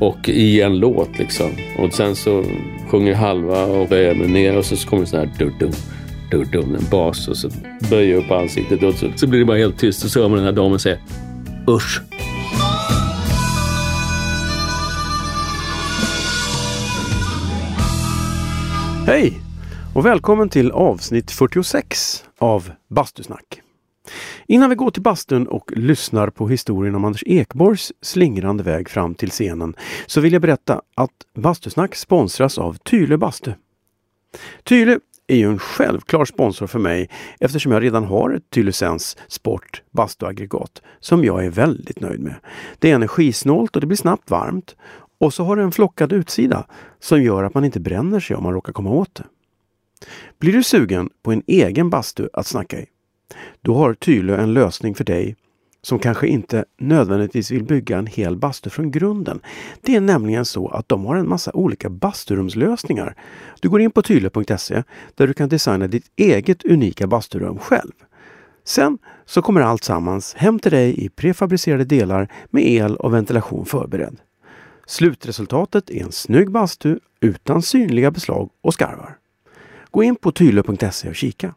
och i en låt liksom. Och sen så sjunger halva och böjer mig ner och så kommer det sån här dudum, dudum, en bas och så böjer jag upp ansiktet och så, så blir det bara helt tyst och så hör man den här damen säga usch. Hej och välkommen till avsnitt 46 av Bastusnack. Innan vi går till bastun och lyssnar på historien om Anders Ekborgs slingrande väg fram till scenen så vill jag berätta att Bastusnack sponsras av Tyle Bastu. Tyle är ju en självklar sponsor för mig eftersom jag redan har ett Tylesens Sport bastuaggregat som jag är väldigt nöjd med. Det är energisnålt och det blir snabbt varmt. Och så har det en flockad utsida som gör att man inte bränner sig om man råkar komma åt det. Blir du sugen på en egen bastu att snacka i? Då har Tylö en lösning för dig som kanske inte nödvändigtvis vill bygga en hel bastu från grunden. Det är nämligen så att de har en massa olika basturumslösningar. Du går in på tylö.se där du kan designa ditt eget unika basturum själv. Sen så kommer allt sammans hem till dig i prefabricerade delar med el och ventilation förberedd. Slutresultatet är en snygg bastu utan synliga beslag och skarvar. Gå in på tylö.se och kika.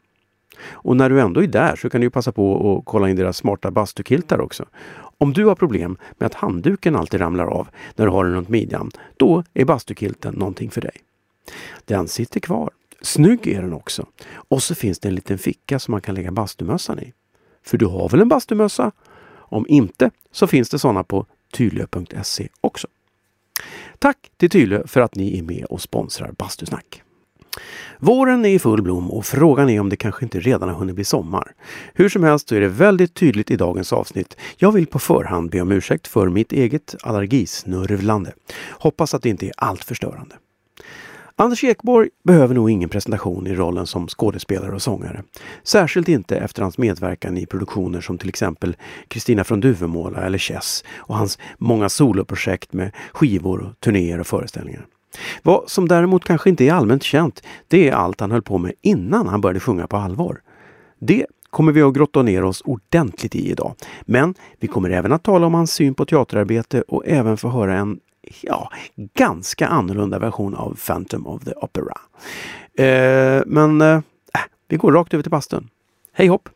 Och när du ändå är där så kan du passa på att kolla in deras smarta bastukiltar också. Om du har problem med att handduken alltid ramlar av när du har den runt midjan, då är bastukilten någonting för dig. Den sitter kvar. Snygg är den också. Och så finns det en liten ficka som man kan lägga bastumössan i. För du har väl en bastumössa? Om inte så finns det sådana på tylö.se också. Tack till Tylö för att ni är med och sponsrar Bastusnack. Våren är i full blom och frågan är om det kanske inte redan har hunnit bli sommar. Hur som helst så är det väldigt tydligt i dagens avsnitt. Jag vill på förhand be om ursäkt för mitt eget allergisnörvlande. Hoppas att det inte är allt förstörande. Anders Ekborg behöver nog ingen presentation i rollen som skådespelare och sångare. Särskilt inte efter hans medverkan i produktioner som till exempel Kristina från Duvemåla eller Chess och hans många soloprojekt med skivor, turnéer och föreställningar. Vad som däremot kanske inte är allmänt känt, det är allt han höll på med innan han började sjunga på allvar. Det kommer vi att grotta ner oss ordentligt i idag. Men vi kommer även att tala om hans syn på teaterarbete och även få höra en ja, ganska annorlunda version av Phantom of the Opera. Eh, men eh, äh, vi går rakt över till bastun. Hej hopp!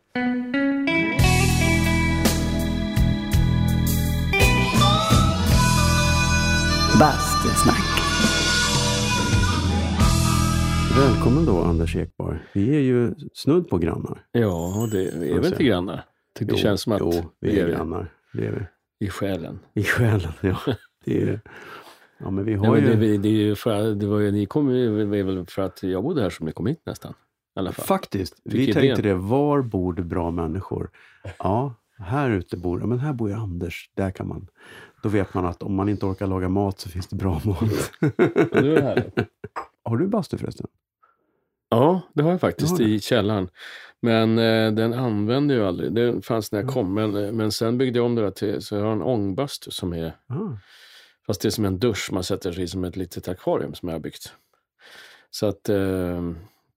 Bastusnack. Välkommen då Anders Ekborg. Vi är ju snudd på grannar. Ja, det, vi är väl inte grannar? Det Jo, känns som att jo, vi är grannar. Det är vi. i själen. I själen, ja. Det är, ja men vi har men ju... det, det, är ju för, det var ju, ni kom ju det är väl för att jag bodde här som ni kom hit nästan. Faktiskt, vi Fick tänkte idén. det. Var bor det bra människor? Ja, här ute bor men här bor ju Anders. Där kan man... Då vet man att om man inte orkar laga mat så finns det bra mat. Ja, det var härligt. har du bastu förresten? Ja, det har jag faktiskt i källaren. Men eh, den använde jag aldrig. Det fanns när jag kom. Men, eh, men sen byggde jag om det där till, så jag har en ångbastu som är, Ah, fast det är som en dusch man sätter sig i som ett litet akvarium som jag har byggt. Så att, eh,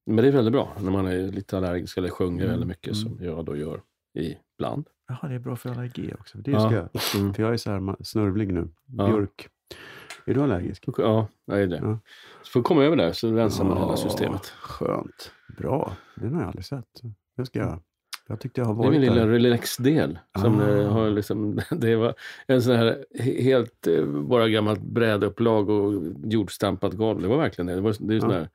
men det är väldigt bra när man är lite allergisk eller sjunger Mm, väldigt mycket mm. som jag då gör ibland. Jaha, det är bra för allergi också. Det Ja. ska jag. Mm. För jag är så här snörvlig nu. Ja. Björk. Är du allergisk? Ja, jag är det. Ja. Så får komma över där så rensar man hela systemet. Skönt. Bra. Den har jag aldrig sett. Den ska jag... Jag tyckte jag har Det är varit min lilla relax-del. Som Ah. eh, har liksom, det var en sån här he- helt eh, bara gammalt brädupplag och jordstampat golv. Det var verkligen det. Det, var, det är sån här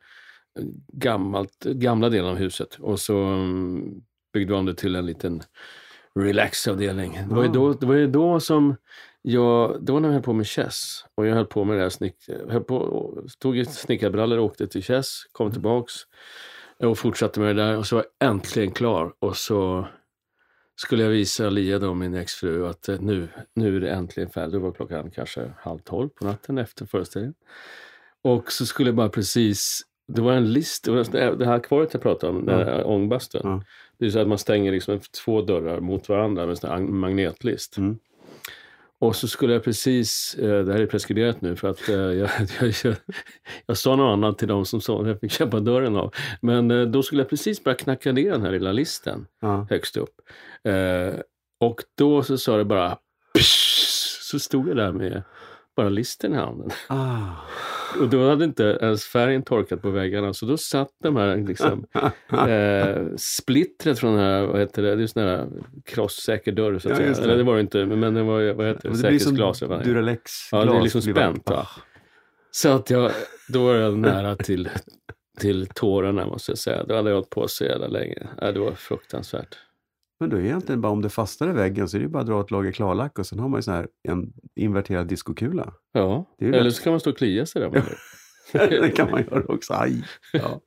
eh, gammalt, gamla delen av huset. Och så mm, byggde de det till en liten relaxavdelning. Det var, ju Ah. då, det var ju då som jag, det var när jag höll på med chess. Och jag höll på med det här snick, höll på, tog snickarbrallor och åkte till chess, kom Mm. tillbaks och fortsatte med det där. Och så var jag äntligen klar. Och så skulle jag visa Lia, då, min exfru, att eh, nu, nu är det äntligen färdigt. Det var klockan kanske halv tolv på natten efter föreställningen. Och så skulle jag bara precis, det var en list, det det här akvariet jag pratade om, den här ångbastun. Ja. Det är så att man stänger liksom två dörrar mot varandra med en magnetlist. Mm. Och så skulle jag precis, eh, det här är preskriberat nu för att eh, jag, jag, jag, jag sa något annat till dem som sa jag fick köpa dörren av. Men eh, då skulle jag precis börja knacka ner den här lilla listen Ja. högst upp. Och då så sa det bara psh, så stod jag där med bara listen i handen. Ah. Och då hade inte ens färgen torkat på väggarna så då satt de här liksom, eh, splittret från den här, vad heter det, det är sån här krosssäker dörr så att Ja, säga. Eller det var det inte, men det var vad heter det, Men det blir som säkerhetsglas. eller vad det är. Duralex Ja, det är liksom spänt, va? Så att jag, då var jag nära till, till tårarna måste jag säga. Då hade jag hållit på så jävla länge. Ja, det var fruktansvärt. Men då är egentligen bara om det fastnar i väggen så är det bara att dra ett lager klarlack och sen har man ju sån här en inverterad diskokula. Ja, Det eller så kan man stå och klia sig där. man det kan man göra också. Aj! Ja.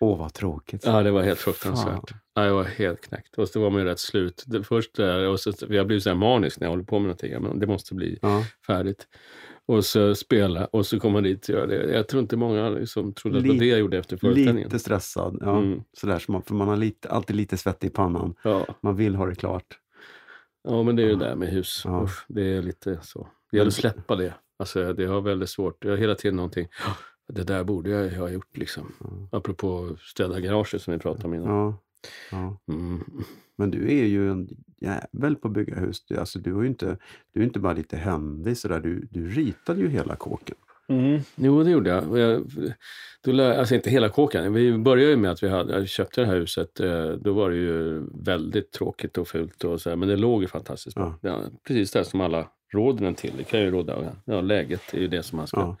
Åh, vad tråkigt. Ja, det var helt fruktansvärt. Ja, jag var helt knäckt. Och så var man ju rätt slut. Det först där, och så, jag blev så här manisk när jag håller på med någonting. Men det måste bli Ja. färdigt. Och så spela och så kom man dit och göra det. Jag tror inte många liksom trodde att det var det jag gjorde efter föreställningen. Lite stressad. Ja. Mm. Sådär, så man, för man har lite, alltid lite svett i pannan. Ja. Man vill ha det klart. ja, men det är ju det där med hus. Ja. Usch, det är lite så. Det gäller att släppa det. Alltså, det har väldigt svårt. Jag har hela tiden någonting. "Ja, Det där borde jag ha gjort liksom. Apropå städa garaget som vi pratade om innan. Ja. Ja. Mm. Men du är ju en jävel på att bygga hus. Du, alltså, du, är ju inte, du är inte bara lite händig sådär. Du, du ritade ju hela kåken. Mm. Jo, det gjorde jag. Jag då lär, alltså inte hela kåken. Vi började ju med att vi hade, köpte det här huset. eh, Då var det ju väldigt tråkigt och fult. Och så här, men det låg ju fantastiskt bra. Ja, precis det som alla råder den till. Det kan ju råda. Ja, läget är ju det som man ska Ja.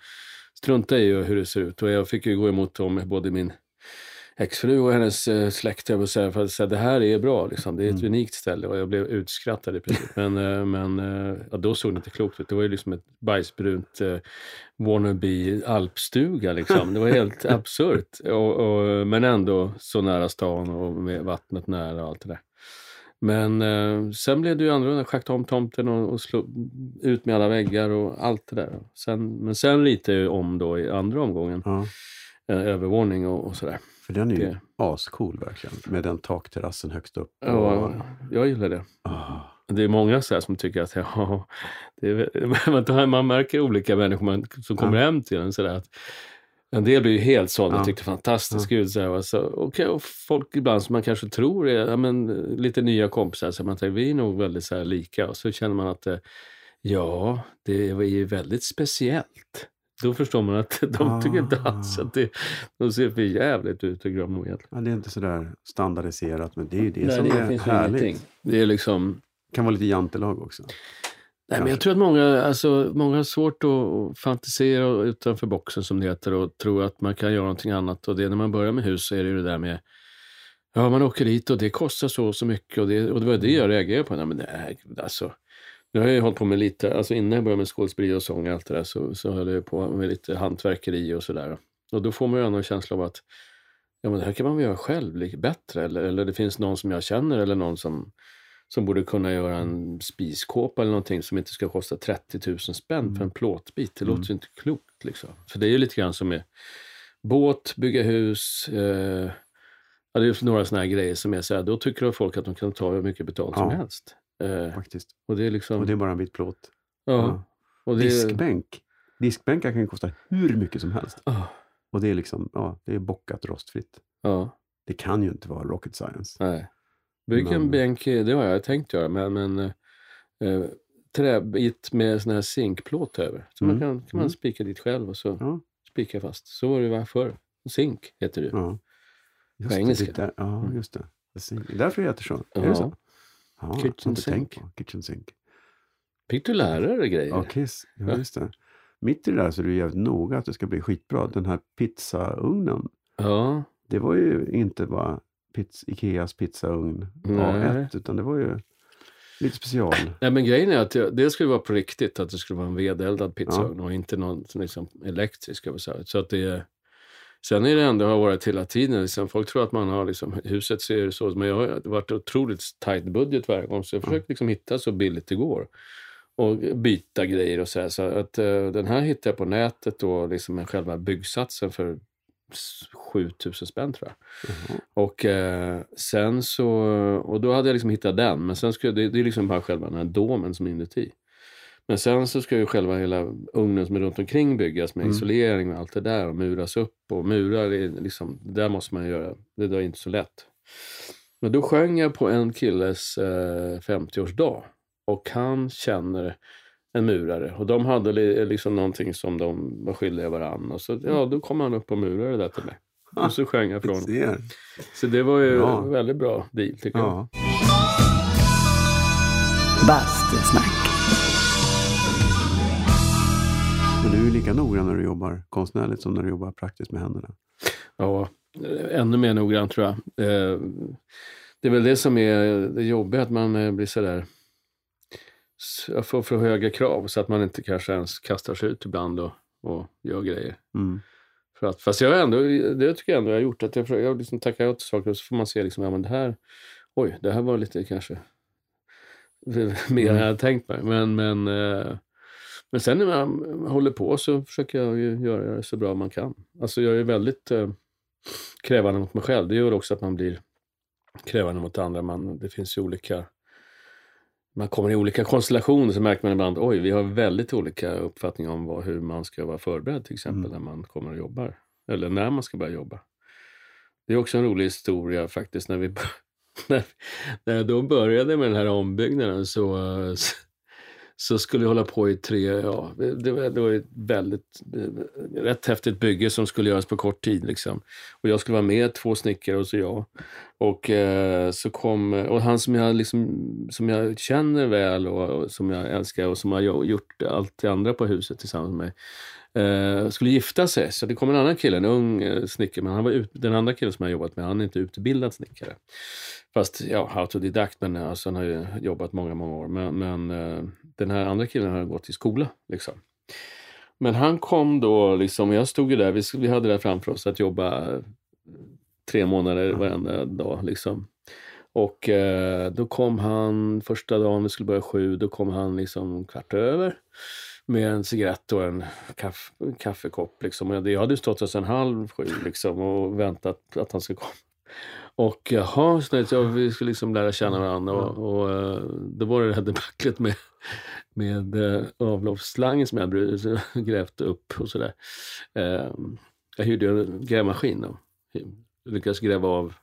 strunta i och hur det ser ut. Och jag fick ju gå emot dem, både min exfru och hennes eh, släkt och säga för att säga det här är bra. Liksom. Det är ett Mm. unikt ställe och jag blev utskrattad i princip. Men, eh, men eh, ja, då såg det inte klokt ut. Det var ju liksom ett bajsbrunt eh, wannabe alpstuga. Liksom. Det var helt absurt. Och, och, men ändå så nära stan och med vattnet nära och allt det där. Men eh, sen blev det ju annorlunda. Schakta om tomten och, och slå ut med alla väggar och allt det där. Sen, men sen ritade jag om då i andra omgången. Ja. En övervåning och, och sådär. För den är ju Det- ascool verkligen. Med den takterrassen högst upp. Ja, Och, jag gillar det. Ah. Det är många så som tycker att ja, är, man, märker olika människor man, som kommer Ja. hem till en. Så att en del blir ju helt sålda och Ja. tyckte fantastiskt gud. Så här, okay, och folk ibland som man kanske tror är ja, men, lite nya kompisar. Så man tänker vi är nog väldigt så här lika. Och så känner man att eh, ja, det är ju väldigt speciellt. Då förstår man att de tycker inte alls Ah. att det, de ser för jävligt ut tycker de nog egentligen. Ja, det är inte sådär standardiserat, men det är ju det Nej, som det är härligt. ingenting. Det är liksom kan vara lite jantelag också. Nej, men jag tror att många, alltså, många har svårt att fantisera utanför boxen som det heter och tro att man kan göra någonting annat. Och det, när man börjar med hus så är det ju det där med Ja, man åker dit och det kostar så och så mycket och det, och det var det jag reagerade på. Nej, men det är, alltså, nu har jag ju hållit på med lite, alltså innan jag började med skådespeleri och sång och allt det där så, så höll jag på med lite hantverkeri och sådär. Och då får man ju ändå en känsla av att ja, men det här kan man väl göra själv bättre. Eller, eller det finns någon som jag känner eller någon som, som borde kunna göra en spiskåpa eller någonting som inte ska kosta 30 000 spänn för en plåtbit. Det låter ju inte klokt. Liksom. För det är ju lite grann som med båt, bygga hus. Eh, ja, det är några sådana här grejer som är så här, då tycker folk att de kan ta hur mycket betalt som Ja. helst. Eh, Faktiskt. och det är liksom... Och det är bara en vit plåt. ja, och det Diskbänk. Diskbänkar kan kosta hur mycket som helst. Ah, Och det är liksom, ja, det är bockat rostfritt. ja, Det kan ju inte vara rocket science. nej. Bygga en Men- bänk, det har jag tänkt göra, men, men eh, eh, träbit med sån här zinkplåt över. Så man Mm, kan, kan man mm. spika dit själv och så Ja. spika fast. Så var det ju förr. Zink heter det. Ja. Just På det, engelska. det ja, Mm. just det. Det är därför det heter så. Är Ja. det så? Ja, Kitchen sink. Kitchen sink. Fick du lära dig grejer? Ja, Kiss. Ja, Ja. just det. Mitt i det där så är du jävligt noga att det ska bli skitbra. Den här pizzaugnen. Ja, Det var ju inte bara pizz, Ikeas pizzaugn Nej. A1 utan det var ju lite special. Nej, men grejen är att jag, det skulle vara på riktigt, att det skulle vara en vedeldad pizzaugn och inte någon som liksom, elektrisk. Så att det, sen är det ändå har varit hela tiden, liksom, folk tror att man har, liksom, huset ser så, men jag har varit otroligt tajt budget varje gång, så jag försöker liksom hitta så billigt det går. Och byta grejer och så här. Så att eh, den här hittade jag på nätet då, liksom själva byggsatsen för 7000 spänn tror jag. Jaha. Och eh, sen så, och då hade jag liksom hittat den, men sen skulle det, det är liksom bara själva den här domen som är inuti. Men sen så ska ju själva hela ugnen som är runt omkring byggas med Mm. isolering och allt det där och muras upp och murar, är liksom, det där måste man göra. Det där är inte så lätt. Men då sjöng jag på en killes eh, 50-årsdag och han känner en murare. Och de hade li- liksom någonting som de var skyldiga varann. Och så, ja, då kom han upp och murade det där till mig. Och så sjöng jag från. Så det var ju Bra. en väldigt bra deal tycker jag. Ja. Bastusnack. Du är lika noggrann när du jobbar konstnärligt som när du jobbar praktiskt med händerna. Ja, ännu mer noggrant tror jag. Eh, Det är väl det som är det jobbiga, att man eh, blir sådär får för höga krav så att man inte kanske ens kastar sig ut ibland och, och gör grejer. Mm. För att, fast jag ändå, det tycker jag ändå jag har gjort, att jag, jag liksom tackar till saker och så får man se liksom, ja men det här, oj, det här var lite kanske mer än jag hade tänkt mig. Men, men, eh, men sen när man håller på så försöker jag ju göra det så bra man kan. Alltså jag är väldigt eh, krävande mot mig själv. Det gör också att man blir krävande mot andra. Man, det finns ju olika man kommer i olika konstellationer så märker man ibland oj, vi har väldigt olika uppfattningar om vad, hur man ska vara förberedd till exempel Mm. när man kommer och jobbar. Eller när man ska börja jobba. Det är också en rolig historia faktiskt. När, vi, när, när jag då började med den här ombyggnaden så, eh, så skulle vi hålla på i tre, ja, det var, det var ett väldigt, eh, rätt häftigt bygge som skulle göras på kort tid. Liksom. Och jag skulle vara med, två snickare och så jag. Och eh, så kom, och han som jag, liksom, som jag känner väl och, och som jag älskar och som har gjort allt det andra på huset tillsammans med mig, eh, skulle gifta sig. Så det kom en annan kille, en ung eh, snickare, men han var ut, den andra killen som jag jobbat med, han är inte utbildad snickare. Fast ja, autodidakt, men alltså, han har ju jobbat många, många år. Men, men eh, den här andra killen har gått i skola. Liksom. Men han kom då, liksom, jag stod ju där, vi, vi hade det framför oss att jobba eh, tre månader varenda dag. Liksom. Och eh, då kom han första dagen, vi skulle börja sju, då kom han liksom kvart över med en cigarett och en, kaff, en kaffekopp. Liksom. Och jag, jag hade stått där sedan halv sju liksom, och väntat att han skulle komma. Och jaha, så jag, vi skulle liksom lära känna varandra och, och och då var det det här debaclet med, med eh, avloppsslangen som jag grävt upp och sådär. Eh, jag hyrde en grävmaskin och lyckades gräva av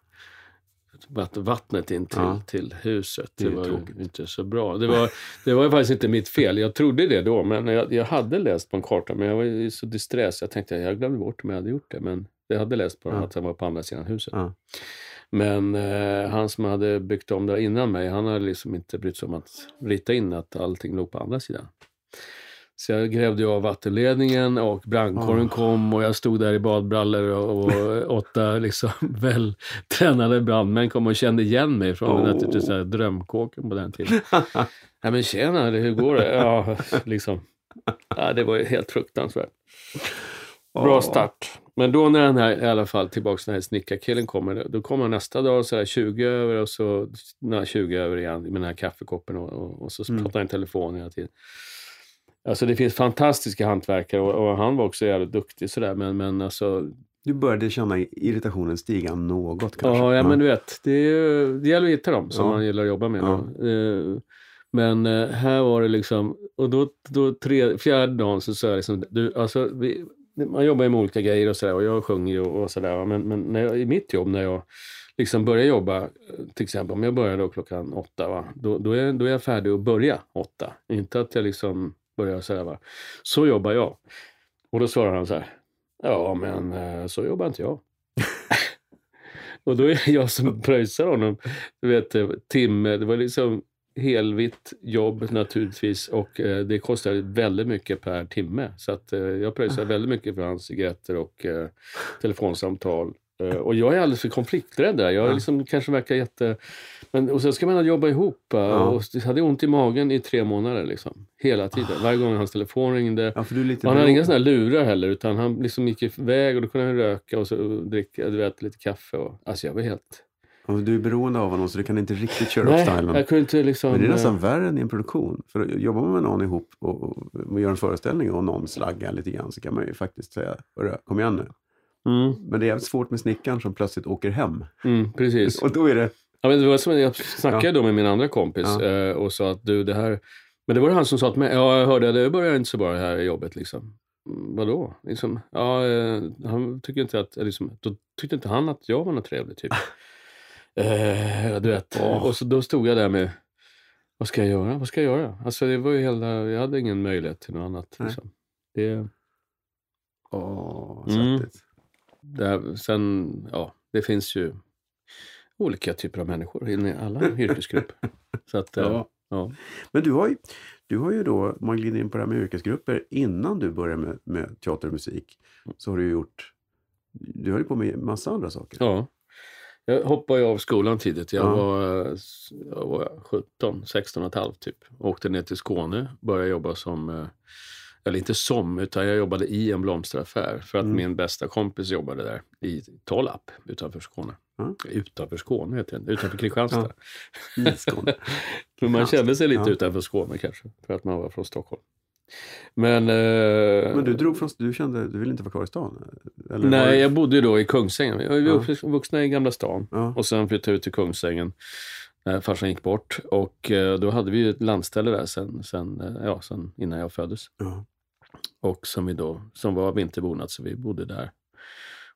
vatt- vattnet in till, Ja. till huset. Det Det, var tråkigt. inte så bra. Det var, det var faktiskt inte mitt fel. Jag trodde det då, men jag, jag hade läst på en karta, men jag var så distress. Jag tänkte jag glömde bort om jag hade gjort det, men jag hade läst på den Ja. att den var på andra sidan huset. Ja. Men eh, han som hade byggt om det innan mig, han hade liksom inte brytt sig om att rita in att allting låg på andra sidan. Så jag grävde av vattenledningen och brandkåren Oh. kom och jag stod där i badbrallor och, och åtta liksom vältränade brandmän kom och kände igen mig från den Oh. där, så här drömkåken på den tiden. ja men tjena, hur går det? Ja, liksom. Ja, det var ju helt fruktansvärt. Bra start. Men då när den här, i alla fall tillbaks den här snickarkillen kommer, då kommer han nästa dag så här 20 över och så nej, 20 över igen med den här kaffekoppen och, och, och så Mm. pratar han i telefon hela tiden. Alltså det finns fantastiska hantverkare och, och han var också jävligt duktig sådär men, men alltså Du började känna irritationen stiga något kanske? Ja, ja, men du vet, det, är, det gäller att hitta dem som Ja. man gillar att jobba med. Ja. Eh, Men eh, här var det liksom, och då, då tre, fjärde dagen så sa jag liksom, du, alltså, vi, man jobbar ju med olika grejer och sådär och jag sjunger ju och, och sådär. Men, men när jag, i mitt jobb, när jag liksom börjar jobba, till exempel om jag börjar då klockan åtta, va? Då, då, är, då är jag färdig att börja åtta. Inte att jag liksom börjar sådär. Va? Så jobbar jag. Och då svarar han så här, ja men eh, så jobbar inte jag. Och då är jag som pröjsar honom. Du vet, eh, timme, det var liksom helvitt jobb naturligtvis och eh, det kostar väldigt mycket per timme. Så att eh, jag pröjsar väldigt mycket för hans cigaretter och eh, telefonsamtal. Eh, och jag är alldeles för konflikträdd där. Jag Ja. liksom kanske verkar jätte... Men, och sen ska man jobba ihop. Ja. Och jag hade ont i magen i tre månader liksom. Hela tiden. Varje gång hans telefon ringde. Ja, Och han hade inga såna här lurar heller, utan han liksom gick iväg och då kunde han röka och så dricka du vet, lite kaffe. Och, alltså jag var helt... Ja, du är beroende av honom så du kan inte riktigt köra upp Nej, stylen. jag kunde inte liksom... Men det är nästan eh, värre än i en produktion. För jobbar man med någon ihop och, och, och gör en föreställning och någon slaggar lite grann så kan man ju faktiskt säga, "Hörru, kom igen nu. Mm, Men det är jävligt svårt med snickaren som plötsligt åker hem. mm, precis. Och då är det, Ja, men det var som jag snackade då med min andra kompis Ja. eh, och sa att du, det här... Men det var han som sa till mig, ja jag hörde, det börjar inte så bra det här jobbet liksom. Mm, Vadå? Liksom, ja, eh, han tycker inte att, liksom, då tyckte inte han att jag var något trevlig typ. eh, du vet. Åh. Och så då stod jag där med vad ska jag göra? Vad ska jag göra? Alltså det var ju hela, jag hade ingen möjlighet till något annat. Liksom. Det, Åh, Mm. det, sen, ja, det finns ju olika typer av människor i alla yrkesgrupper. Så att, eh, Ja. ja. Men du har, ju, du har ju då, om man glider in på det här med yrkesgrupper, innan du började med, med teater och musik, så har du gjort, du höll ju på med massa andra saker. ja. Jag hoppade av skolan tidigt. Jag, Ja. var, jag var 17, 16 och ett halvt typ. Åkte ner till Skåne, började jobba som eh, eller inte som, utan jag jobbade i en blomsteraffär för att Mm. min bästa kompis jobbade där i Tollarp utanför Skåne. Ja. Utanför Skåne heter det, utanför Kristianstad. Skåne. Men man kände sig lite Ja. utanför Skåne kanske, för att man var från Stockholm. Men, eh, Men du drog från, du kände, du ville inte vara kvar i stan? Eller nej, det- jag bodde ju då i Kungsängen. Vi var Ja. ja. vuxna i Gamla stan. Ja. Och sen flyttade jag ut till Kungsängen när farsan gick bort. Och eh, då hade vi ju ett landställe där sen, sen, eh, ja, sen innan jag föddes. Ja. Och som, vi då, som var vinterbonat, så vi bodde där.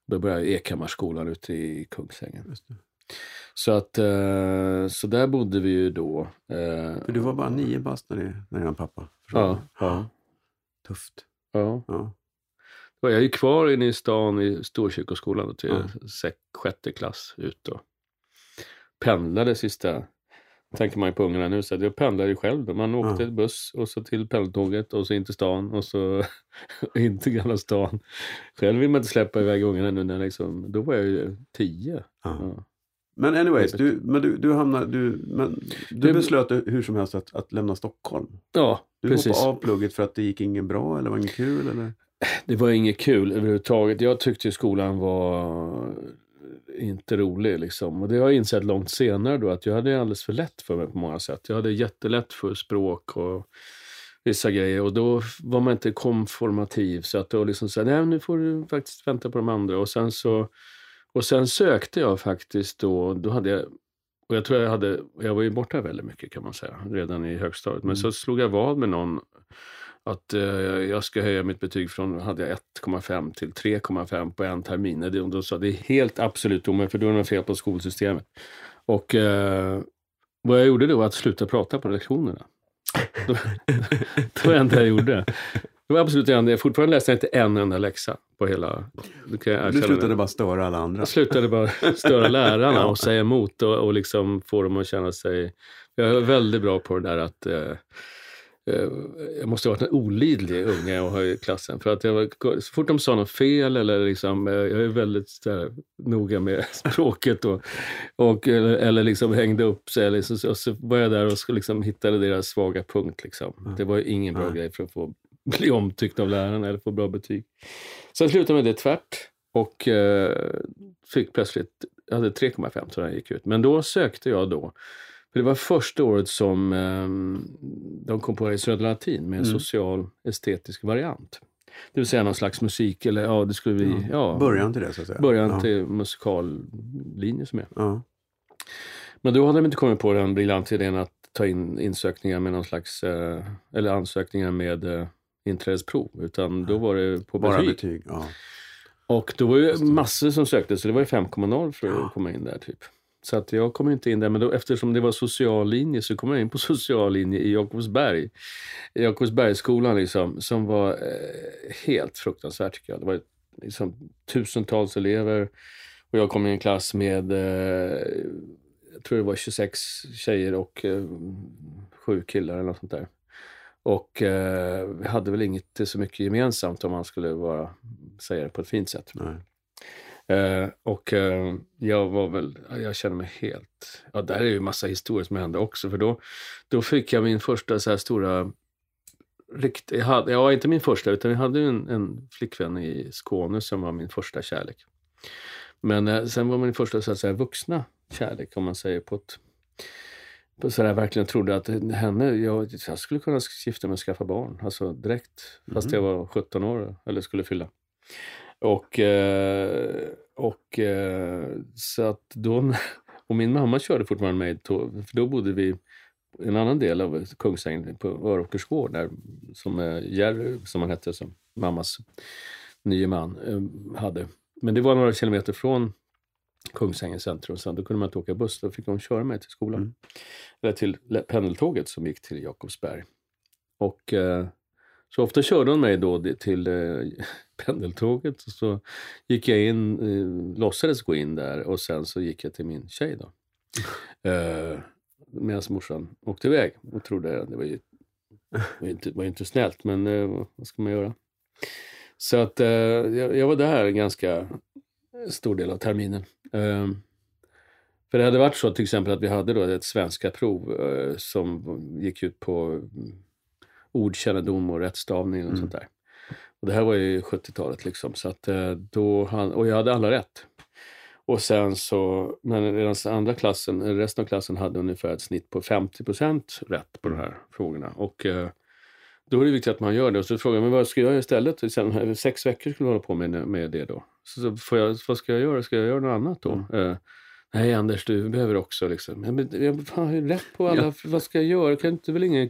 Då började Ekhammarskolan ute i Kungsängen. Så, att, eh, så där bodde vi ju då. eh, För du var bara nio bast när, det, när din pappa. Ja, ja, Tufft. ja. Ja. Då jag ju kvar inne i stan i Storkyrkoskolan då till Ja. sex, sjätte klass ut och pendlade sista, tänker man ju på ungarna nu, så jag pendlade ju själv. Då. Man åkte Ja. buss och så till pendeltåget och så in till stan och så in till Gamla stan. Själv vill man inte släppa iväg ungarna nu när liksom, då var jag ju tio. Ja. Ja. Men anyways, du, men du, du hamnade, du, men du Det- beslöt hur som helst att, att lämna Stockholm. Ja, Du precis. hoppade av plugget för att det gick ingen bra eller var inget kul? Eller? Det var inget kul överhuvudtaget. Jag tyckte skolan var inte rolig. Liksom. Och det har jag insett långt senare då att jag hade alldeles för lätt för mig på många sätt. Jag hade jättelätt för språk och vissa grejer och då var man inte konformativ. Så att då liksom så här, nej nu får du faktiskt vänta på de andra. Och sen så och sen sökte jag faktiskt då, då hade jag och jag tror jag hade, jag var ju borta väldigt mycket kan man säga, redan i högstadiet. Men Mm. så slog jag vad med någon att eh, jag ska höja mitt betyg från, hade jag 1,5 till 3,5 på en termin. Det, då sa det är helt absolut omöjligt, för då är det fel på skolsystemet. Och eh, vad jag gjorde då var att sluta prata på lektionerna. Det var det enda jag gjorde. Det var absolut det enda. Fortfarande läste jag inte en enda läxa på hela... Du slutade bara störa alla andra. Jag slutade bara störa lärarna Ja. och säga emot och, och liksom få dem att känna sig... Jag är väldigt bra på det där att... Eh, eh, jag måste ha varit en olidlig unge att ha i klassen. För att jag var, så fort de sa något fel eller liksom... eh, Jag är väldigt här, noga med språket och, och, eller, eller liksom hängde upp sig. Eller så, så var jag där och liksom hittade deras svaga punkt. Liksom. Det var ingen bra Nej. grej för att få bli omtyckt av lärarna eller få bra betyg. Sen slutade med det tvärt och eh, fick plötsligt, jag hade 3,5 så jag gick ut. Men då sökte jag då, för det var första året som eh, de kom på i Södra Latin med en Mm. social estetisk variant. Det vill säga någon slags musik, eller ja, det skulle vi... Ja, Början till det så att säga. början ja. till musikallinje som är. Ja. Men då hade de inte kommit på den briljanta idén att ta in insökningar med någon slags, eh, eller ansökningar med eh, inträdesprov, utan då var det på Bara betyg. betyg. Ja. Och då var ju massor som sökte, så det var ju 5,0 för att Ja. komma in där. typ. Så att jag kom inte in där, men då, eftersom det var social linje så kom jag in på social linje i Jakobsberg. I Jakobsbergsskolan liksom, som var eh, helt fruktansvärt tycker jag. Det var liksom, tusentals elever och jag kom i en klass med, eh, jag tror det var 26 tjejer och eh, sju killar eller något sånt där. Och eh, vi hade väl inget så mycket gemensamt om man skulle vara, säga det på ett fint sätt. Eh, och eh, jag var väl, jag kände mig helt, ja där är ju massa historier som hände också för då, då fick jag min första så här stora, rikt, jag hade, ja inte min första utan jag hade en, en flickvän i Skåne som var min första kärlek. Men eh, sen var min första så att säga vuxna kärlek om man säger på ett, så där verkligen trodde att henne, jag, jag skulle kunna gifta mig och skaffa barn, alltså direkt, fast Mhm. jag var 17 år eller skulle fylla. Och, eh, och eh, så att då, och min mamma körde fortfarande tåg, för då bodde vi i en annan del av Kungsängen på Öråkers gård, där, som eh, Jerry, som han hette, som mammas nye man hade. Men det var några kilometer från Kungsängen centrum. Sen då kunde man inte åka buss, då fick de köra mig till skolan. Mm. Eller till pendeltåget som gick till Jakobsberg. Och eh, så ofta körde hon mig då till eh, pendeltåget och så gick jag in, eh, låtsades gå in där och sen så gick jag till min tjej då. Eh, Medan morsan åkte iväg och trodde, det var ju, var ju inte, var ju inte snällt men eh, vad ska man göra? Så att eh, jag, jag var där en ganska stor del av terminen. Eh, för det hade varit så till exempel att vi hade då ett svenska prov eh, som gick ut på mm, ordkännedom och rättstavning och Mm. sånt där. Och det här var ju 70-talet liksom. Så att eh, då, han, och jag hade alla rätt. Och sen så, men redan andra klassen, resten av klassen hade ungefär ett snitt på 50% rätt på de här frågorna. Och eh, då är det viktigt att man gör det. Och så frågar jag, men vad ska jag göra istället? Sen, sex veckor skulle jag hålla på med, med det då. Så, så får jag, vad ska jag göra? Ska jag göra något annat då? Eh, Nej Anders, du behöver också liksom. Ja, men, jag fan, har ju rätt på alla. Vad ska jag göra? Kan inte väl ingen...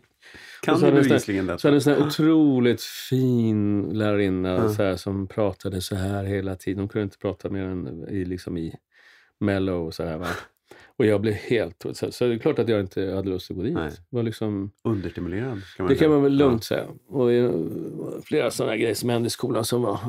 Kan du bevisligen Så hade detta? en sån här otroligt fin lärarinna Ja. så här, som pratade så här hela tiden. Hon kunde inte prata mer än i, liksom i mellow och så här. Va? Och jag blev helt... Så, så det är klart att jag inte hade lust att gå dit. Nej. Det, var liksom, Understimulerad? Kan det kan man väl lugnt säga. Och det flera sådana grejer som hände i skolan som var...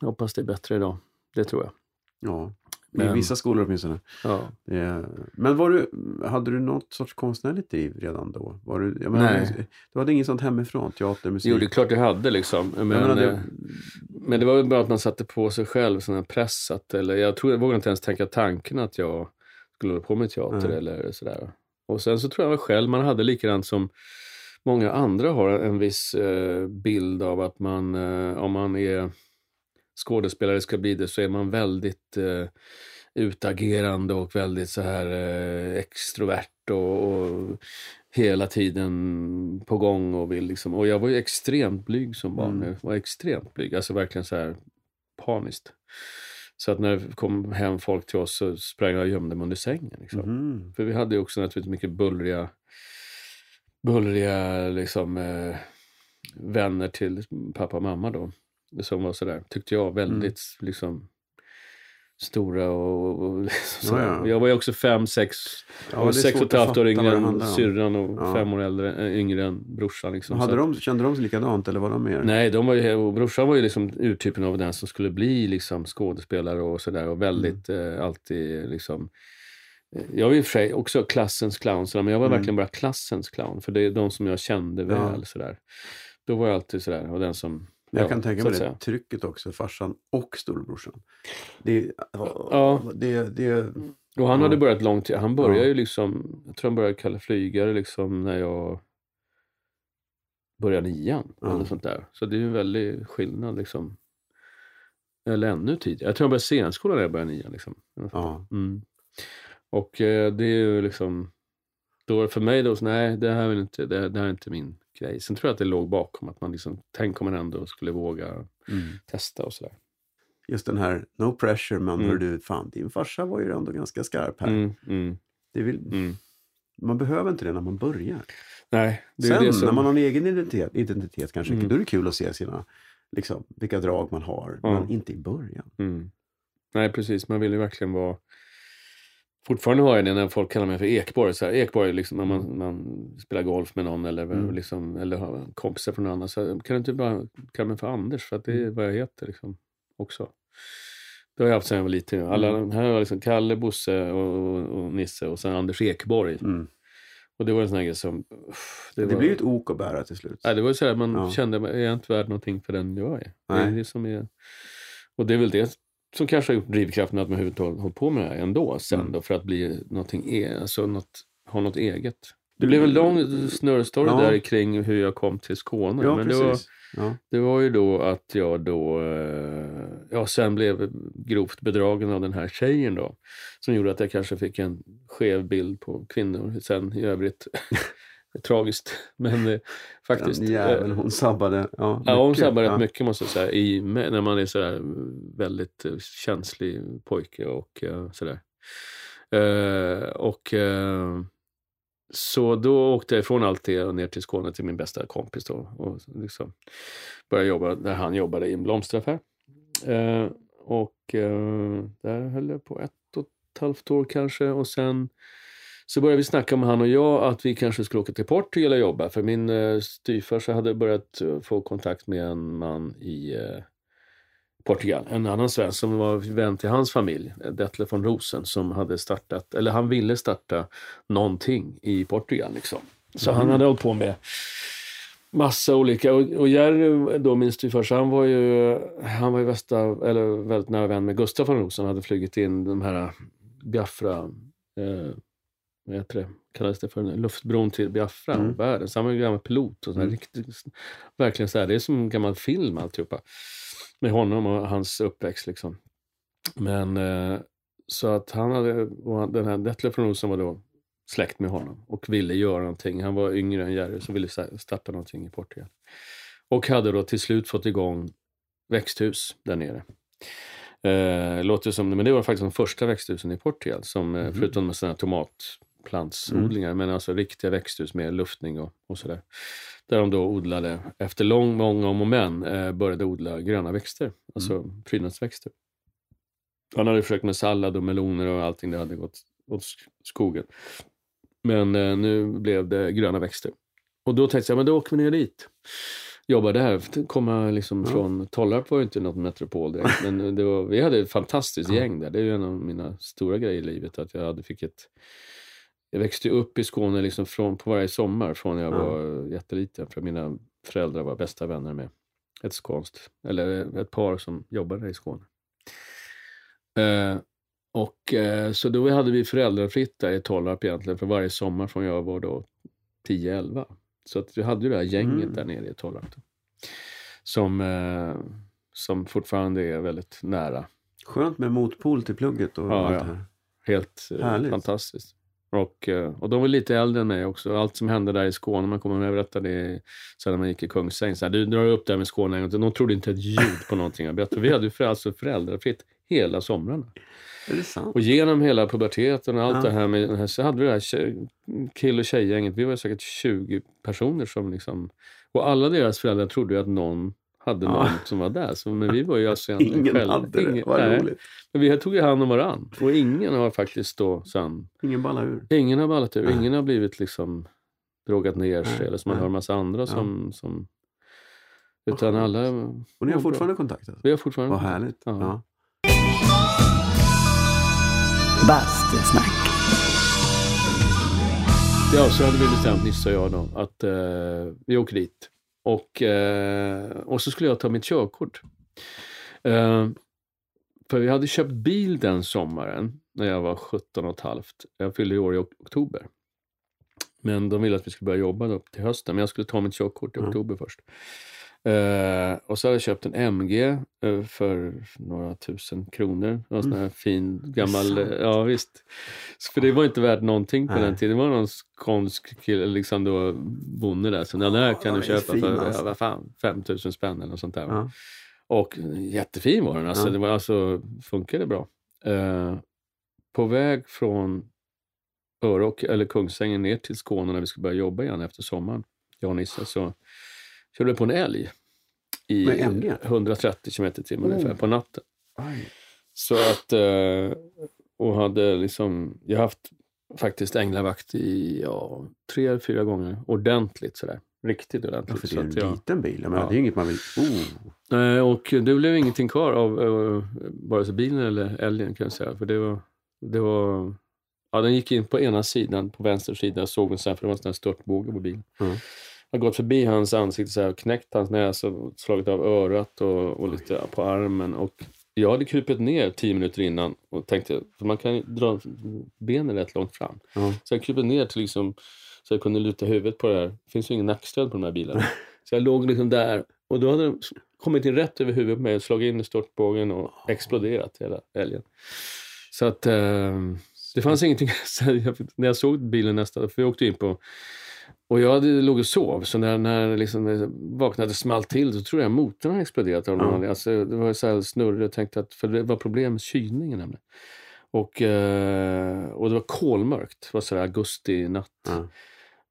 Jag hoppas det är bättre idag. Det tror jag. Ja, i Men- vissa skolor åtminstone. Ja. Är- Men var du, hade du något sorts konstnärligt driv redan då? Var du, jag menar, Nej. Du hade inget sånt hemifrån? Teater, musik? Jo, det är klart jag hade liksom. Men, Jag menar, det- eh, men det var väl bara att man satte på sig själv sån här press. Att, eller jag tror jag vågade inte ens tänka tanken att jag skulle hålla på med teater Nej. eller sådär. Och sen så tror jag själv man hade likadant som många andra har en viss eh, bild av att man, eh, om man är skådespelare ska bli det, så är man väldigt eh, utagerande och väldigt så här eh, extrovert och, och hela tiden på gång och vill liksom. Och jag var ju extremt blyg som barn. Mm. Jag var extremt blyg, alltså verkligen så här paniskt. Så att när det kom hem folk till oss så sprang jag och gömde mig under sängen. Liksom. Mhm. För vi hade ju också naturligtvis mycket bullriga, bullriga liksom, eh, vänner till pappa och mamma då. Som var sådär, tyckte jag, väldigt liksom stora och... och liksom, Ja, ja. Jag var ju också fem, sex, Ja, sex och ett halvt år yngre än syrran och Ja. fem år äldre, äh, yngre än brorsan. Liksom. Hade de, kände de sig likadant eller var de mer? Nej, de var ju, och brorsan var ju liksom urtypen av den som skulle bli liksom skådespelare och sådär. Och väldigt Mm. eh, alltid liksom... eh, Jag var i och för sig också klassens clown, sådär, men jag var Mm. verkligen bara klassens clown. För det är de som jag kände väl. Sådär. Då var jag alltid sådär, och den som... Jag ja, kan tänka mig det trycket också, farsan och storebrorsan. Det, ja, det, det, Och han Ja. hade börjat långt, han började Ja. ju liksom, jag tror han började kalla flygare liksom när jag började nian. Ja. Eller sånt där. Så det är ju en väldig skillnad liksom. Eller ännu tidigare. Jag tror jag började scenskolan när jag började nian. Liksom. ja. Mm. Och eh, det är ju liksom, då för mig då, så, nej det här, är inte, det, det här är inte min grej. Sen tror jag att det låg bakom att man liksom, tänk om man ändå skulle våga Mm. testa och sådär. Just den här no pressure men Mm. du, fan din farsa var ju ändå ganska skarp här. Mm, mm, Det vill, mm. Man behöver inte det när man börjar. Nej, det är Sen det som... när man har en egen identitet, identitet kanske, Mm. då är det kul att se sina, liksom, vilka drag man har. Ja. Men inte i början. Mm. Nej, precis. Man vill ju verkligen vara... Fortfarande har jag det när folk kallar mig för Ekborg. Så här, Ekborg, är liksom, när man, man spelar golf med någon eller, Mm. liksom, eller har kompisar från någon annan. Så kan du inte bara kalla mig för Anders? För att det är Mm. vad jag heter liksom, också. Det har jag haft sedan jag var liten. Alla, Mm. Här jag liksom Kalle, Bosse och, och, och Nisse och sen Anders Ekborg. Mm. Och det var en sån här grej som... uff, Det, var, blir ju ett ok att bära till slut. Nej, det var ju så här, man Ja. kände, är jag inte värd någonting för den jag är? Det är Nej. det som är... Och det är väl det som kanske har gjort drivkraften att man överhuvudtaget hållit på med det här ändå sen Mm. då, för att bli någonting, e- alltså något, ha något eget. Det blev en lång snurrstory Ja. där kring hur jag kom till Skåne. ja, men det var, Ja. det var ju då att jag då, eh, ja sen blev grovt bedragen av den här tjejen då. Som gjorde att jag kanske fick en skev bild på kvinnor sen i övrigt. Tragiskt, men eh, faktiskt. Den jäveln, hon sabbade. Ja, Ja, hon mycket. sabbar rätt Ja. mycket måste jag säga. I, när man är sådär väldigt eh, känslig pojke och eh, sådär. Eh, och eh, så då åkte jag ifrån allt det och ner till Skåne till min bästa kompis då. Och liksom började jobba där han jobbade i en blomsteraffär. Eh, och eh, där höll jag på ett och ett halvt år kanske. Och sen så började vi snacka med han och jag att vi kanske skulle åka till Portugal och jobba. För min eh, styvfarsa hade börjat eh, få kontakt med en man i eh, Portugal. En annan svensk som var vän till hans familj, Detlef von Rosen, som hade startat, eller han ville starta någonting i Portugal. Liksom. Så Mm. han hade hållit på med massa olika. Och, och Jerry, då min styvfarsa, han var ju, han var ju västa, eller väldigt nära vän med Gustaf von Rosen. Han hade flugit in de här Biafra, eh, vad heter det, kallades det för luftbron till Biafra, Mm. världen. Så han var ju gammal pilot och så här, Mm. riktigt, verkligen så här, det är som en gammal film alltihopa. Med honom och hans uppväxt liksom. Men eh, så att han hade, och den här Detlef Rosen var då släkt med honom och ville göra någonting. Han var yngre än Jerry så ville starta någonting i Portugal. Och hade då till slut fått igång växthus där nere. Eh, låter som, men det var faktiskt de första växthusen i Portugal, som, eh, Mhm. förutom med sådana här tomatplantsodlingar, men alltså riktiga växthus med luftning och, och sådär. Där de då odlade, efter lång, många om och men, eh, började odla gröna växter, alltså prydnadsväxter. Han hade försökt med sallad och meloner och allting, det hade gått åt sk- skogen. Men eh, nu blev det gröna växter. Och då tänkte jag, men då åker vi ner dit. Jobbar där. Komma liksom Ja. från Tollarp var ju inte något metropol direkt. Men det var, vi hade ett fantastiskt Ja. gäng där. Det är ju en av mina stora grejer i livet. Att jag hade fick ett... Jag växte upp i Skåne liksom från, på varje sommar från jag Ja. var jätteliten. För mina föräldrar var bästa vänner med ett skånskt, eller ett par som jobbade i Skåne. Eh, och eh, så då hade vi föräldrafritt där i Tollarp egentligen för varje sommar från jag var då 10-11. Så att vi hade ju det här gänget Mm. där nere i Tollarp. Då, som, eh, som fortfarande är väldigt nära. Skönt med motpol till plugget och Ja, allt ja. det här. Helt eh, Härligt. fantastiskt. Och, eh, och de var lite äldre än mig också. Allt som hände där i Skåne, man kommer med berätta det sen när man gick i Kungsäng. Så här, du drar upp där med Skåne en gång till. De trodde inte ett ljud på någonting jag berättade. Vi hade ju för, alltså föräldrafritt hela somrarna. Är det sant? Och genom hela puberteten och allt Ja. det här med här, så hade vi det här tjej- kill och tjejgänget. Vi var säkert 20 personer som liksom... Och alla deras föräldrar trodde ju att någon hade Ja. någon som var där. Så, men vi var ju alltså egentligen Ingen själva. hade det. Ingen- Vad nej. roligt. Men vi tog ju hand om varann. Och ingen har faktiskt då sen... Ingen ballar ur. Ingen har ballat ur. Nej. Ingen har blivit liksom drogat ner sig. Nej, Eller som man nej. hör en massa andra Ja. som... som utan skönt. alla... Och ni har bra. fortfarande kontakt? Alltså? Vi har fortfarande... Vad härligt. Ja. Ja. Bastusnack. Ja, så hade vi bestämt, Nisse och jag då, att eh, vi åker dit. Och, eh, och så skulle jag ta mitt körkort. Eh, för vi hade köpt bil den sommaren när jag var 17 och ett halvt. Jag fyllde i år i ok- oktober. Men de ville att vi skulle börja jobba då till hösten, men jag skulle ta mitt körkort i Mm. oktober först. Eh, och så hade jag köpt en MG eh, för några tusen kronor. En sån här fin gammal... eh, Ja, visst. För det var inte värt någonting på Nej. den tiden. Det var någon skånsk kille, liksom då bonde där. Så den där kan du köpa fin, för, alltså. ja, vad fan, 5000 spänn eller något sånt där. Ja. Och jättefin var den. Alltså, Ja. det var, alltså funkade bra. På väg från Örok, eller Kungsängen ner till Skåne när vi skulle börja jobba igen efter sommaren, jag och Nisse, så körde på en älg i Med MG? 130 km i timmen Oh. ungefär på natten. Aj. Så att, eh, och hade liksom, jag har haft faktiskt änglavakt i ja, tre, fyra gånger ordentligt sådär. Riktigt Ja, ordentligt. för det är en jag, liten bil. Jag menar, Ja. Det är inget man vill... Oh. Och det blev ingenting kvar av uh, vare sig bilen eller älgen kan jag säga. För det var, det var, ja, den gick in på ena sidan, på vänster sida, såg den sen för det var en sån här störtbåge på bilen. Mm. Har gått förbi hans ansikte så här, och knäckt hans näsa och slagit av örat och, och lite på armen. Och jag hade krupit ner tio minuter innan och tänkte, för man kan dra benen rätt långt fram. Ja. Så jag krupit ner till liksom, så jag kunde luta huvudet på det här. Det finns ju ingen nackstöd på de här bilarna. Så jag låg liksom där och då hade den kommit in rätt över huvudet på mig och slagit in i störtbågen och exploderat hela älgen. Så att eh, det fanns ingenting. Jag, när jag såg bilen nästa, för vi åkte in på och jag låg och sov, så när, när liksom jag vaknade small till så tror jag motorn hade exploderat. Av någon anledning. alltså, det var så här snurrig, jag tänkte att, för det var problem med kylningen nämligen. Och, eh, och det var kolmörkt, det var så augusti natt. Ja.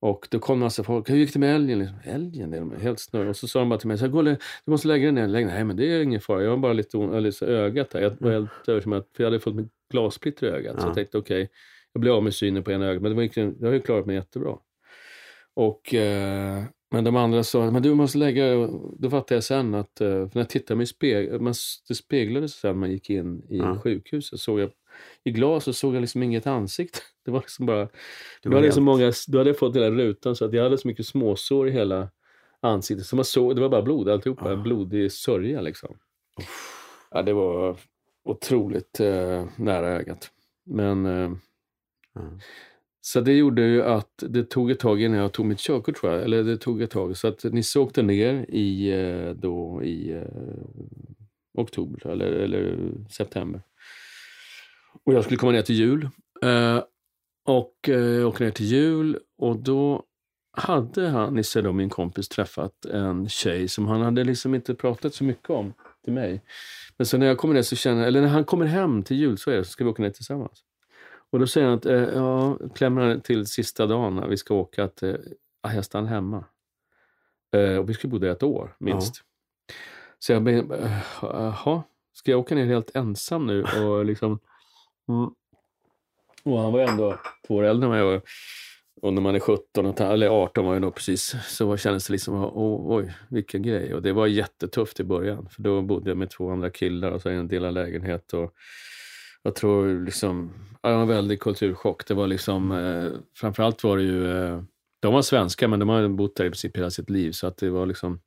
Och då kom en massa folk. Hur gick det med älgen? Liksom, älgen? De är helt snurriga. Och så sa de bara till mig, så Gå, du måste lägga dig ner. Lägg, nej, men det är ingen fara. Jag har bara lite ont, eller så ögat där. Jag var helt övertygad för jag hade fått med glassplitter i ögat. Ja. Så jag tänkte, okej, jag blev av med synen på ena ögat. Men det, var, jag har ju klarat mig jättebra. Och, eh, men de andra sa, men du måste lägga dig." Då fattade jag sen att, eh, för när jag tittade mig i spegel, man, det speglades sen när man gick in i Ja. sjukhuset. Såg jag, I glas så såg jag liksom inget ansikte. Det var liksom bara, Det du var hade, så många, du hade fått hela rutan så att jag hade så mycket småsår i hela ansiktet. Så man såg, det var bara blod alltihopa, Ah. en blodig sörja liksom. Ja, det var otroligt eh, nära ögat. Men eh, Ja så det gjorde ju att det tog ett tag innan jag tog mitt körkort tror jag. Eller det tog ett tag. Så att Nisse åkte ner i, eh, då, i eh, oktober eller, eller september. Och jag skulle komma ner till jul. Eh, och eh, jag åkte ner till jul och då hade han, Nisse då, min kompis, träffat en tjej som han hade liksom inte pratat så mycket om till mig. Men så när jag kommer ner så känner eller när han kommer hem till jul så är det, så ska vi åka ner tillsammans. Och då säger han att, eh, ja, klämmer han till sista dagen när vi ska åka att, eh, "Ah, jag stannar hemma. Eh, och vi skulle bo där ett år, minst. Så jag bara, eh, jaha, ska jag åka ner helt ensam nu? Och liksom, mm. Och han var ändå två år äldre än mig. Och, och när man är 17, och, eller 18 var jag då precis, så kändes det liksom, oh, oj, vilken grej. Och det var jättetufft i början. För då bodde jag med två andra killar och så en delad lägenhet. Och jag tror liksom, ja, det var en väldig kulturchock. Det var liksom, eh, framförallt var det ju, eh, de var svenska men de har bott där i princip hela sitt liv. Så att det var liksom,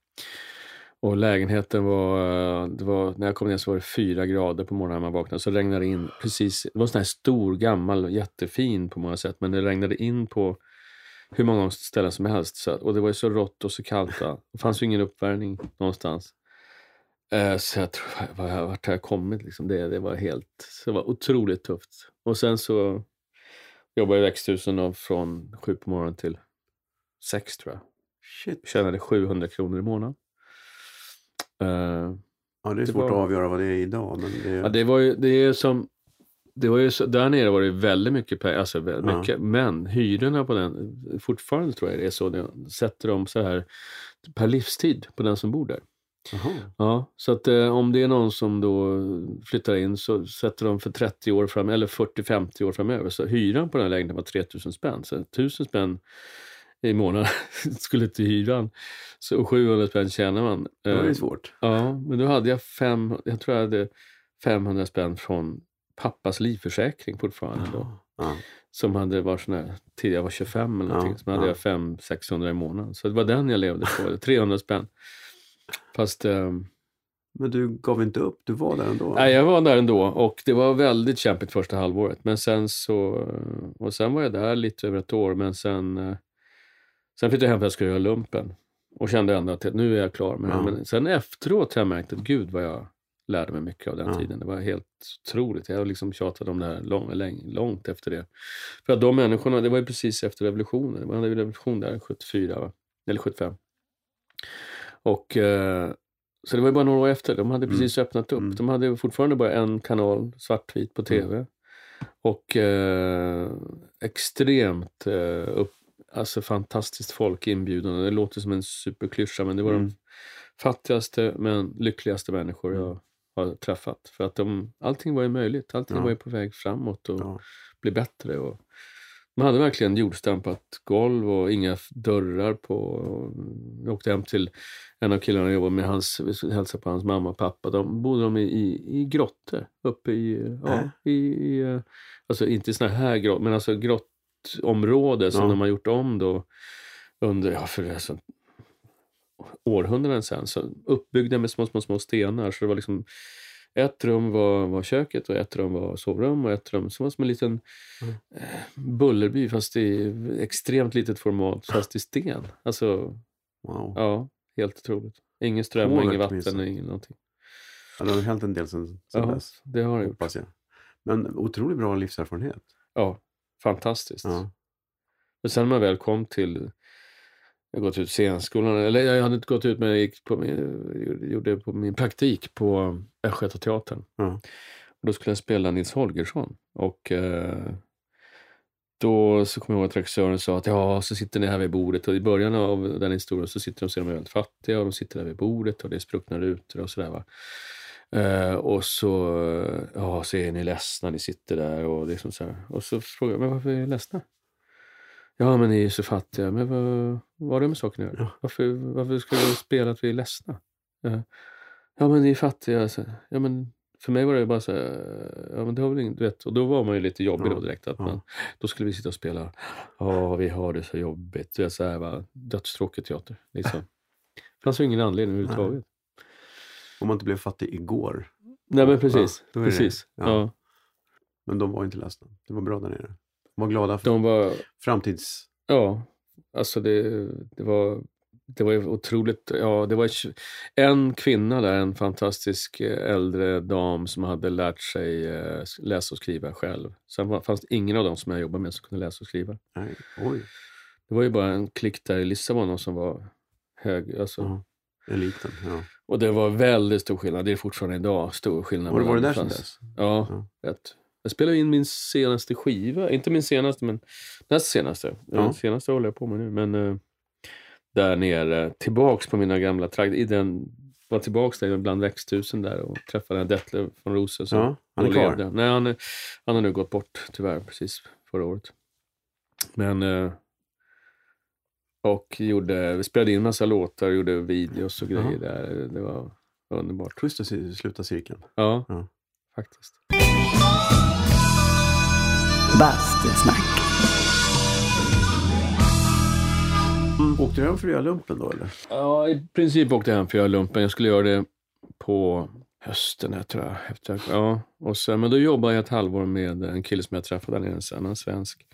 och lägenheten var, eh, det var, när jag kom ner så var det fyra grader på morgonen när man vaknade. Så regnade det in precis, det var en sån här stor, gammal, jättefin på många sätt. Men det regnade in på hur många ställen som helst. Så, och det var ju så rått och så kallt. va. Det fanns ju ingen uppvärmning någonstans. Eh, så jag tror, vart har jag kommit? Liksom det, det var helt, det var otroligt tufft. Och sen så jobbade jag i växthusen och från sju på morgonen till sex tror jag. Shit. Tjänade 700 kronor i månaden. Eh, Ja, det är Det svårt var- att avgöra vad det är idag. Men det... Ja, det var ju, det är som, det var ju så, där nere var det väldigt mycket pengar, alltså väldigt Ja. mycket, men hyrorna på den, fortfarande tror jag det är så, de sätter de så här per livstid på den som bor där. Ja, så att eh, om det är någon som då flyttar in så sätter de för 30 år fram, eller 40-50 år framöver. Så hyran på den här lägenheten var 3000 spänn. Så 1000 spänn i månaden skulle till hyran. Så och 700 spänn tjänar man. Det var Eh, ju svårt. Ja, men då hade jag fem, jag tror jag hade 500 spänn från pappas livförsäkring fortfarande då. Ja. Som hade varit sån här, tidigare jag var 25 eller Ja, någonting. Så hade ja. jag 500-600 i månaden. Så det var den jag levde på, 300 spänn. Fast ehm, Men du gav inte upp, du var där ändå? nej, jag var där ändå och det var väldigt kämpigt första halvåret. Men sen så, och sen var jag där lite över ett år. Men sen, eh, sen flyttade jag hem för att jag skulle göra lumpen. Och kände ändå att nu är jag klar med det. Ja. Men sen efteråt har jag märkt att gud vad jag lärde mig mycket av den Ja. tiden. Det var helt otroligt. Jag har liksom tjatat om det här lång, lång, långt efter det. För att de människorna, det var ju precis efter revolutionen. Det var en revolution där 74, va? eller 75. Och eh, så det var ju bara några år efter. De hade Mm. precis öppnat upp. Mm. De hade fortfarande bara en kanal, svartvit, på tv. Och eh, extremt eh, upp, alltså fantastiskt folk inbjudande. Det låter som en superklyscha, men det var Mm. de fattigaste men lyckligaste människor jag har träffat. För att de, allting var ju möjligt. Allting Ja. var ju på väg framåt och Ja. bli bättre. Och man hade verkligen jordstampat golv och inga dörrar på. Jag åkte hem till en av killarna jag jobbade med, hans, vi skulle hälsa på hans mamma och pappa. De bodde de i, i, i grottor uppe i, ja, Äh? i, i eh, alltså inte såna här grottor, men alltså grottområde som Ja. de har gjort om då under, ja för alltså, århundraden sedan. Så uppbyggda med små, små, små stenar. Så det var liksom ett rum var, var köket och ett rum var sovrum och ett rum som var som en liten Mm. eh, bullerby fast i extremt litet format fast i sten. Alltså, Wow. ja, helt otroligt. Ingen ström, och Hålet ingen vatten, åtminstone. ingen någonting. Ja, det har hänt en del sen, sen Ja, dess, det har det gjort. jag. Men otroligt bra livserfarenhet. Ja, fantastiskt. Ja. Men sen när man väl kom till, jag har gått ut scenskolan, eller jag hade inte gått ut men jag gick på min, gjorde på min praktik på Östgötateatern. Ja. Och då skulle jag spela Nils Holgersson. Och eh, då så kommer jag ihåg att regissören sa att ja, så sitter ni här vid bordet och i början av den historien så sitter de så är de väldigt fattiga och de sitter där vid bordet och det är spruckna rutor och sådär. Va? Eh, och så, ja, så är ni ledsna, ni sitter där och det är som så här. Och så frågar jag, men varför är ni ledsna? Ja, men ni är så fattiga. Men vad, vad har det med saken att göra? Varför, varför ska du spela att vi är ledsna? Ja, ja men ni är fattiga. Så, ja, men för mig var det bara så här, ja men det har väl inget, du vet. Och då var man ju lite jobbig Ja, då direkt. Att ja. man, då skulle vi sitta och spela, ja vi har det så jobbigt. Det är så här, va, dödstråkig teater. Liksom. Det fanns ju ingen anledning överhuvudtaget. Om man inte blev fattig igår. Nej men precis. Ja, precis. Men de var inte ledsna. Det var bra där nere. De var glada för De var, framtids... ja, alltså det, det var det var otroligt, ja det var en kvinna där, en fantastisk eh, äldre dam som hade lärt sig eh, läsa och skriva själv. Sen var- fanns det ingen av dem som jag jobbade med som kunde läsa och skriva. Nej, oj. Det var ju bara en klick där i Lissabon som var hög. Alltså. Ja. Eliten, ja. Och det var väldigt stor skillnad. Det är fortfarande idag stor skillnad. Har du varit mellan- där sedan fanns- dess? Ja, Ja. rätt. Jag spelade in min senaste skiva. Inte min senaste, men näst senaste. Ja. Den senaste håller jag på med nu. Men eh, där nere, tillbaks på mina gamla trakter. I den, var tillbaks där bland växthusen där och träffade Detlef von Rosen Ja, han är kvar. Nej, han, är, han har nu gått bort tyvärr precis förra året. Men eh, och gjorde, vi spelade in massa låtar, gjorde videos och grejer Jaha. där. Det var underbart. Att se- sluta cirkeln. Ja, Ja. Faktiskt. Bastusnack. Åkte du hem för att göra lumpen då eller? Ja, i princip åkte jag hem för att göra lumpen. Jag skulle göra det på hösten, jag tror jag. Efter, ja. och sen, men då jobbade jag ett halvår med en kille som jag träffade där nere, en annan svensk.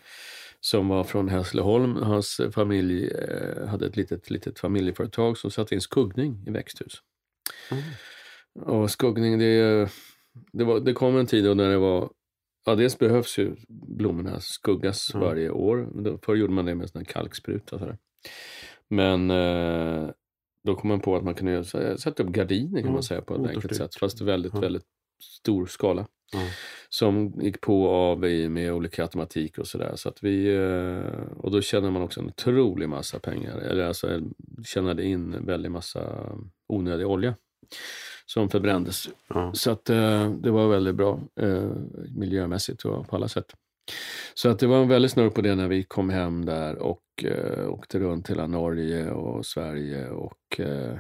Som var från Hässleholm. Hans familj eh, hade ett litet, litet familjeföretag som satte in skuggning i växthus. Och skuggning, det, det, var, det kom en tid då när det var Ja, dels behövs ju blommorna skuggas Ja. varje år. Förr gjorde man det med en kalkspruta. sådär. Men eh, då kom man på att man kunde så sätta upp gardiner kan Ja, man säga på ett enkelt sätt. Fast väldigt, Ja. väldigt stor skala. Som gick på av i med olika automatik och sådär. Så att vi, eh, och då tjänade man också en otrolig massa pengar. Eller alltså tjänade in en väldig massa onödig olja. Som förbrändes Ja. så att eh, det var väldigt bra eh, miljömässigt och på alla sätt. Så att det var en väldigt snurr på det när vi kom hem där och eh, åkte runt hela Norge och Sverige och eh,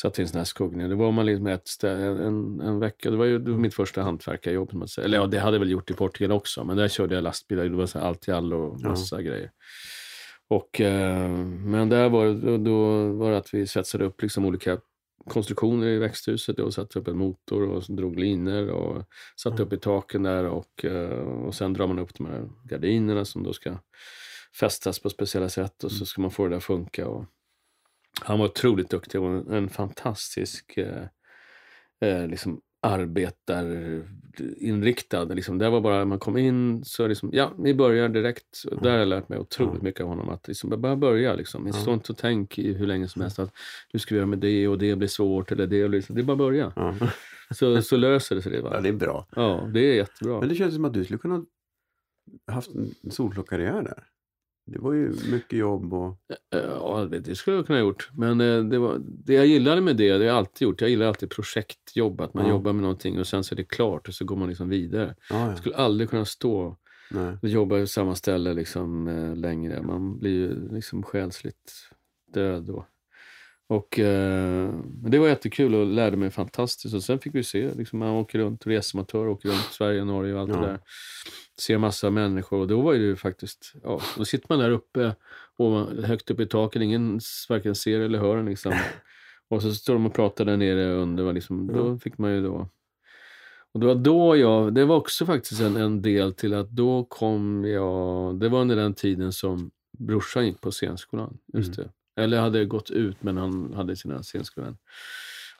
satte in såna här skuggningar. Det var man liksom ett ställe, en, en vecka. Det var ju det var mitt första hantverkarjobb. man. Eller ja, det hade jag väl gjort i Portugal också. Men där körde jag lastbilar. Det var så allt i allo och Ja. massa grejer. Och, eh, men där var då, då var det att vi svetsade upp liksom olika konstruktioner i växthuset och satte upp en motor och drog linor och satte upp i taken där och, eh, och sen drar man upp de här gardinerna som då ska fästas på speciella sätt och så ska man få det att funka. Och han var otroligt duktig och en, en fantastisk eh, eh, liksom arbetarinriktad. Liksom. Det var bara, man kom in så liksom, ja, vi börjar direkt. Och Där har jag lärt mig otroligt mycket av honom. Att liksom, bara börja liksom. Ja. Stå inte och tänk i hur länge som helst att nu ska vi göra med det och det blir svårt eller det blir... Det är bara att börja. Ja. Så, så löser det sig det. ja, det är bra. Ja, det är jättebra. Men det känns som att du skulle kunna haft en solklar karriär där. Det var ju mycket jobb och... Ja, det, det skulle jag kunna ha gjort. Men eh, det, var, det jag gillade med det, det har jag alltid gjort. Jag gillar alltid projektjobb. Att man Ja. jobbar med någonting och sen så är det klart och så går man liksom vidare. Ja, ja. Jag skulle aldrig kunna stå Nej. och jobba på samma ställe liksom, eh, längre. Man blir ju liksom själsligt död då. Och eh, det var jättekul och lärde mig fantastiskt. Och sen fick vi se, liksom, man åker runt, resematör, åker runt Sverige, Norge och allt Ja. det där. Ser massa människor och då var det ju faktiskt, ja, då sitter man där uppe och högt upp i taket, ingen varken ser eller hör en liksom. Och så står de och pratar där nere under, liksom, då fick man ju då och det var då jag, det var också faktiskt en, en del till att då kom jag, det var under den tiden som brorsan gick på scenskolan. Just det. Eller hade gått ut men han hade sina scenskolan.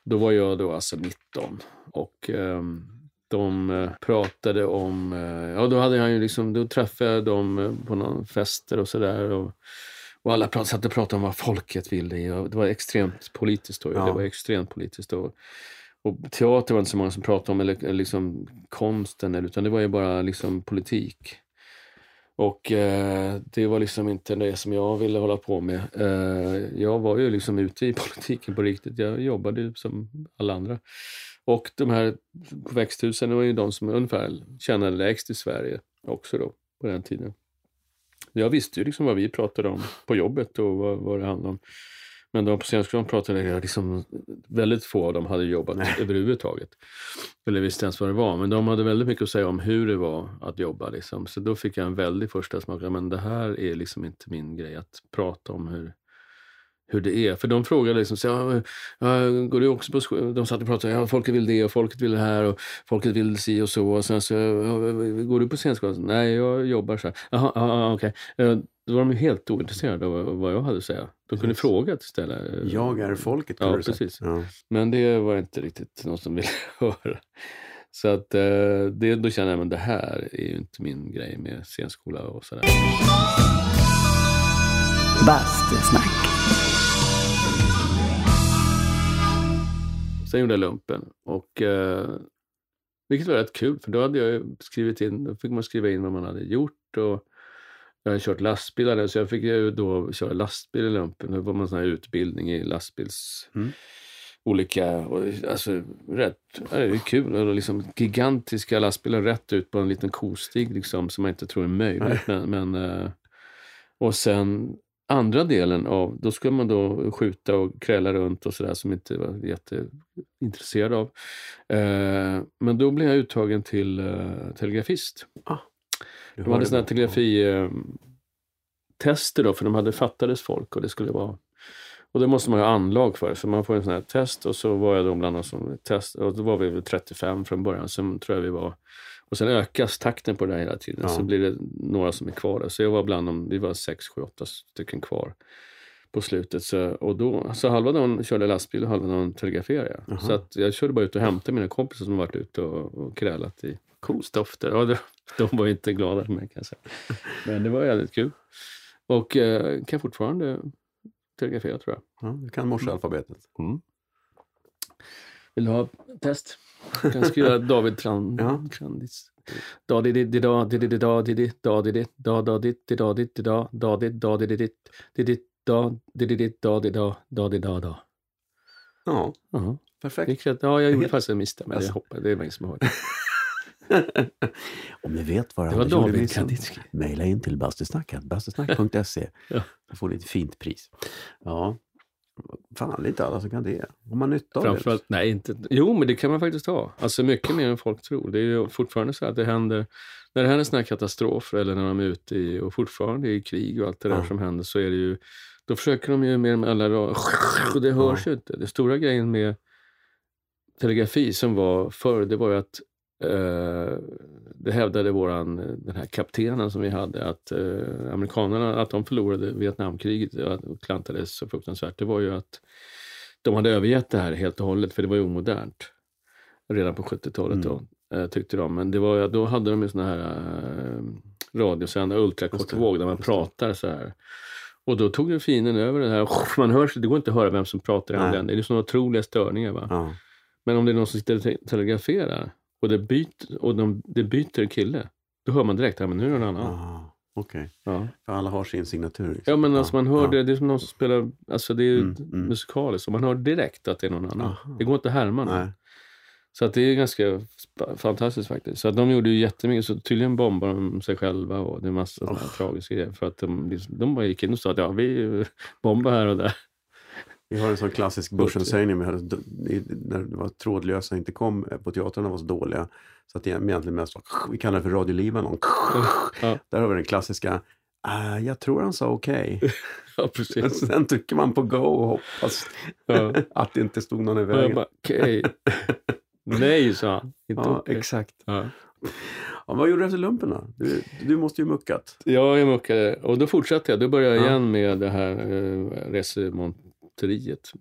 Då var jag då alltså 19 och ehm, de eh, pratade om, eh, ja då hade han ju liksom, då träffade jag dem eh, på någon fester och sådär. Och, och alla prat, satt och pratade om vad folket ville. Och det var extremt politiskt då. Ja. Det var extremt politiskt då. Och teater var inte så många som pratade om, eller, eller liksom konsten, eller, utan det var ju bara liksom politik. Och eh, det var liksom inte det som jag ville hålla på med. Eh, jag var ju liksom ute i politiken på riktigt. Jag jobbade ju som alla andra. Och de här på växthusen det var ju de som ungefär tjänade lägst i Sverige också då på den tiden. Jag visste ju liksom vad vi pratade om på jobbet och vad, vad det handlade om. Men de på scenskolan pratade jag liksom, väldigt få av dem hade jobbat Nej. överhuvudtaget. Eller visste ens vad det var. Men de hade väldigt mycket att säga om hur det var att jobba. Liksom. Så då fick jag en väldig första smak. Men det här är liksom inte min grej att prata om hur, hur det är. För de frågade liksom, så, ja, går du också på sko-" De satt och pratade, ja folket vill det och folket vill det här och folket vill si och så. Och sen så, ja, går du på scenskolan? Nej, jag jobbar så här. Jaha, ja, ja, okej. Eh, Då var de ju helt ointresserade av vad jag hade att säga. De kunde Precis. fråga istället. eh, Jag är folket. Ja, precis. Ja. Men det var inte riktigt något som ville höra. Så att eh, det, då kände jag, men det här är ju inte min grej med scenskola och sådär. Bastusnack. Sen gjorde jag lumpen. Och, eh, vilket var rätt kul, för då hade jag skrivit in, då fick man skriva in vad man hade gjort. Och jag hade kört lastbilar, så jag fick ju då köra lastbil i lumpen. Då var man sån här utbildning i lastbils... Mm. Olika, och, alltså rätt, det är kul. Och liksom, gigantiska lastbilar rätt ut på en liten kostig liksom, som man inte tror är möjligt. Men, men, eh, och sen andra delen av, då skulle man då skjuta och kräla runt och sådär som inte var jätteintresserad av. Eh, men då blev jag uttagen till eh, telegrafist. Du De hade sådana här det. telegrafi eh, tester då, för de hade fattades folk och det skulle vara och det måste man ha anlag för, så man får en sån här test och så var jag då bland annat som test och då var vi väl 35 från början, sen tror jag vi var och sen ökas takten på det här hela tiden, Ja. så blir det några som är kvar där. Så jag var bland dem, vi var 6, 7, 8 stycken kvar på slutet. Så, och då, så halva dagen körde jag lastbil och halva dagen telegraferade jag. Så att jag körde bara ut och hämtade mina kompisar som varit ute och, och krälat i kostofter. Ja, de, de var inte glada för mig kan jag säga. Men det var jävligt kul. Och eh, kan fortfarande telegrafera tror jag. Ja, du kan morsealfabetet. Vill du ha test? Jag kan skriva David Tran, Ja. Trandis. Ja, perfekt. Gick rätt? Ja, jag gjorde faktiskt en misstag, men jag Alltså. hoppade. Det är ingen som har. Om ni vet vad Det var David Kandinsky. mejla in till bastusnacket, bastusnack.se. Ja. Du får lite fint pris. Ja, fan, det är inte alla som kan det. Har man nytta av Framförallt, nej inte. Jo, men det kan man faktiskt ha. Alltså mycket mer än folk tror. Det är ju fortfarande så att det händer, när det händer sådana här katastrofer eller när de är ute i, och fortfarande i krig och allt det där Ja. som händer så är det ju, då försöker de ju med de alla, och det hörs ju inte. Det stora grejen med telegrafi som var förr, det var ju att eh, det hävdade våran, den här kaptenen som vi hade, att eh, amerikanerna, att de förlorade Vietnamkriget och klantades så fruktansvärt. Det var ju att de hade övergett det här helt och hållet, för det var ju omodernt. Redan på 70-talet då, eh, tyckte de. Men det var, då hade de ju såna här eh, radiosändare, Just ultrakortvåg, där man pratar så här. Och då tog ju fienden över det här. Man hör, det går inte att höra vem som pratar i andra. Det är såna otroliga störningar. Va? Ja. Men om det är någon som sitter och te- telegraferar och det byter, och de, det byter kille, då hör man direkt att nu är det någon annan. Okej, Ja. för alla har sin signatur. Liksom. ja, men alltså man hör ja. det, det är som någon som spelar, alltså det är Mm, mm. musikaliskt, och man hör direkt att det är någon annan. Aha. Det går inte att härma någon. Så att det är ganska fantastiskt faktiskt. Så att de gjorde ju jättemycket, så tydligen bombade de sig själva och det är massa sådana här Oh. tragiska grejer. För att de, liksom- de bara gick in och sa att ja, vi bombar här och där. Vi har en sån klassisk börsensägning vi hade, i- när det var trådlösa inte kom eh, på teatrarna var så dåliga. Så att det egentligen mest var, vi kallar det för Radio Libanon. Ja. Där har vi den klassiska, "Ah, jag tror han sa okej. Ja, precis. Sen trycker man på go och hoppas Ja. att det inte stod någon i vägen. bara, okej. Nej, sa han. Inte Ja, okej. exakt. Ja. Ja, vad gjorde du efter lumpen då? Du, du måste ju muckat. Ja, jag muckade. Och då fortsatte jag. Då började jag Ja. igen med det här eh, resemonteriet,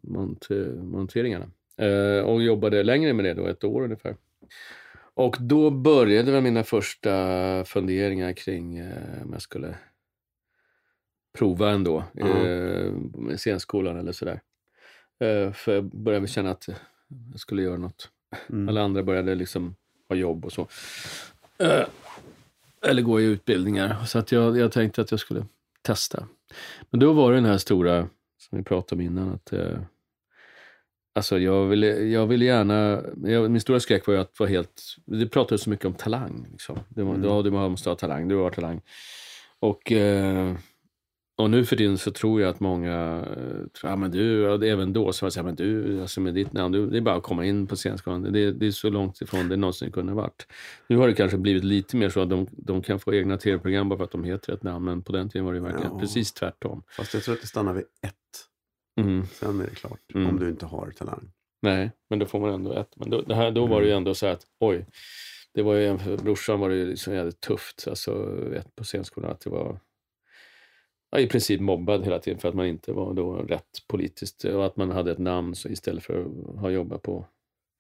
mont, monteringarna. Eh, och jobbade längre med det då, ett år ungefär. Och då började väl mina första funderingar kring eh, om jag skulle prova ändå Ja. eh, scenskolan eller sådär. Eh, för jag började känna att jag skulle göra något. Mm. Alla andra började liksom ha jobb och så. Eh, eller gå i utbildningar. Så att jag, jag tänkte att jag skulle testa. Men då var det den här stora, som vi pratade om innan, att eh, Alltså jag ville, jag ville gärna, jag, min stora skräck var ju att vara helt, det pratades så mycket om talang. Liksom. Det mm. Ja, du måste ha talang, du har talang. Och, eh, och nu för tiden så tror jag att många, ja men du, även då så var det så här, men du, alltså med ditt namn, du, det är bara att komma in på scenskolan. Det, det är så långt ifrån det någonsin kunde ha varit. Nu har det kanske blivit lite mer så att de, de kan få egna tv-program bara för att de heter ett namn, men på den tiden var det verkligen ja. precis tvärtom. Fast jag tror att det stannar vid ett. Mm. Sen är det klart, mm. om du inte har talang. Nej, men då får man ändå ett. Men då, det här, då var det ju mm. ändå så att, oj, det var ju, för brorsan var det ju liksom jävligt tufft, alltså ett på scenskolan, att det var ja, i princip mobbad hela tiden för att man inte var då rätt politiskt och att man hade ett namn så istället för att ha jobbat på.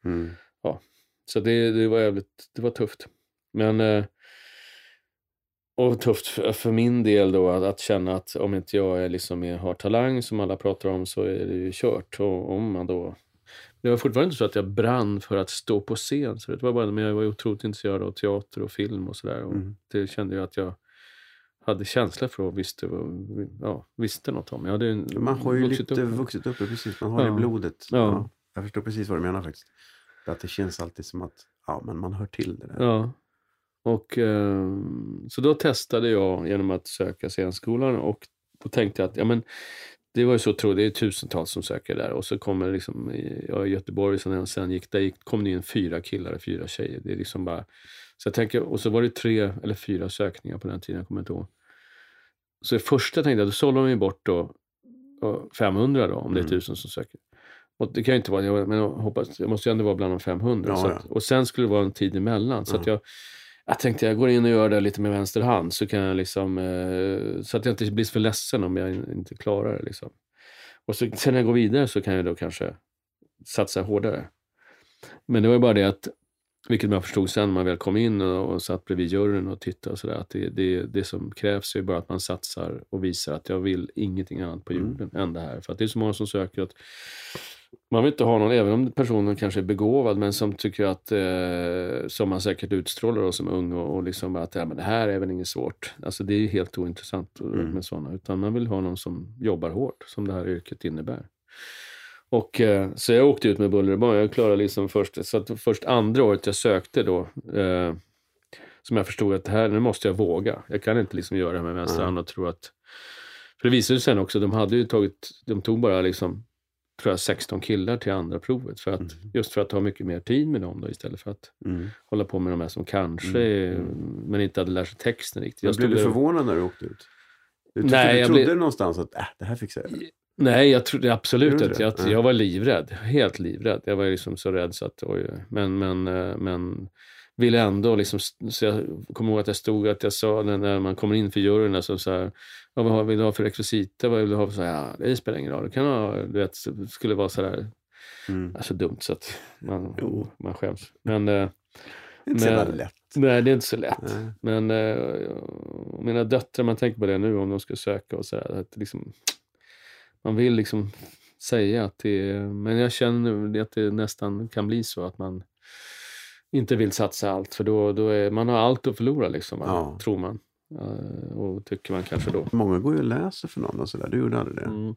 Mm. Ja, så det, det var jävligt, det var tufft. Men eh, och tufft för, för, min del då att, att, känna att om inte jag är liksom har talang som alla pratar om så är det ju kört. Och om man då... Det var fortfarande inte så att jag brann för att stå på scen. Så det var bara, men jag var otroligt intresserad av teater och film och sådär. Mm. Det kände jag att jag hade känsla för och visste, ja, visste något om. Jag hade man har ju vuxit lite upp. vuxit upp precis. Man har ja. det i blodet. Ja. ja. Jag förstår precis vad du menar faktiskt. Att det känns alltid som att ja, men man hör till det där. Ja. Och, eh, så då testade jag genom att söka scenskolan och då tänkte jag att ja, men, det var ju så otroligt, det är tusentals som söker där och så kommer liksom, jag i Göteborg, sen, sen gick, där gick, kom det in fyra killar och fyra tjejer. Det är liksom bara, så jag tänker, och så var det tre eller fyra sökningar på den tiden, jag kommer inte ihåg. Så det första tänkte jag, då sållar de ju bort då 500 då, om det är mm. tusen som söker. Och det kan ju inte vara, jag, men jag hoppas, jag måste ju ändå vara bland de 500. Ja, att, och sen skulle det vara en tid emellan. Så att jag, jag tänkte jag går in och gör det lite med vänster hand så kan jag liksom, eh, så att jag inte blir för ledsen om jag inte klarar det. Liksom. Och så, sen när jag går vidare så kan jag då kanske satsa hårdare. Men det var ju bara det att, vilket man förstod sen när man väl kom in och, och satt bredvid juryn och tittade och sådär, att det, det, det som krävs är bara att man satsar och visar att jag vill ingenting annat på mm. jorden mm. än det här. För att det är så många som söker att man vill inte ha någon, även om personen kanske är begåvad, men som tycker att, eh, som man säkert utstrålar då som ung och, och liksom att ja, men det här är väl inget svårt. Alltså det är helt ointressant mm. med sådana, utan man vill ha någon som jobbar hårt, som det här yrket innebär. Och, eh, så jag åkte ut med buller och bång. Jag klarade liksom först, så att först andra året jag sökte då, eh, som jag förstod att det här, nu måste jag våga. Jag kan inte liksom göra det här med vänster hand och tro att... För det visade sig sen också, de hade ju tagit, de tog bara liksom tror jag, 16 killar till andra provet. För att, mm. Just för att ha mycket mer tid med dem då, istället för att mm. hålla på med de här som kanske, mm. men inte hade lärt sig texten riktigt. Jag blev du förvånad när du åkte ut? Du, Nej, du trodde blev... någonstans att äh, det här fixar jag? Nej, jag trodde absolut inte. Jag, jag var livrädd. Helt livrädd. Jag var liksom så rädd så att, oj, men, men, eh, men ville ändå liksom, så jag kommer ihåg att jag stod, att jag sa när man kommer in för juryn, alltså så här, vad vill du ha för rekvisita? Vad vill du ha för så här, ja, det spelar ingen roll. Det kan ha, du vet, skulle vara sådär, mm. alltså dumt så att man, man skäms. Men, eh, det är inte men, så lätt. Nej, det är inte så lätt. Nej. Men äh, mina döttrar, man tänker på det nu om de ska söka och sådär, att liksom, man vill liksom säga att det är, men jag känner att det nästan kan bli så att man inte vill satsa allt för då, då är man har allt att förlora liksom, ja. tror man. Uh, och tycker man kanske då. Många går ju och läser för någon och sådär. Du gjorde aldrig det? Mm.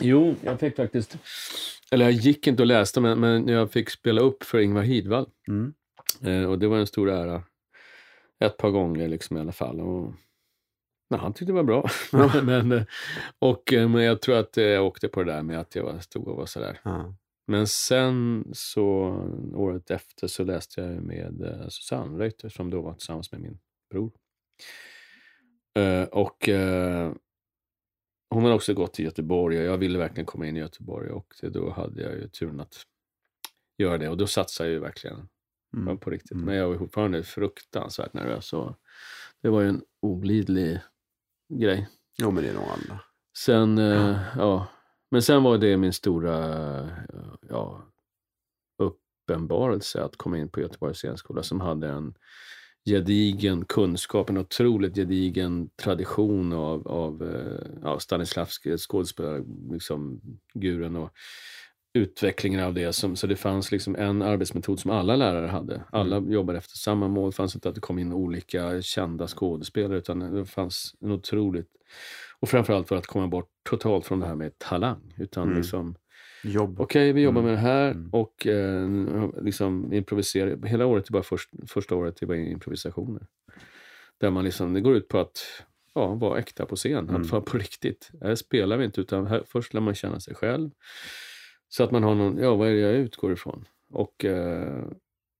Jo, jag fick faktiskt, eller jag gick inte och läste men, men jag fick spela upp för Ingvar Hidvall. Mm. Uh, och det var en stor ära. Ett par gånger liksom i alla fall. Och, nej, han tyckte det var bra. men, eh, och, men jag tror att jag åkte på det där med att jag stod och var sådär. Ja. Men sen så året efter så läste jag med Susanne Reuter som då var tillsammans med min bror. Uh, och uh, hon har också gått till Göteborg och jag ville verkligen komma in i Göteborg och då hade jag ju turen att göra det och då satsade jag ju verkligen mm. på riktigt. Mm. Men jag var fortfarande fruktansvärt nervös. Så det var ju en olidlig grej. Jo, men det är nog alla. Sen, ja. ja. Men sen var det min stora ja, uppenbarelse att komma in på Göteborgs scenskola som hade en gedigen kunskap, en otroligt gedigen tradition av, av eh, ja, Stanislavski, skådespelarguren. Liksom, och, utvecklingen av det. Som, så det fanns liksom en arbetsmetod som alla lärare hade. Alla jobbade efter samma mål. Det fanns inte att det kom in olika kända skådespelare utan det fanns en otroligt... Och framförallt för att komma bort totalt från det här med talang. Utan Mm. liksom, Jobb. okej vi jobbar Mm. med det här Mm. och eh, liksom improvisera. Hela året bara först, första året är bara improvisationer. Där man liksom, det går ut på att ja, vara äkta på scen, Mm. att vara på riktigt. Här spelar vi inte utan här, först lär man känna sig själv. Så att man har någon, ja vad är det jag utgår ifrån? Och eh,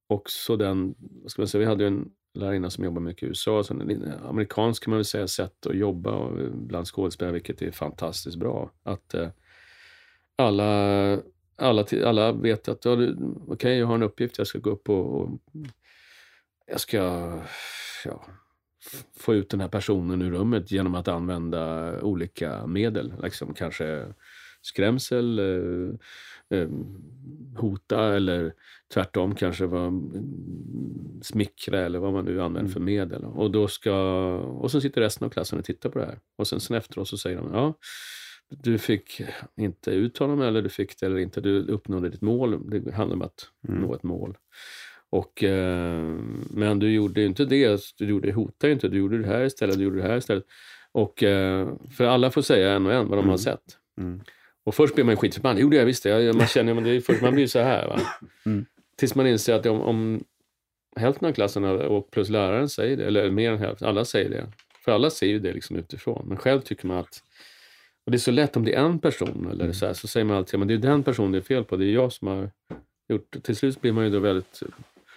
också den, vad ska man säga, vi hade en lärarinna som jobbar mycket i USA, så en amerikansk kan man väl säga sätt att jobba eh, bland skådespelare, vilket är fantastiskt bra. Att eh, alla, alla, alla vet att ja, okej, okay, jag har en uppgift, jag ska gå upp och, och jag ska ja, få ut den här personen ur rummet genom att använda olika medel. Liksom kanske skrämsel, eh, eh, hota eller tvärtom kanske vara mm, smickra eller vad man nu använder Mm. för medel. Och, då ska, och så sitter resten av klassen och tittar på det här. Och sen, sen efteråt så säger de, ja, du fick inte ut honom eller du fick det eller inte. Du uppnådde ditt mål. Det handlar om att Mm. nå ett mål. Och, eh, men du gjorde ju inte det. Du gjorde, hotade inte. Du gjorde det här istället. Du gjorde det här istället. Och, eh, för alla får säga en och en vad de Mm. har sett. Mm. Och först blir man ju skitförbannad. Jo, det jag visste. Jag, man känner men det är först man blir så här. Va? Mm. Tills man inser att om, om hälften av klassen och plus läraren säger det, eller mer än hälften, alla säger det. För alla ser ju det liksom utifrån. Men själv tycker man att och det är så lätt om det är en person eller så, här, så säger man alltid men det är den personen det är fel på. Det är jag som har gjort. Till slut blir man ju då väldigt...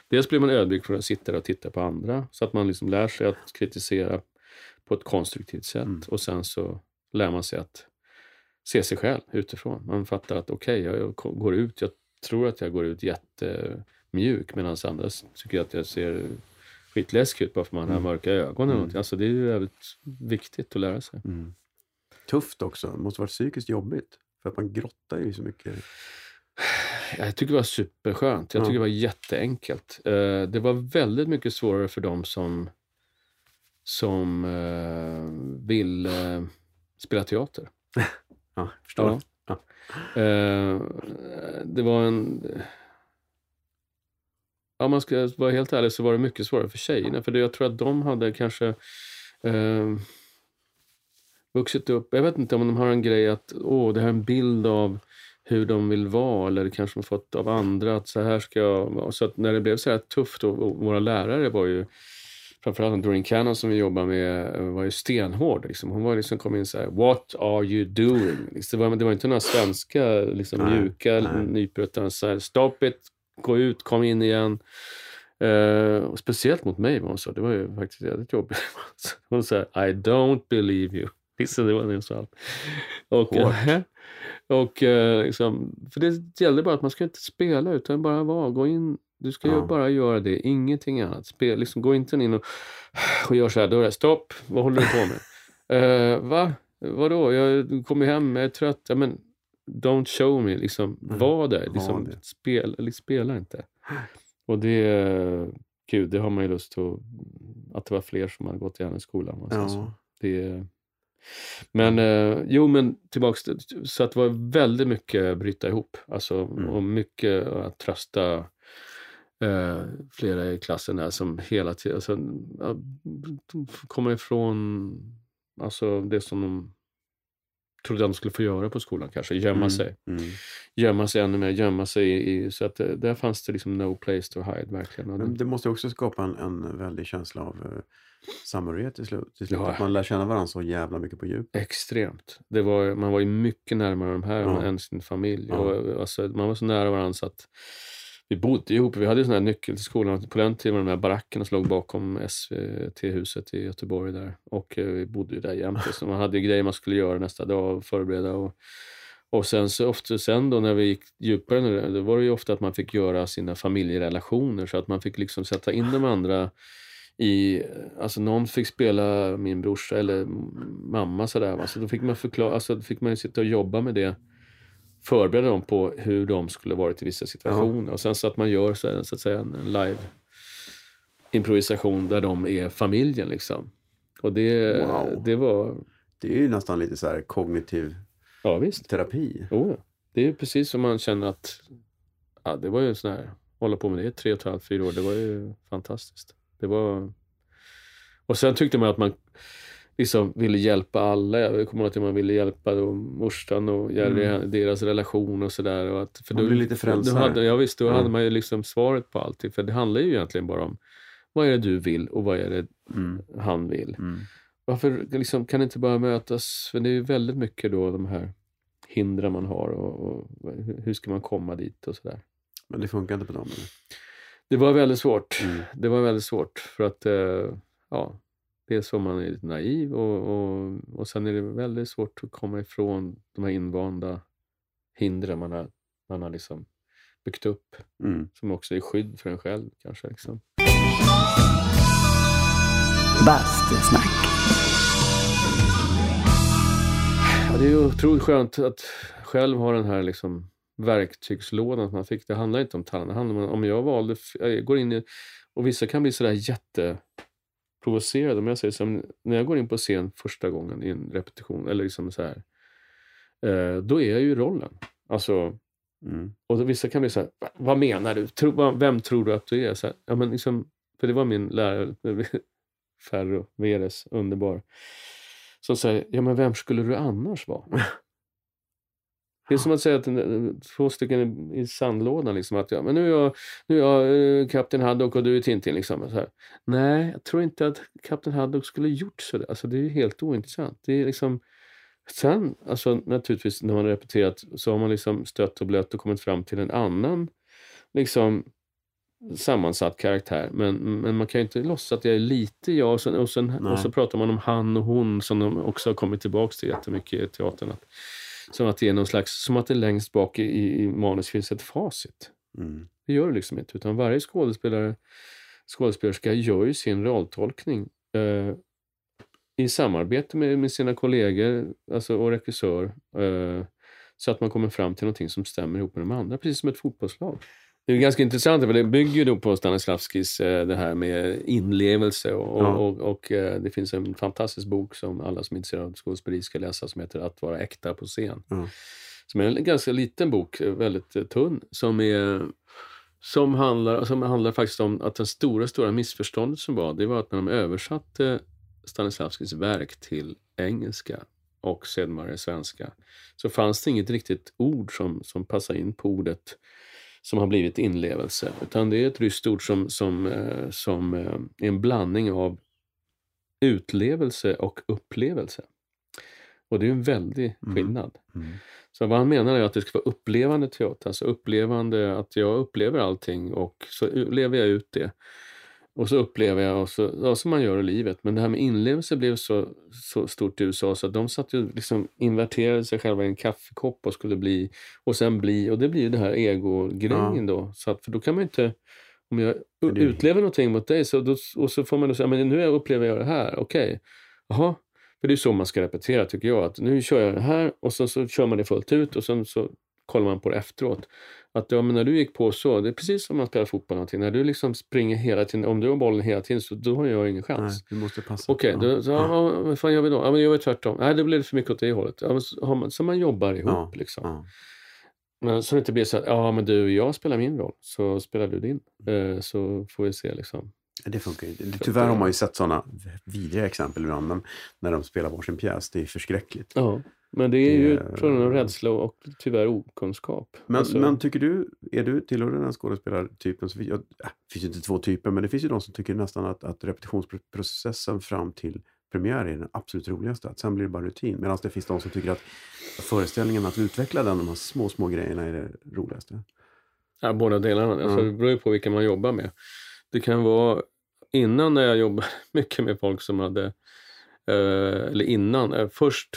Dels blir man ödmjuk för att sitta där och titta på andra så att man liksom lär sig att kritisera på ett konstruktivt sätt. Mm. Och sen så lär man sig att se sig själv utifrån. Man fattar att okej, jag, jag går ut, jag tror att jag går ut jättemjuk medan andra tycker att jag ser skitläskig ut bara för man har Mm. mörka ögon eller Mm. Alltså det är ju väldigt viktigt att lära sig. Mm. Tufft också. Det måste vara psykiskt jobbigt. För att man grottar ju så mycket. Jag tycker det var superskönt. Jag Ja. tycker det var jätteenkelt. Eh, det var väldigt mycket svårare för dem som, som eh, vill eh, spela teater. Ja, förstår. Ja. Eh, det var en... Om man ska vara helt ärlig så var det mycket svårare för tjejerna. För det, jag tror att de hade kanske eh, vuxit upp... Jag vet inte om de har en grej att åh, det här är en bild av hur de vill vara eller kanske de fått av andra att så här ska jag vara. Så att när det blev så här tufft och, och våra lärare var ju framförallt Doreen Cannon som vi jobbar med eh, var ju stenhård. Liksom. Hon var liksom, kom in så här, what are you doing? Liksom, det, var, det var inte några svenska liksom, Nej, mjuka nypor utan så här, stop it, gå ut, kom in igen. Och speciellt mot mig var hon så. Det var ju faktiskt jävligt jobbigt. Hon sa I don't believe you. Liksom, det var det hon sa. Och, eh, och liksom, för det gällde bara att man ska inte spela utan bara vara, gå in. Du ska ju Ja. bara göra det, ingenting annat. Spel, liksom, gå inte in och, och gör så här, då är det stopp, vad håller du på med? uh, va? Vadå? Jag kommer hem, jag är trött. Ja, men don't show me, liksom, Mm. var där. Var Liksom, det. spel, liksom, spela inte. Och det, gud, det har man ju lust att, att det var fler som hade gått i hennes skola. om man säger så. Ja. Det, men eh, jo, men tillbaks till, så att det var väldigt mycket bryta ihop. Alltså, Mm. och mycket att trösta eh, flera i klassen där som hela tiden alltså, kommer ifrån alltså, det som de trodde att de skulle få göra på skolan kanske, gömma Mm. sig. Mm. Gömma sig ännu mer, gömma sig i, så att eh, där fanns det liksom no place to hide verkligen. Men det, det måste också skapa en, en väldig känsla av uh, samhörighet till slut. Till slut. Ja. Att man lär känna varandra så jävla mycket på djup. Extremt. Det var, man var ju mycket närmare de här Ja. än sin familj. Ja. Och, alltså, man var så nära varandra så att vi bodde ihop. Vi hade ju sån här nyckel till skolan. På den tiden var de här barackerna som låg bakom SVT-huset i Göteborg där. Och eh, vi bodde ju där jämt. Så man hade ju grejer man skulle göra nästa dag och förbereda. Och, och sen så ofta sen då när vi gick djupare då var det ju ofta att man fick göra sina familjerelationer så att man fick liksom sätta in de andra i, alltså någon fick spela min brorsa eller mamma sådär. Va? Så då fick man förklara, alltså då fick man ju sitta och jobba med det. Förbereda dem på hur de skulle varit i vissa situationer. Och sen så att man gör så, här, så att säga en, en live improvisation där de är familjen liksom. Och det, Wow. det var, Det är ju nästan lite så här kognitiv ja visst. terapi. Ja. Det är precis som man känner att ja, det var ju sån här, hålla på med det i tre och ett halvt, fyra år, det var ju fantastiskt. Det var... Och sen tyckte man att man liksom ville hjälpa alla. Jag kommer ihåg att man ville hjälpa då morsan och Jerry, Mm. deras relation och sådär. för Man blir lite frälsare. Hade, ja visst, då Ja. hade man ju liksom svaret på allting. För det handlar ju egentligen bara om vad är det du vill och vad är det Mm. han vill. Mm. Varför liksom, kan det inte bara mötas? För det är ju väldigt mycket då de här hindren man har och, och hur- ska man komma dit och sådär. Men det funkar inte på dem? Eller? Det var väldigt svårt. Mm. Det var väldigt svårt för att eh, ja, dels så man är lite naiv och, och, och sen är det väldigt svårt att komma ifrån de här invanda hindren man har, man har liksom byggt upp Mm. som också är skydd för en själv kanske. Liksom. Bastusnack. Ja, det är ju otroligt skönt att själv ha den här liksom verktygslådan som man fick. Det handlar inte om talang, det handlar om om jag valde, jag går in i, och vissa kan bli sådär jätteprovocerade om jag säger som när jag går in på scen första gången i en repetition eller liksom så här, eh, då är jag ju i rollen. Alltså, Mm. och då, vissa kan bli så här, "Va- vad menar du? Tro, vad, vem tror du att du är? Så här, ja, men liksom, för det var min lärare, Ferro Veres, underbar, som säger, ja men vem skulle du annars vara? Det är som att säga att två stycken i sandlådan, liksom, att ja, men nu är jag, nu är jag eh, Kapten Haddock och du är Tintin. Liksom, så här. Nej, jag tror inte att Kapten Haddock skulle gjort så. Alltså, det är ju helt ointressant. Det är liksom, sen, alltså, naturligtvis när man har repeterat så har man liksom stött och blött och kommit fram till en annan liksom, sammansatt karaktär. Men, men man kan ju inte låtsas att jag är lite jag. Och, sen, och, sen, och så pratar man om han och hon som de också har kommit tillbaka till jättemycket i teatern. Att, som att det är någon slags, som att det längst bak i, i, manus finns ett facit. Mm. Det gör det liksom inte. Utan varje skådespelare, skådespelerska gör ju sin rolltolkning eh, i samarbete med, med sina kollegor alltså, och regissör. Eh, så att man kommer fram till någonting som stämmer ihop med de andra, precis som ett fotbollslag. Det är ganska intressant, för det bygger ju då på Stanislavskis eh, det här med inlevelse och, Ja. och, och eh, det finns en fantastisk bok som alla som är intresserade av skådespeleri ska läsa som heter Att vara äkta på scen. Ja. Som är en ganska liten bok, eh, väldigt tunn, som är som handlar, som handlar faktiskt om att det stora, stora missförståndet som var, det var att när de översatte Stanislavskis verk till engelska och sedermera svenska, så fanns det inget riktigt ord som, som passar in på ordet som har blivit inlevelse. Utan det är ett ryskt ord som, som, eh, som eh, är en blandning av utlevelse och upplevelse. Och det är en väldig Mm. skillnad. Mm. Så vad han menar är att det ska vara upplevande teater, alltså upplevande, att jag upplever allting och så lever jag ut det. Och så upplever jag, och så, ja, som man gör i livet. Men det här med inlevelse blev så, så stort i USA så att de satt ju liksom inverterade sig själva i en kaffekopp och skulle bli, och sen bli, och det blir ju det här ego-grejen då. Så att, för då kan man ju inte, om jag det utlever någonting mot dig så då, och så får man då säga, men nu upplever jag det här, okej. Jaha, för det är så man ska repetera tycker jag. Att nu kör jag det här och så, så kör man det fullt ut och sen så kollar man på det efteråt. Att ja, men när du gick på så, det är precis som man spelar fotboll. Någonting. När du liksom springer hela tiden, om du har bollen hela tiden så då har jag ingen Nej, chans. du måste passa. Okej, så, ja. ja, vad fan gör vi då? Ja, men gör vi tvärtom. Nej, det blev för mycket åt det hållet. Ja, så, man, så man jobbar ihop Ja, liksom. Ja. Men så det inte blir så att, ja men du, jag spelar min roll, så spelar du din. Eh, så får vi se liksom. Det funkar ju inte. Tyvärr har man ju sett sådana vidriga exempel ibland. När de spelar varsin pjäs, det är förskräckligt. Ja, men det är ju Det- jag, en rädsla och tyvärr okunskap. Men, Alltså- men tycker du, är du tillhör den skådespelartypen? Så, ja, det finns ju inte två typer, men det finns ju de som tycker nästan att, att repetitionsprocessen fram till premiär är den absolut roligaste. Att sen blir det bara rutin. Medan det finns de som tycker att föreställningen, att utveckla den, de här små, små grejerna är det roligaste. Ja, båda delarna. Alltså, Mm. Det beror ju på vilka man jobbar med. Det kan vara innan när jag jobbade mycket med folk som hade, eh, eller innan, eh, först,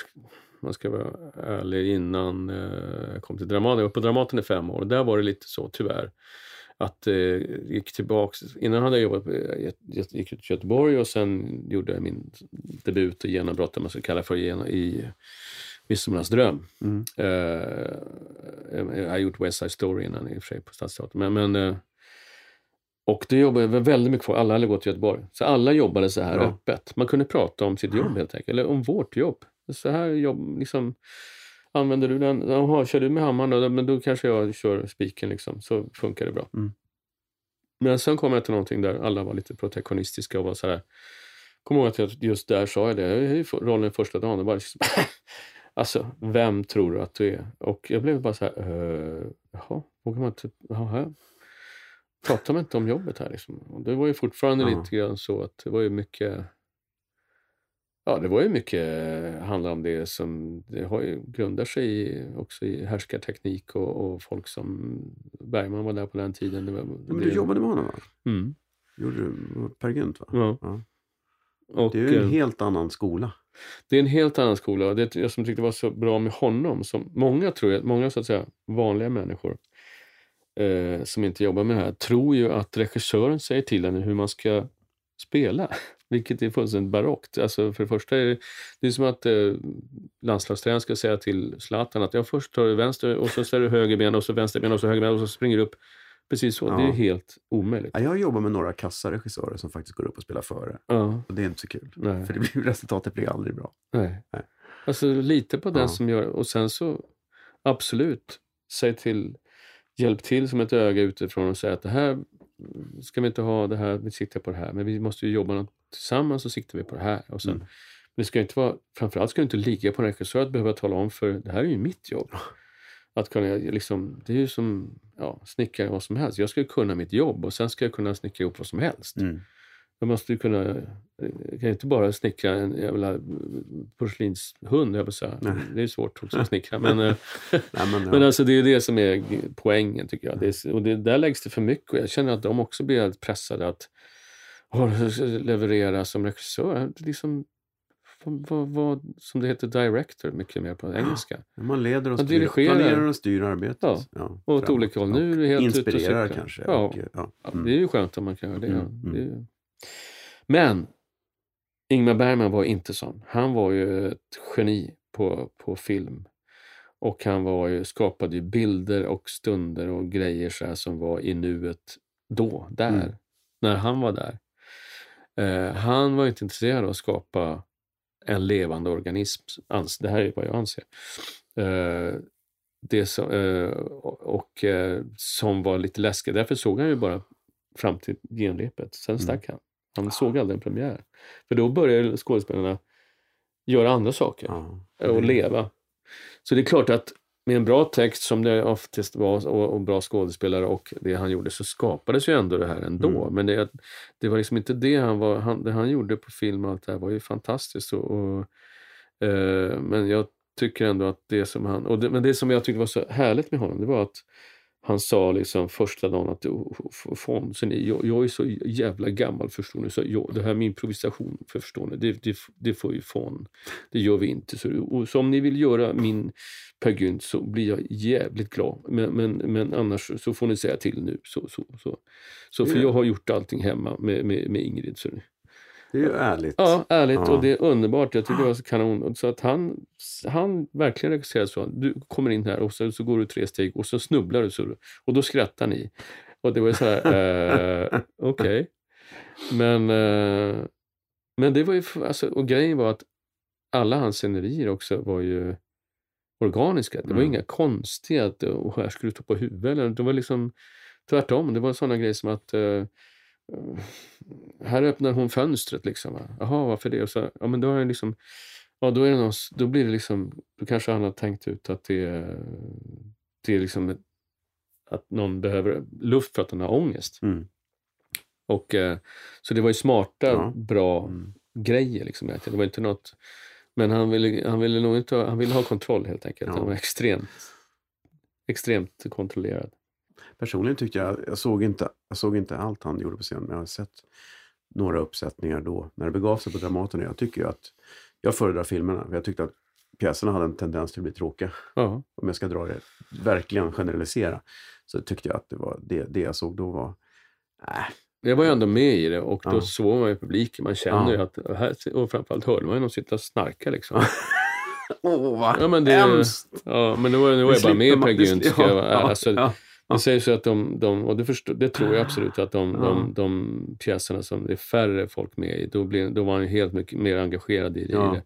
man ska vara ärlig, innan eh, jag kom till Dramaten, jag var på Dramaten i fem år, där var det lite så tyvärr. Att eh, gick tillbaks, innan hade jag jobbat, med- jag gick ut till Göteborg och sen gjorde jag min debut och genombrott, om man ska kalla för, i Midsommarnas dröm. Mm. Eh, jag har gjort West Side Story innan i och för sig på Stadsteatern. Men, men, eh, och det jobbade väldigt mycket för. Alla hade gått till Göteborg. Så alla jobbade så här Ja. öppet. Man kunde prata om sitt jobb helt enkelt. Eller om vårt jobb. Så här jobb, liksom. Använder du den? Jaha, kör du med hammaren då? Men då kanske jag kör spiken liksom. Så funkar det bra. Mm. Men sen kom jag till någonting där alla var lite protektionistiska och var så här. Kommer ihåg att jag just där sa jag det. Rollen första dagen. Det bara, alltså, vem tror du att du är? Och jag blev bara så här. Uh, jaha, vågar man inte? Jaha, pratar man inte om jobbet här liksom? Och det var ju fortfarande Ja. lite grann så att det var ju mycket Ja, det var ju mycket handlar om det som det har ju, grundar sig i, också i härskarteknik och, och folk som Bergman var där på den tiden. Det var, men du jobbade med honom va? Mm. Gjorde du Per Gynt va? Ja. Ja. Och, Det är ju en eh, helt annan skola. det är en helt annan skola. Det jag som tyckte var så bra med honom, som många tror jag, många så att säga vanliga människor eh, som inte jobbar med det här, tror ju att regissören säger till en hur man ska spela. Vilket är fullständigt barockt. Alltså för det första är det, det är som att eh, landslagstränaren ska säga till Zlatan att ja, först tar du vänster och så ställer du höger ben och så vänster ben och så höger ben och så springer du upp. Precis så. Ja. Det är helt omöjligt. Ja, jag jobbar med några kassaregissörer som faktiskt går upp och spelar före. Ja, Och det är inte så kul. nej. För det blir, resultatet blir aldrig bra. Nej. Nej. Alltså lite på den Ja. som gör Och sen så absolut, säg till, hjälp till som ett öga utifrån och säga att det här ska vi inte ha, det här, vi siktar på det här. Men vi måste ju jobba tillsammans och siktar vi på det här. Och sen, Mm. Men det ska inte vara, framförallt ska det inte ligga på en regissör att behöva tala om för det här är ju mitt jobb. Att kunna liksom, det är ju som ja, snickare vad som helst. Jag ska kunna mitt jobb och sen ska jag kunna snickra ihop vad som helst. Mm. Jag måste ju kunna, jag kan inte bara snickra en jävla porslinshund, jag säga. Nej. Det är svårt också att snickra. Men, eh, Nej, men, ja. men alltså det är det som är poängen tycker jag. Det är, och det, där läggs det för mycket och jag känner att de också blir pressade att "Åh, leverera som regissör. Liksom, vad, vad, som det heter director, mycket mer på engelska. man leder och styr, planerar och styr arbetet. Ja. Ja, Och åt olika håll. Nu är det helt Inspirerar kanske. Ja. Och, ja. Ja, Mm. Det är ju skönt om man kan göra det. Mm, ja. mm. det. Men Ingmar Bergman var inte sån. Han var ju ett geni på, på film. Och han var ju, skapade ju bilder och stunder och grejer så här som var i nuet då, där, Mm. när han var där. Eh, han var inte intresserad av att skapa en levande organism. Ans- Det här är vad jag anser. Eh, det som, eh, och, eh, som var lite läskigt. Därför såg han ju bara fram till genrepet. Sen stack han. Han såg aldrig en premiär. För då började skådespelarna göra andra saker och leva. Så det är klart att med en bra text som det oftast var och, och bra skådespelare och det han gjorde så skapades ju ändå det här ändå. Mm. Men det, det var liksom inte det han var, han, det han gjorde på film och allt det här var ju fantastiskt. Och, och, eh, men jag tycker ändå att det som han, och det, men det som jag tyckte var så härligt med honom det var att han sa liksom första dagen att "Oh, f- fan, så ni, jag, jag är så jävla gammal förstår ni, så jag, det här med improvisation för förstår ni, det, det, det får ju fan, det gör vi inte. Så, så om ni vill göra min Per Gynt så blir jag jävligt glad. Men, men, men annars så får ni säga till nu. Så, så, så. så för Ja. jag har gjort allting hemma med, med, med Ingrid. Så. Det är ju ärligt. Ja, ärligt Ja. och det är underbart. Jag tycker det var så kanon. Så att han, han verkligen regisserade så. Du kommer in här och så, så går du tre steg och så snubblar du. Så, och då skrattar ni. Och det var ju så här, eh, okej. Men, eh, men det var ju, alltså, och grejen var att alla hans scenerier också var ju organiska. Det var Mm. inga konstiga, att och här skulle du ta på huvudet. Eller, det var liksom tvärtom. Det var sådana grejer som att Eh, här öppnar hon fönstret liksom. Jaha, varför det? Och så, ja, men då, är det liksom, ja, då, är det någon, då blir det liksom, då kanske han har tänkt ut att det är, det är liksom ett, att någon behöver luft för att den har ångest. Mm. Och, eh, så det var ju smarta, Ja. bra Mm. grejer. Liksom, det var inte något, men han ville, han ville nog inte ha, han ville ha kontroll helt enkelt. Ja. Han var extremt, extremt kontrollerad. Personligen tyckte jag, jag såg, inte, jag såg inte allt han gjorde på scen, men jag har sett några uppsättningar då, när det begav sig på Dramaten. Jag tycker ju att, jag föredrar filmerna, för jag tyckte att pjäserna hade en tendens till att bli tråkiga. Ja. Om jag ska dra det, verkligen generalisera, så tyckte jag att det, var, det, det jag såg då var, äh, Jag var ju ändå med i det och då Ja. såg man ju publiken. Man känner ju Ja. att, och här, och framförallt hörde man ju någon sitta och snarka liksom. åh vad Ja, men det- hemskt! Ja, men nu var, nu var jag bara med slipper Per jag vara- ja, alltså, ja, Det sägs ju att de, de och det, förstår, det tror jag absolut, att de, de, de pjäserna som det är färre folk med i, då, blir, då var han helt mycket mer engagerad i det, Ja. i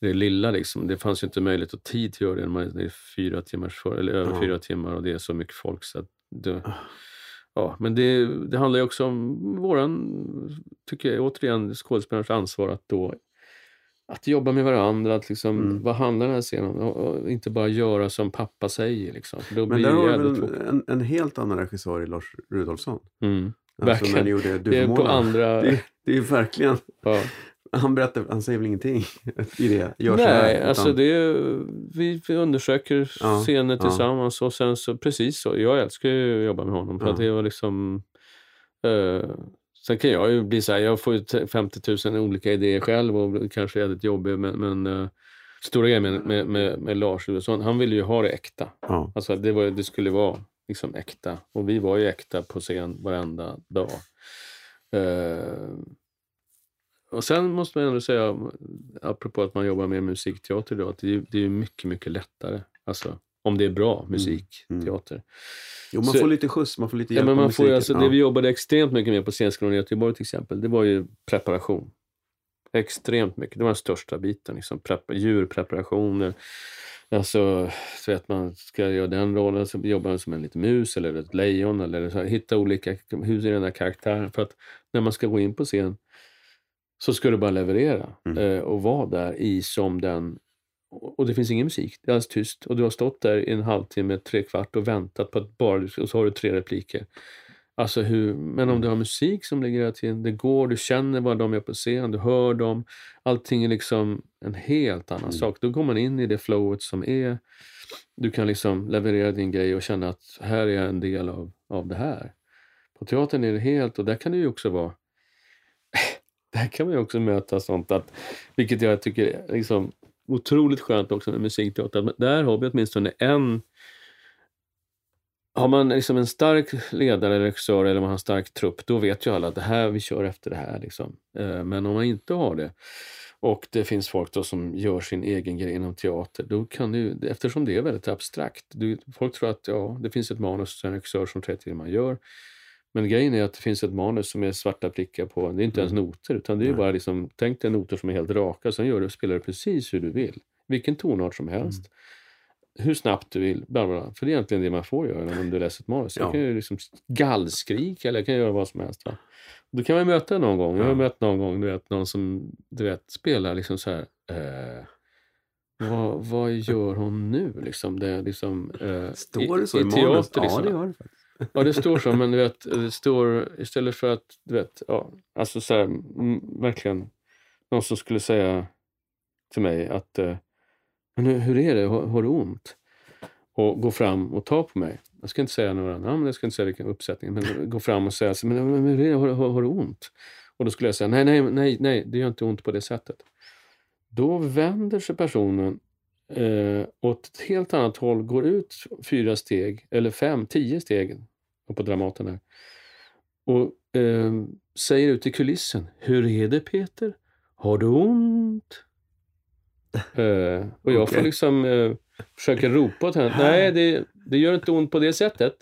det, det lilla. Liksom. Det fanns ju inte möjlighet och tid till att göra det när man är fyra timmars för, eller över Ja. fyra timmar och det är så mycket folk. Så det, Ah. ja, men det, det handlar ju också om våran, tycker jag, återigen skådespelarens ansvar att då att jobba med varandra, att liksom, Mm. vad handlar den här scenen om? Och, inte bara göra som pappa säger. Liksom. Då Men där det har väl en, en helt annan regissör i Lars Rudolfsson? Mm. Alltså Verkligen. när ni gjorde Du Det är på andra... Det, det är ju verkligen, ja. han berättar, han säger väl ingenting i det? Gör så här, Nej, utan- alltså det är, vi, vi undersöker Ja, scener ja. tillsammans och sen så precis så. Jag älskar ju att jobba med honom för Ja. att det var liksom eh, Sen kan jag ju bli så här, jag får ju t- 50 000 olika idéer själv och kanske är det jobbig men, men eh, stora grejen med, med, med, med Lars Ulveson, han ville ju ha det äkta. Ja. Alltså det, var, det skulle vara liksom äkta. Och vi var ju äkta på scen varenda dag. Eh, och sen måste man ändå säga, apropå att man jobbar med musikteater idag, att det är, det är mycket, mycket lättare. Alltså, om det är bra musikteater. Jo, man Så- får lite skjuts, man får lite Ja, hjälp men av man får alltså, ja. Det vi jobbade extremt mycket med på Scenskolan i Göteborg till exempel, det var ju preparation. Extremt mycket. Det var den största biten. Liksom, prep, djurpreparationer. Alltså, så att man ska göra den rollen, så jobbar man som en liten mus eller ett lejon. Eller så här, hitta olika, hur ser den här karaktären? För att när man ska gå in på scen så ska du bara leverera Mm. eh, och vara där i som den och det finns ingen musik, det är alldeles tyst. Och du har stått där i en halvtimme, tre kvart och väntat på att bara, och så har du tre repliker. Alltså hur, men om du har musik som ligger hela tiden, det går, du känner vad de är på scen, du hör dem. Allting är liksom en helt annan Mm. sak. Då går man in i det flowet som är. Du kan liksom leverera din grej och känna att här är jag en del av, av det här. På teatern är det helt, och där kan det ju också vara där kan man ju också möta sånt att, vilket jag tycker liksom otroligt skönt också med musikteater. Där har vi åtminstone en har man liksom en stark ledare eller regissör eller man har en stark trupp, då vet ju alla att det här, vi kör efter det här. Liksom. Eh, men om man inte har det och det finns folk då som gör sin egen grej inom teater, då kan du, eftersom det är väldigt abstrakt, du, folk tror att ja, det finns ett manus och en regissör som säger till man gör. Men grejen är att det finns ett manus som är svarta prickar på, det är inte ens noter, utan det är bara liksom, tänk dig noter som är helt raka, sen gör du, spelar du precis hur du vill. Vilken tonart som helst. Hur snabbt du vill, bla bla, bla. För det är egentligen det man får göra om du läser ett manus. Ja. Jag kan ju liksom gallskrika eller jag kan göra vad som helst. Va? Då kan man möta någon gång. Jag har mött någon gång, du vet, någon som du vet, spelar liksom så här. Eh, vad, vad gör hon nu? Liksom, det, liksom, eh, Står det så i, teater, manus? Ja, liksom. det gör det faktiskt. Ja, det står så, men du vet, det står istället för att, du vet, ja, alltså så här, verkligen, någon som skulle säga till mig att, eh, men hur, hur är det, har, har du ont? Och gå fram och ta på mig. Jag ska inte säga några namn, jag ska inte säga vilken uppsättning, men gå fram och säga, så, men, men hur är det, har, har, har du ont? Och då skulle jag säga, nej, nej, nej, nej, det gör inte ont på det sättet. Då vänder sig personen eh, åt ett helt annat håll, går ut fyra steg, eller fem, tio steg på Dramaten här. Och eh, säger ut i kulissen, hur är det Peter? Har du ont? Eh, och jag får Okej. liksom eh, försöka ropa åt henne, nej det, det gör inte ont på det sättet.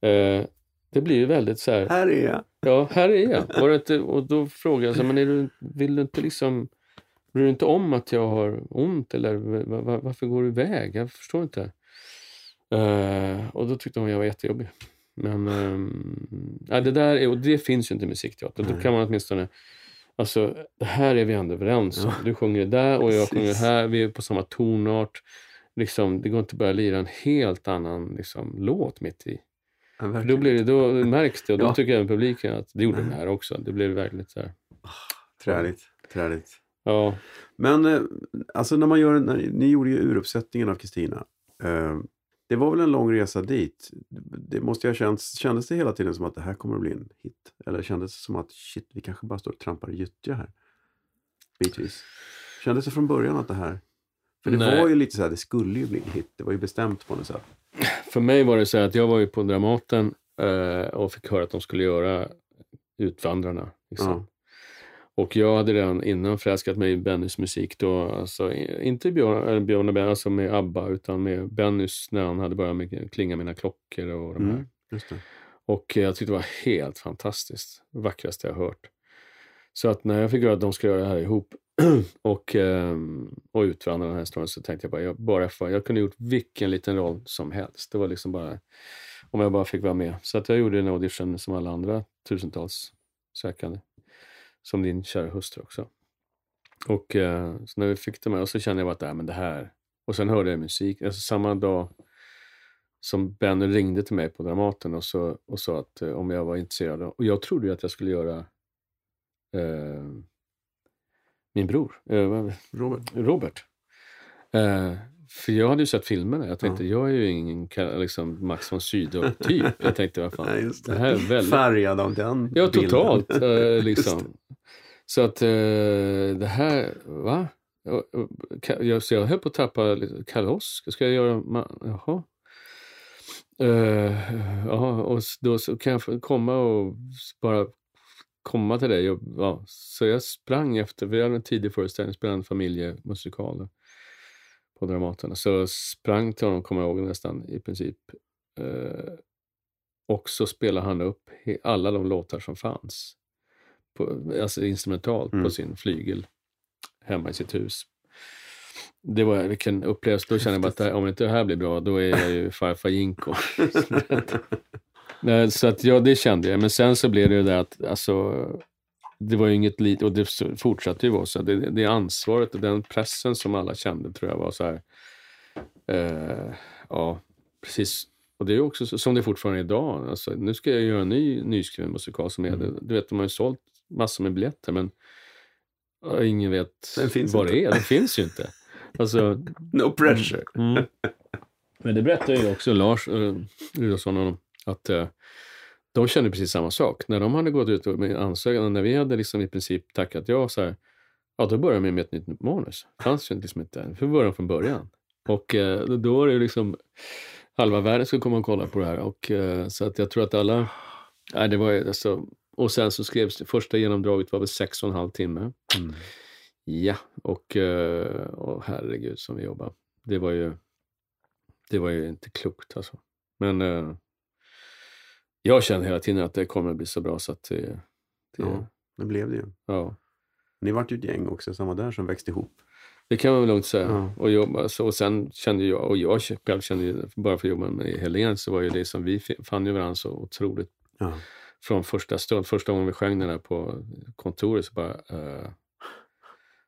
Eh, det blir ju väldigt så här, Här är jag. Ja, här är jag. Var inte, och då frågade jag, så, men är du, vill du inte liksom, bryr du inte om att jag har ont eller va- va- varför går du iväg? Jag förstår inte. Eh, och då tyckte hon jag var jättejobbig. Men ja, det där är, och det finns ju inte i musikteater. Då kan man åtminstone, alltså det här är vi ändå överens. Ja. Du sjunger där och jag sjunger Precis. här, vi är på samma tonart. Liksom, det går inte att börja lira en helt annan liksom, låt mitt i. Ja, För då, blir det, då märks det och då Ja. tycker även publiken att det gjorde den här också. Det blev verkligen så här. Träligt. Träligt. Ja, Men eh, alltså när man gör, när, ni gjorde ju uruppsättningen av Kristina. Eh, det var väl en lång resa dit. Det måste ju ha känts, kändes det hela tiden som att det här kommer att bli en hit? Eller kändes det som att shit, vi kanske bara står och trampar i gyttja här? Bitvis. Kändes det från början att det här... För det Nej. var ju lite så här, det skulle ju bli en hit. Det var ju bestämt på något sätt. för mig var det så här att jag var ju på Dramaten eh, och fick höra att de skulle göra Utvandrarna. Liksom. Och jag hade redan innan förälskat mig i Bennys musik då, alltså inte Björn, Björn och Ben, alltså med ABBA, utan med Bennys när han hade börjat med Klinga mina klockor och de här. Mm. Och jag tyckte det var helt fantastiskt. Det vackraste jag hört. Så att när jag fick höra att de skulle göra det här ihop och, ehm, och utvandra den här storyn så tänkte jag bara, jag, bara för, jag kunde gjort vilken liten roll som helst. Det var liksom bara, om jag bara fick vara med. Så att jag gjorde en audition som alla andra tusentals sökande. Som din kära hustru också. Och eh, så när vi fick det med, och så kände jag bara att äh, men det här... Och sen hörde jag musik. Alltså samma dag som Ben ringde till mig på Dramaten och, så, och sa att eh, om jag var intresserad. Och jag trodde ju att jag skulle göra eh, min bror, eh, Robert. Robert. För jag hade ju sett filmerna. Jag tänkte, Ja. jag är ju ingen liksom, Max von Sydow-typ. Jag tänkte, vad fan, Nej, just det här är väldigt... Färgad av den Ja, bilden. totalt. Eh, liksom. Så att eh, det här, va? Jag, så jag höll på att tappa Oskar, ska jag göra, ma- jaha. Eh, ja, och då så kan jag komma och bara komma till dig. Och, ja, så jag sprang efter, vi hade en tidig föreställning, spelade en familjemusikal på Dramaten. Så sprang till honom, kommer jag ihåg nästan i princip. Eh, och så spelade han upp alla de låtar som fanns. På, alltså instrumentalt Mm. på sin flygel hemma i sitt hus. Det var vilken upplevelse. Då kände jag bara att här, om inte det här blir bra, då är jag ju farfar Jinko. Så att ja, det kände jag. Men sen så blev det ju det att alltså, det var ju inget litet, och det fortsatte ju vara så. Det, det ansvaret och den pressen som alla kände tror jag var så här. Eh, ja, precis. Och det är också så, som det fortfarande är idag. Alltså, nu ska jag göra en ny nyskriven musikal som är, Mm. du vet, de har ju sålt massor med biljetter men ingen vet Den vad det är. Det finns ju inte. Alltså, No pressure. Mm. Men det berättar ju också Lars eh, Rudolfsson om att eh, de kände precis samma sak. När de hade gått ut med ansökan och när vi hade liksom i princip tackat ja, så här, ja då började de med ett nytt manus. Det fanns ju liksom inte, för början från början. Och eh, då var det ju liksom halva världen skulle komma och kolla på det här. Och, eh, så att jag tror att alla, nej det var alltså, och sen så skrevs det, första genomdraget var väl sex och en halv timme. Mm. Ja, och, eh, och herregud som vi jobbar. Det var ju, det var ju inte klokt alltså. Men jag kände hela tiden att det kommer att bli så bra så att det, det, Ja, ja. det blev det ju. Ni vart ju ett gäng också, samma där, som växte ihop. det kan man väl lugnt säga. Ja. Och, jobba, så, och sen kände jag, och jag själv kände ju, bara för att jobba med Helene så var ju det som vi fann ju varandra så otroligt Ja. från första stund. Första gången vi sjöng den där på kontoret så bara, uh,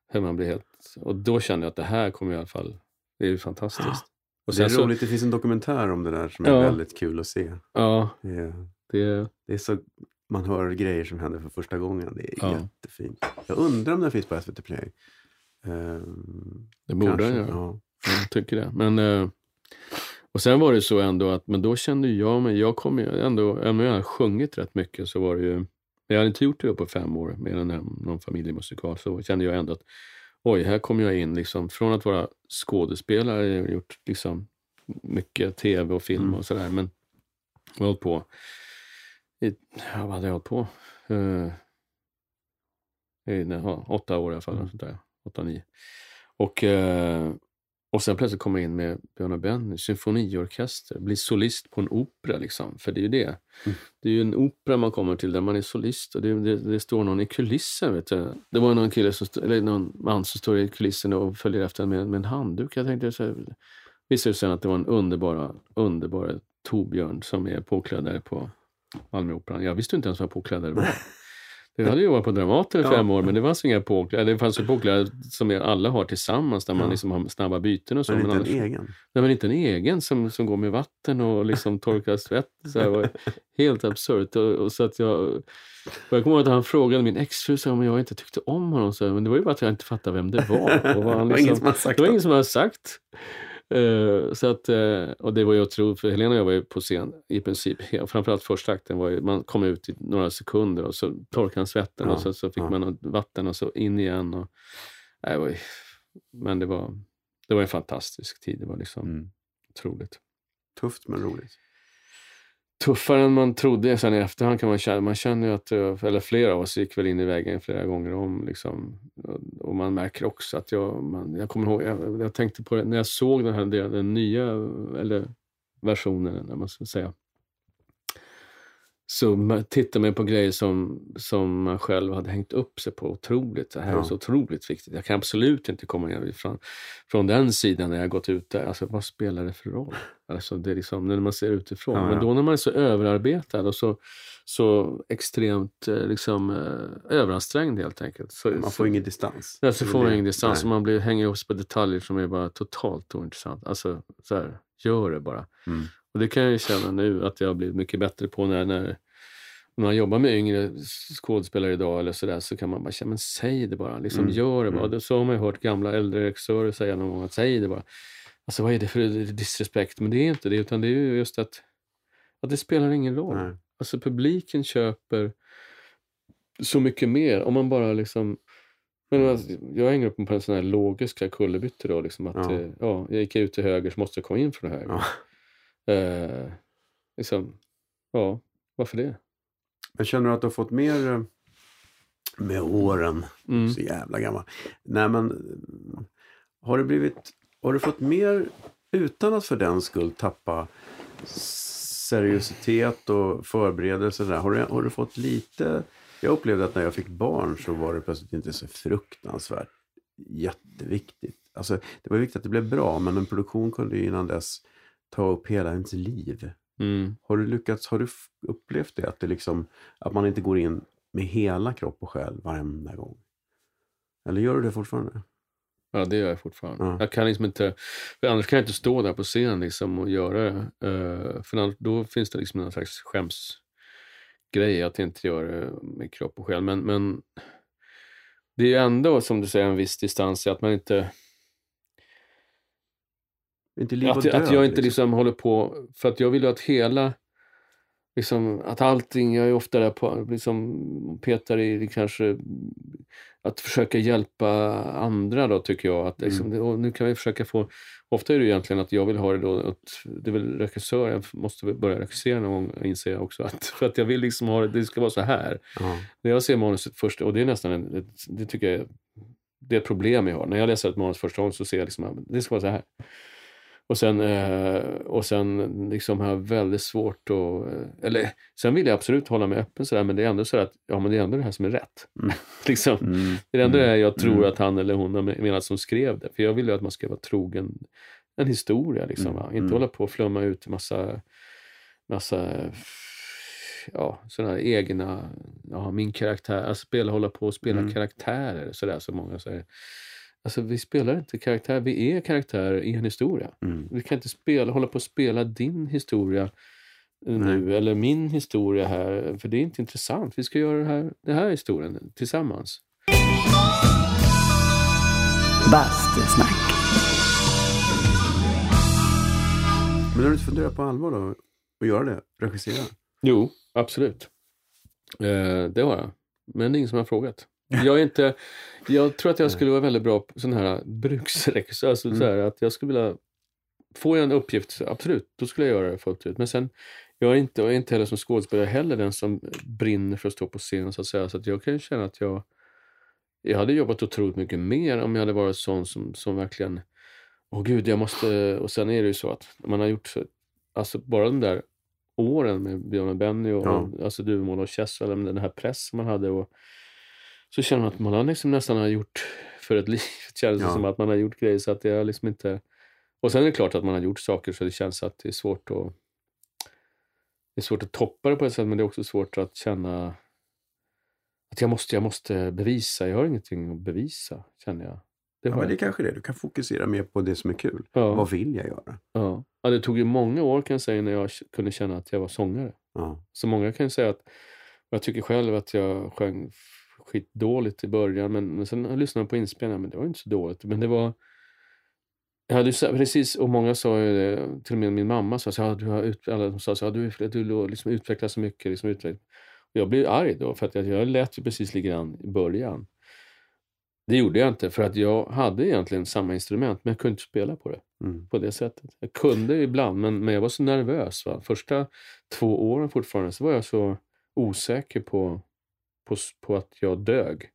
hur man blir helt, och då kände jag att det här kommer i alla fall, det är ju fantastiskt. Och det är så, roligt, det finns en dokumentär om det där som är Ja. väldigt kul att se. ja, Det är, det, det är så, man hör grejer som händer för första gången. Det är Ja. jättefint. Jag undrar om den finns på SVT Play. Ehm, det borde kanske. den göra. Ja. Jag tycker det. Men, eh, och sen var det så ändå att, men då kände jag mig, jag kom ju ändå, även om jag hade sjungit rätt mycket så var det ju, jag hade inte gjort det på fem år med den här, någon familjemusikal, så kände jag ändå att oj, här kommer jag in liksom, från att vara skådespelare, jag har gjort liksom mycket tv och film Mm. och sådär, men jag har hållit på, i, ja, vad hade jag hållit på? Eh, i, nej, åtta år i alla fall, Mm. sånt där. åtta, nio. Och, eh, och sen plötsligt komma in med Björn och Benny, symfoniorkester, bli solist på en opera liksom. För det är ju det. Mm. Det är ju en opera man kommer till där man är solist och det, det, det står någon i kulissen. Vet du. Det var någon kille som, stod- eller någon man som står i kulissen och följer efter med, med en handduk. Jag tänkte så här, visade sig sen att det var en underbara, underbara Torbjörn som är påklädd där på Malmöoperan. Jag visste inte ens vad påklädare var. Jag hade jobbat på Dramaten i Ja. fem år, men det fanns inga påklädare. Det fanns ju påklädare som alla har tillsammans, där man Ja. liksom har snabba byten och så. Men inte en annars- egen. Nej, men inte en egen som, som går med vatten och liksom torkar svett. Så här, var helt absurt. Och, och så att jag, och jag kommer ihåg att han frågade min exfru om jag inte tyckte om honom. Så här, men det var ju bara att jag inte fattade vem det var. Och var ingen liksom, som har sagt det var ingen som hade sagt. Eh, så att, eh, och det var ju otroligt, för Helena och jag var ju på scen i princip, framförallt första akten var ju, man kom ut i några sekunder och så torkade han svetten Ja, och så, så fick ja. man något vatten och så in igen. Och, nej, var, men det var, det var en fantastisk tid, det var liksom Mm. otroligt. Tufft men roligt. Tuffare än man trodde sen i efterhand kan man känna, man känner ju att, eh, eller flera av oss gick väl in i väggen flera gånger om liksom. Och- man märker också att jag, man, jag kommer ihåg, jag, jag tänkte på det när jag såg den här den nya, eller versionen, när man ska säga så tittar man på grejer som, som man själv hade hängt upp sig på otroligt. Det här Ja. är så otroligt viktigt. Jag kan absolut inte komma ner från, från den sidan när jag gått ut där. Alltså vad spelar det för roll? Alltså, det är liksom, när man ser utifrån. Ja, Men ja. då när man är så överarbetad och så, så extremt eh, liksom, eh, överansträngd helt enkelt. Så, Man får ingen distans. Ja, så får man ingen distans. Och Man blir, hänger sig på detaljer som är bara totalt ointressant. Alltså, så här, gör det bara. Mm. Och det kan jag ju känna nu att jag har blivit mycket bättre på när, när när man jobbar med yngre skådespelare idag eller sådär så kan man bara säga, men säg det bara. Liksom, Mm. Gör det bara. Mm. Så har man ju hört gamla äldre regissörer säga någon gång, att säg det bara. Alltså vad är det för disrespekt? Men det är inte det, utan det är ju just att, att det spelar ingen roll. Nej. Alltså publiken köper så mycket mer om man bara liksom men alltså, jag hänger upp mig på en sån här logiska kullerbyttor då. Liksom att, Ja. ja. ja, jag gick ut till höger så måste jag komma in från höger. Ja. Eh, liksom, ja, varför det? Men känner du att du har fått mer eh, med åren? Mm. Så jävla gammal. Nej men, har du blivit, har du fått mer utan att för den skull tappa seriositet och förberedelse? Där. Har, du, har du fått lite, jag upplevde att när jag fick barn så var det plötsligt inte så fruktansvärt jätteviktigt. Alltså, det var viktigt att det blev bra, men en produktion kunde ju innan dess ta upp hela ens liv. Mm. Har du lyckats, har du upplevt det? Att, det liksom, att man inte går in med hela kropp och själ varenda gång? Eller gör du det fortfarande? Ja, det gör jag fortfarande. Ja. Jag kan liksom inte, för annars kan jag inte stå där på scen liksom och göra det. Eh, för då finns det liksom någon slags skämsgrej att inte göra det med kropp och själ. Men, men det är ju ändå, som du säger, en viss distans i att man inte... Inte liv och Att, död? att jag inte liksom håller på, för att jag vill ju att hela, liksom, att allting, jag är ofta där på, liksom, petar i kanske, att försöka hjälpa andra då tycker jag. Att, liksom, Mm. och nu kan vi försöka få, ofta är det egentligen att jag vill ha det då, att, det är väl regissör, jag måste börja regissera någon gång inser jag också. Att, för att jag vill liksom ha det, det ska vara så här. Ja. När jag ser manuset först, och det är nästan en, det, det tycker jag det är ett problem jag har. När jag läser ett manus första gången så ser jag liksom det ska vara så här. Och sen, eh, och sen liksom har jag väldigt svårt att... eh, Eller sen vill jag absolut hålla mig öppen sådär men det är ändå så att ja, men det är ändå det här som är rätt. Mm. liksom. Mm. Det är ändå Mm. det jag tror Mm. att han eller hon har menat som skrev det. För jag vill ju att man ska vara trogen en historia. Liksom, Mm. Inte Mm. hålla på och flumma ut massa, massa ja, sådana egna, ja, min karaktär, alltså spela, hålla på och spela Mm. karaktärer sådär som många säger. Alltså vi spelar inte karaktär, vi är karaktärer i en historia. Mm. Vi kan inte spela, hålla på och spela din historia nu eller min historia här, för det är inte intressant. Vi ska göra det här, den här historien tillsammans. Bastusnack. Men har du inte funderat på allvar då? Att göra det? Regissera? Jo, absolut. Eh, det har jag. Men det är ingen som har frågat. Jag, är inte, jag tror att jag skulle vara väldigt bra på sån här bruksregissör. Alltså Mm. så här, att jag skulle vilja... Får jag en uppgift, absolut, då skulle jag göra det fullt ut. Men sen, jag är inte, jag är inte heller som skådespelare heller den som brinner för att stå på scen så att säga. Så att jag kan ju känna att jag... Jag hade jobbat otroligt mycket mer om jag hade varit sån som, som verkligen... Åh gud, jag måste... Och sen är det ju så att man har gjort så... Alltså bara de där åren med Björn och Benny och, Ja. och alltså Duvemåla och Chess, eller den här pressen man hade. Och, så känner man att man har liksom nästan har gjort för ett liv. Det känns Ja. som att man har gjort grejer så att det är liksom inte... Och sen är det klart att man har gjort saker så det känns att det är svårt att... Det är svårt att toppa det på ett sätt, men det är också svårt att känna att jag måste, jag måste bevisa. Jag har ingenting att bevisa, känner jag. Det Ja, har men det är kanske det. Du kan fokusera mer på det som är kul. Ja. Vad vill jag göra? Ja. ja, det tog ju många år kan jag säga när jag kunde känna att jag var sångare. Ja. Så många kan ju säga att, och jag tycker själv att jag sjöng skitdåligt i början, men, men sen lyssnade jag på inspelningen, men det var inte så dåligt. Men det var, jag hade precis, och många sa ju det, till och med min mamma sa så "Ja, du har ut, alla de sa så här, du, du, liksom utvecklas så mycket. Liksom utveck-" och jag blev arg då, för att jag, jag lät ju precis likadant i början. Det gjorde jag inte, för att jag hade egentligen samma instrument, men jag kunde inte spela på det Mm. på det sättet. Jag kunde ibland, men, men jag var så nervös. Va? Första två åren fortfarande så var jag så osäker på, på, på att jag dög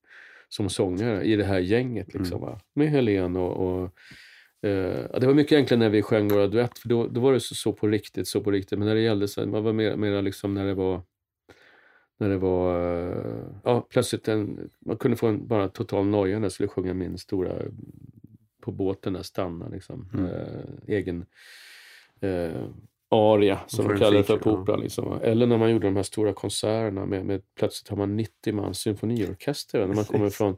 som sångare i det här gänget. Liksom, va? Med Helen och... och eh, det var mycket enklare när vi sjöng våra duett, för då, då var det så, så på riktigt, så på riktigt. Men när det gällde så, man var mer, mer liksom när det var När det var, eh, ja plötsligt en, man kunde få en bara total noja när jag skulle sjunga min stora, på båten där, stanna liksom. Mm. Eh, egen eh, aria som de kallar det för på operan. Liksom. Eller när man gjorde de här stora konserterna med, med plötsligt har man 90 man symfoniorkester när man Precis. kommer från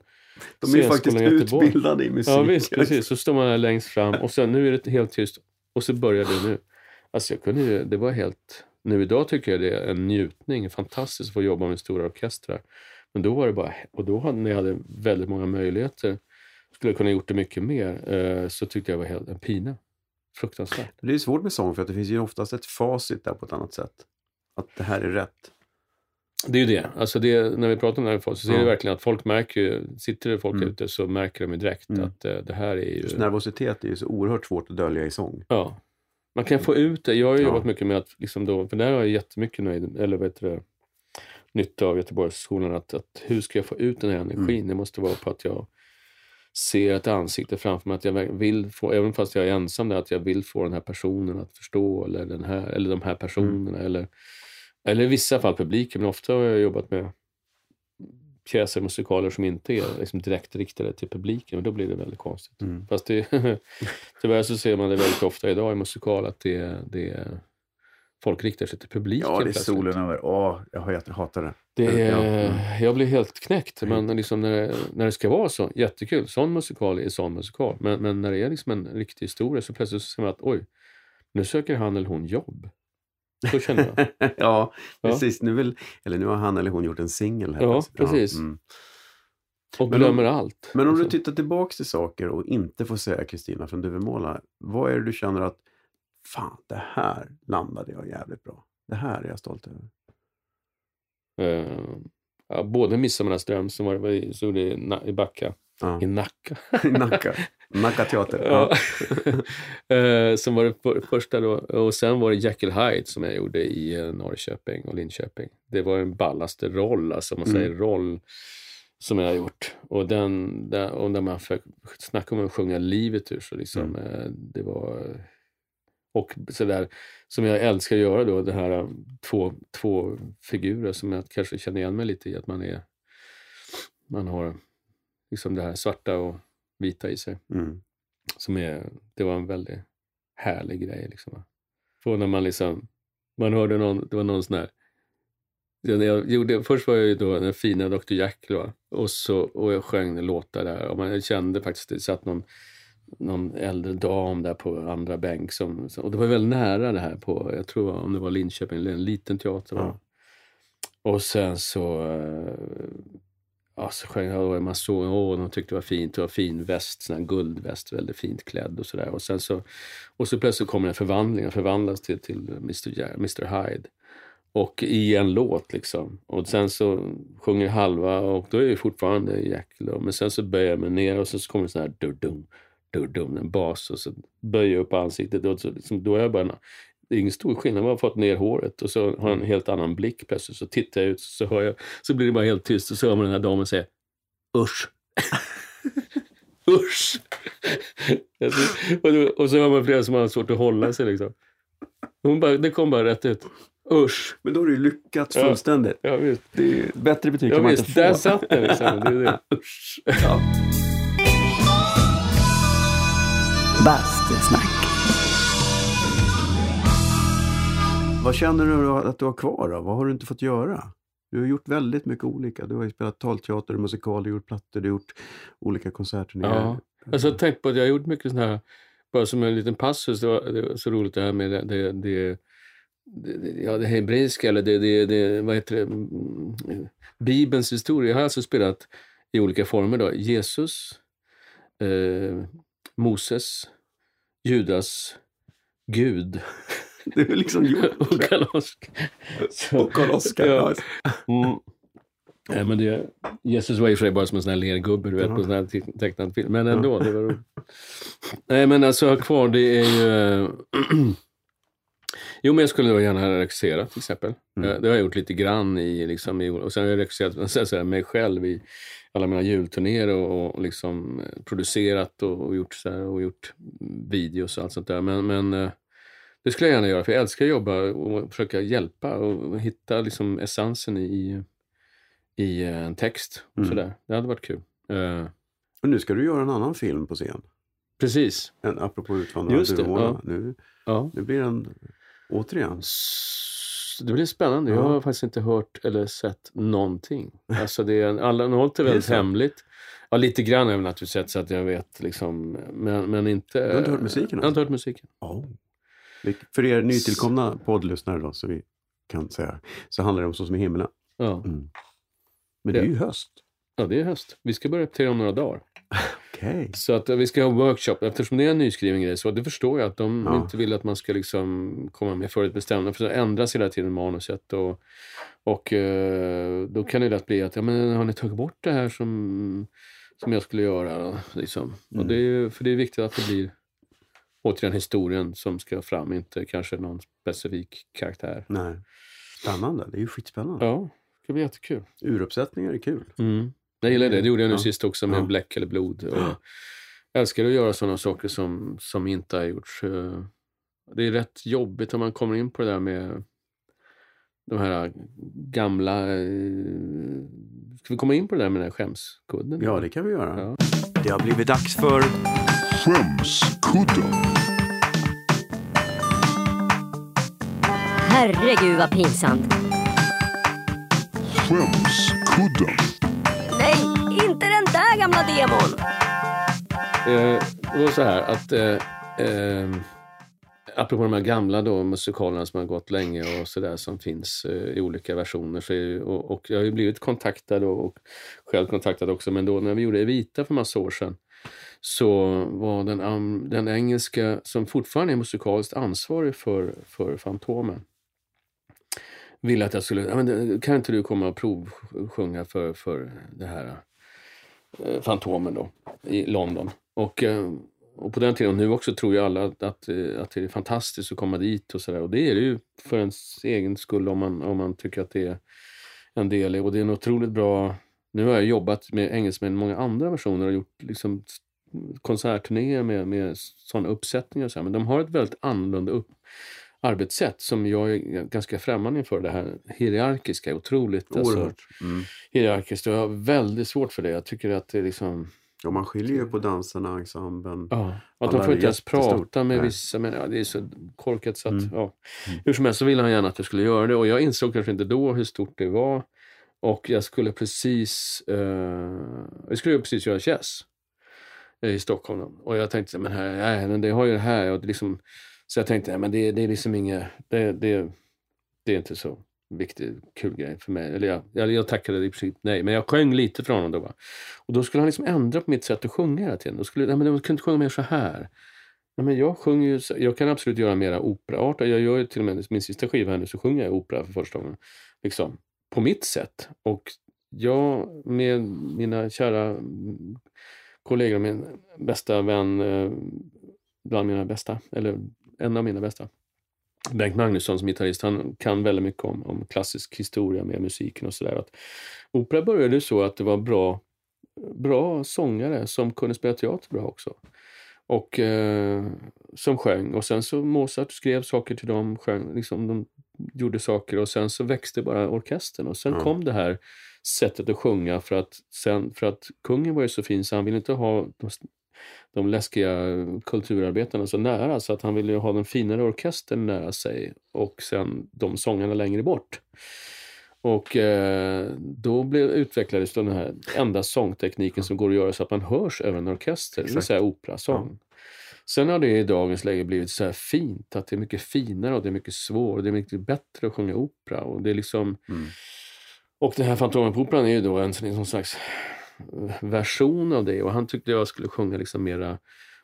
De är ju faktiskt Göteborg. utbildade i musik. Ja visst, precis. Så står man där längst fram och sen nu är det helt tyst. Och så börjar det nu. Alltså jag kunde ju, det var helt... Nu idag tycker jag det är en njutning, fantastiskt att få jobba med stora orkestrar. Men då var det bara, och då hade, när jag hade väldigt många möjligheter, skulle jag kunna gjort det mycket mer, eh, så tyckte jag det var helt en pina. Fruktansvärt. Det är svårt med sång för att det finns ju oftast ett facit där på ett annat sätt. Att det här är rätt. Det är ju det. Alltså det, när vi pratar om det här så det Ja. verkligen att folk märker ju, sitter det folk Mm. ute så märker de ju direkt Mm. att eh, det här är ju... Just nervositet är ju så oerhört svårt att dölja i sång. Ja. Man kan få ut det. Jag har ju Ja. jobbat mycket med att, liksom då, för där har jag jättemycket nöjd, eller vad heter det, nytta av Göteborgsskolan. Att, att hur ska jag få ut den här energin? Mm. Det måste vara på att jag ser ett ansikte framför mig. Att jag vill få, även fast jag är ensam där, att jag vill få den här personen att förstå. Eller, den här, eller de här personerna. Eller, eller i vissa fall publiken. Men ofta har jag jobbat med pjäser, musikaler som inte är liksom direkt riktade till publiken. Och då blir det väldigt konstigt. Mm. Fast det, tyvärr så ser man det väldigt ofta idag i musikal att det, det, folk riktar sig till publiken. Ja, det är solen över. Åh, jag hatar det. Det är, Ja, mm. Jag blir helt knäckt. Men liksom när, när det ska vara så, jättekul. Sån musikal är sån musikal. Men, men när det är liksom en riktig historia så plötsligt så ser man att oj, nu söker han eller hon jobb. Så känner jag. ja, Ja. precis. Nu, vill, eller nu har han eller hon gjort en singel. Ja, precis. mm. Och Men om- glömmer allt. Men om du Liksom. tittar tillbaks till saker och inte får säga Kristina från Duvemåla. Vad är det du känner att fan, det här landade jag jävligt bra. Det här är jag stolt över. Eh, ja, både Midsommarnas dröm som var, var så det i, Na- i Backa, Ja. i Nacka. I Nacka. Nacka teater. Ja. Eh, som var det för, första då. Och sen var det Jekyll Hyde som jag gjorde i eh, Norrköping och Linköping. Det var en ballaste roll, alltså man Mm. säger roll, som jag har gjort. Och den, där, och när man fick snacka om att sjunga livet ur så liksom, Mm. eh, det var... Och sådär, som jag älskar att göra då, det här eh, två, två figurer som jag kanske känner igen mig lite i, att man är... Man har liksom det här svarta och vita i sig. Mm. Som är, det var en väldigt härlig grej. Liksom. För när man liksom, man hörde någon, det var någon sån här, jag gjorde, först var jag ju då den fina Dr Jack då, och, så, och jag sjöng låtar där och man jag kände faktiskt, det satt någon, någon äldre dam där på andra bänk som, och det var väldigt nära det här på, jag tror om det var Linköping, eller en liten teater. Ja. Och sen så, eh, ja, så sjöng jag och man såg, åh, de tyckte det var fint, det var fin väst, sån här guldväst, väldigt fint klädd och sådär. Och sen så, och så plötsligt kommer en förvandling, jag förvandlas till, till Mr, Mr Hyde. Och i en låt liksom. Och sen så sjunger halva och då är det fortfarande Jekyll. då. Men sen så böjer jag mig ner och så så kommer det sån här durdum, durdum, en bas och så böjer jag upp ansiktet. Och så, liksom, då är jag bara, en- det är ingen stor skillnad, man har fått ner håret och så har jag en helt annan blick plötsligt. Så tittar jag ut så hör jag, så blir det bara helt tyst och så hör man den här damen säga usch. usch. och, då, och så har man flera som har svårt att hålla sig liksom. Hon bara, det kom bara rätt ut. Usch. Men då har du ju lyckats Ja. fullständigt. Ja, visst. Det är bättre betyg Ja, kan man visst, inte där få. satt den liksom. Det är det. Usch. Ja. Bastusnack. Vad känner du att du har kvar då? Vad har du inte fått göra? Du har gjort väldigt mycket olika. Du har ju spelat talteater, musikal, du har gjort plattor, du har gjort olika konsertturnéer. Ja. Alltså, jag har tänkt på att jag har gjort mycket sådana här, bara som en liten passus, det var, det var så roligt det här med det, det, det, det ja, det hebreiska, eller det, det, det, vad heter det, Mm, Bibelns historia. Jag har alltså spelat i olika former då. Jesus, eh, Moses, Judas, Gud Du har liksom gjort och Karl-Oskar. Och Karl-Oskar. Ja. Mm. Nej, men det, Jesus var i och för sig bara som en sån här lergubbe du vet, på sån här te- tecknad film. Men ändå, det var roligt. Nej, men alltså ha kvar, det är ju... jo, men jag skulle då gärna ha regisserat till exempel. Mm. Eh, Det har jag gjort lite grann i, liksom, i och sen har jag regisserat så säga, mig själv i alla mina julturnéer och, och liksom eh, producerat och, och gjort så här, och gjort videos och allt sånt där. Men, men eh, det skulle jag gärna göra, för jag älskar att jobba och försöka hjälpa och hitta liksom essensen i, i en text. Mm. Sådär. Det hade varit kul. Och nu ska du göra en annan film på scen. precis. En, apropå Utvandrarna duvorna. ja. Nu, Ja. nu blir den återigen. Det blir spännande. Jag Ja. har faktiskt inte hört eller sett någonting. Alltså det är, alla Det är väldigt så? hemligt. Ja, lite grann har jag naturligtvis sett så att jag vet liksom. Men, men inte... Du har inte hört musiken Jag har inte hört musiken. Oh. För er nytillkomna poddlyssnare då, så vi kan säga, så handlar det om Så som i himlen. Ja. Mm. Men det är ju höst. ja, det är höst. Vi ska börja repetera om några dagar. Okej. Så att eh, vi ska ha workshop. Eftersom det är en nyskriven grej så det förstår jag att de Ja. inte vill att man ska liksom komma med förutbestämda. För så ändras hela tiden manuset. Och, och eh, då kan det lätt bli att, ja men har ni tagit bort det här som, som jag skulle göra? Liksom. Och Mm. det är, för det är viktigt att det blir återigen historien som ska fram, inte kanske någon specifik karaktär. Nej. Spännande. Det är ju skitspännande. Ja, det blir jättekul. Uruppsättningar är kul. Mm. Jag gillar det. Det gjorde jag nu Ja. sist också med Ja. Bläck eller blod. Och Ja. jag älskar att göra sådana saker som, som inte har gjorts. Eh, Det är rätt jobbigt om man kommer in på det där med de här gamla... eh, Ska vi komma in på det där med den här skämskudden? Ja, det kan vi göra. Ja. Det har blivit dags för Skämskudden. Herregud vad pinsamt. Skämskudden. Inte den där gamla demon. Eh, det var så här att eh, eh, apropå de här gamla då, musikalerna som har gått länge och sådär som finns eh, i olika versioner. Så ju- och, och jag har ju blivit kontaktad och, och själv kontaktad också, men då när vi gjorde Evita för massa år sedan så var den, den engelska, som fortfarande är musikaliskt ansvarig för, för Fantomen, ville att jag skulle, kan inte du komma och provsjunga för, för det här eh, Fantomen då i London. Och, eh, och på den tiden, och nu också, tror ju alla att, att, eh, att det är fantastiskt att komma dit och sådär. Och det är det ju för ens egen skull om man, om man tycker att det är en del i. Och det är en otroligt bra... Nu har jag jobbat med engelsmän i många andra versioner och gjort liksom konsertturnéer med, med sådana uppsättningar och så här. Men de har ett väldigt annorlunda upp, arbetssätt som jag är ganska främmande inför. Det här hierarkiska, otroligt alltså, Oerhört. Mm. hierarkiskt. Jag har väldigt svårt för det. Jag tycker att det är liksom... Ja, man skiljer ju på danserna, ensemblen. Ja, att de får inte ens prata med Nej. vissa. Men ja, det är så korkat så att, Mm. ja. Hur som helst så ville han gärna att jag skulle göra det och jag insåg kanske inte då hur stort det var. Och jag skulle precis, eh, jag skulle precis göra Chess eh, i Stockholm. Och jag tänkte, men här, nej, men det har ju det här. Och det liksom, så jag tänkte, nej, men det, det är liksom inget, det, det, det är inte så viktig, kul grej för mig. Eller jag, jag, jag tackade i princip nej, men jag sjöng lite för honom då. Va? Och då skulle han liksom ändra på mitt sätt att sjunga hela tiden. Då skulle, nej, men jag kunde inte sjunga mer så här. Nej, men jag sjunger ju, jag kan absolut göra mera operaartat. Jag gör ju till och med min sista skiva här nu så sjunger jag opera för första gången. Liksom, på mitt sätt. Och jag med mina kära kollegor, min bästa vän, eh, bland mina bästa, eller en av mina bästa, Bengt Magnusson som gitarrist, han kan väldigt mycket om, om klassisk historia med musiken och sådär. Opera började så att det var bra, bra sångare som kunde spela teater bra också. Och eh, som sjöng. Och sen så Mozart skrev saker till dem, sjöng, liksom de gjorde saker och sen så växte bara orkestern. Och sen Ja. kom det här sättet att sjunga för att, sen, för att kungen var ju så fin så han ville inte ha de, de läskiga kulturarbetarna så nära så att han ville ju ha den finare orkestern nära sig och sen de sångarna längre bort. Och eh, då blev, utvecklades den här enda sångtekniken som går att göra så att man hörs över en orkester, det vill Exakt. säga operasång. Sen har det i dagens läge blivit så här fint, att det är mycket finare och det är mycket svårare och det är mycket bättre att sjunga opera. Och det är liksom... Mm. Och den här Fantomen på Operan är ju då en sån slags version av det och han tyckte jag skulle sjunga liksom mera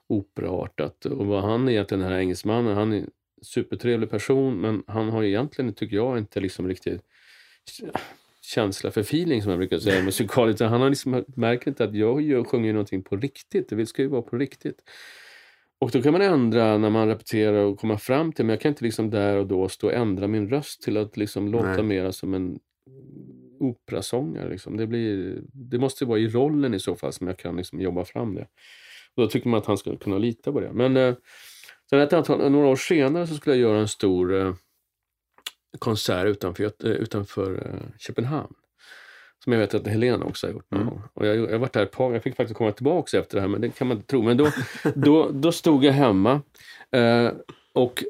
operaartat. Och vad han är den här engelsmannen, han är en supertrevlig person men han har egentligen, tycker jag, inte liksom riktigt känsla för feeling som jag brukar säga musikaliskt. Han har liksom, märker inte att jag gör, sjunger ju någonting på riktigt. Det ska ju vara på riktigt. Och då kan man ändra när man repeterar och komma fram till, men jag kan inte liksom där och då stå och ändra min röst till att liksom låta Nej. mera som en operasångare. Liksom. Det, blir, det måste vara i rollen i så fall som jag kan liksom jobba fram det. Och då tycker man att han ska kunna lita på det. Men eh, sen ett antal, några år senare så skulle jag göra en stor eh, konsert utanför, eh, utanför eh, Köpenhamn. Som jag vet att Helena också har gjort någon Mm. Och jag, jag varit där ett par Jag fick faktiskt komma tillbaka efter det här, men det kan man inte tro. Men då, då, då stod jag hemma eh, och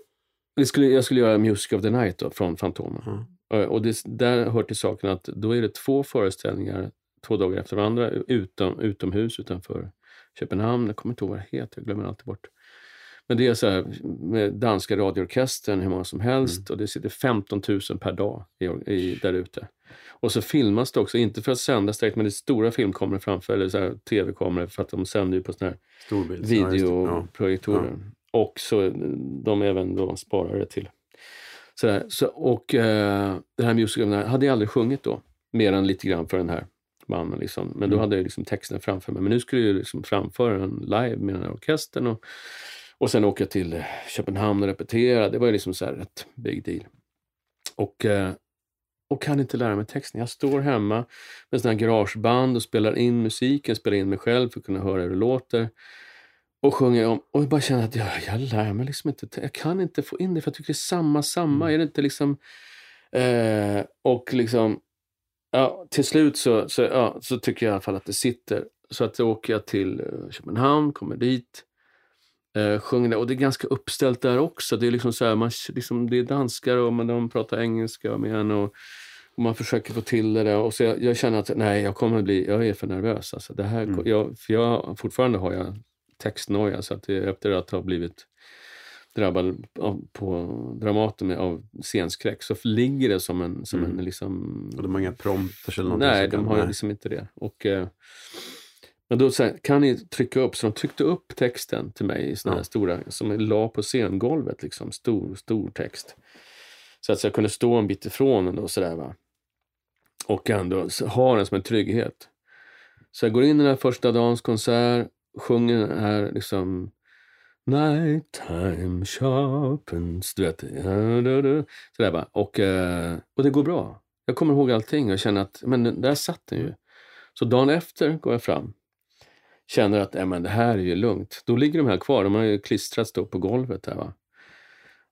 vi skulle, jag skulle göra Music of the Night då, från Fantomen. Mm. Eh, Och det, där hör till saken att då är det två föreställningar två dagar efter varandra utom, utomhus utanför Köpenhamn. Jag kommer inte ihåg vad det heter, jag glömmer alltid bort. Men det är så här med danska radioorkestern, hur många som helst och det sitter 15 000 per dag i, i, där ute. Och så filmas det också, inte för att sändas direkt, men det är stora filmkameror framför, eller så här tv-kameror, för att de sänder ju på såna här Storbild. Ja. Ja. videoprojektorer. Och så de även då sparar det till. Sådär. Så, och eh, den här musiken hade jag aldrig sjungit då, mer än lite grann för den här mannen. Liksom. Men då Mm. hade jag liksom texten framför mig. Men nu skulle jag liksom framföra den live med den här orkestern. Och, och sen åka till Köpenhamn och repetera. Det var ju liksom så här ett big deal. Och, eh, och kan inte lära mig texten. Jag står hemma med sådana garageband och spelar in musiken, spelar in mig själv för att kunna höra hur det låter. Och sjunger om, och jag bara känner att jag, jag lär mig liksom inte, jag kan inte få in det för jag tycker det är samma, samma. Är det inte liksom... Eh, och liksom, ja, till slut så, så, ja, så tycker jag i alla fall att det sitter. Så att då åker jag till eh, Köpenhamn, kommer dit, eh, sjunger där. Och det är ganska uppställt där också. Det är liksom så här, man, liksom, det är danskar och man, de pratar engelska med en. Och, och man försöker få till det där. Och så jag, jag känner att nej, jag kommer bli, jag är för nervös. Alltså, det här, Mm. jag, för jag, fortfarande har jag textnoja. Så att det, efter att ha blivit drabbad av, på Dramaten med, av scenskräck så ligger det som en, som Mm. en liksom... Och de har inga prompters eller någonting Nej, de har nej. liksom inte det. Och, eh, men då så här, kan ni trycka upp, så de tryckte upp texten till mig i såna Ja. stora, som jag la på scengolvet, liksom, stor, stor text. Så att jag kunde stå en bit ifrån den och sådär va. Och ändå så- ha den som en trygghet. Så jag går in i den här första dagens konsert, sjunger den här liksom Nighttime sharpens, du vet. Sådär bara. Och, eh, och det går bra. Jag kommer ihåg allting och känner att men där satt den ju. Så dagen efter går jag fram. Känner att äh, men det här är ju lugnt. Då ligger de här kvar. De har ju klistrats då på golvet där va.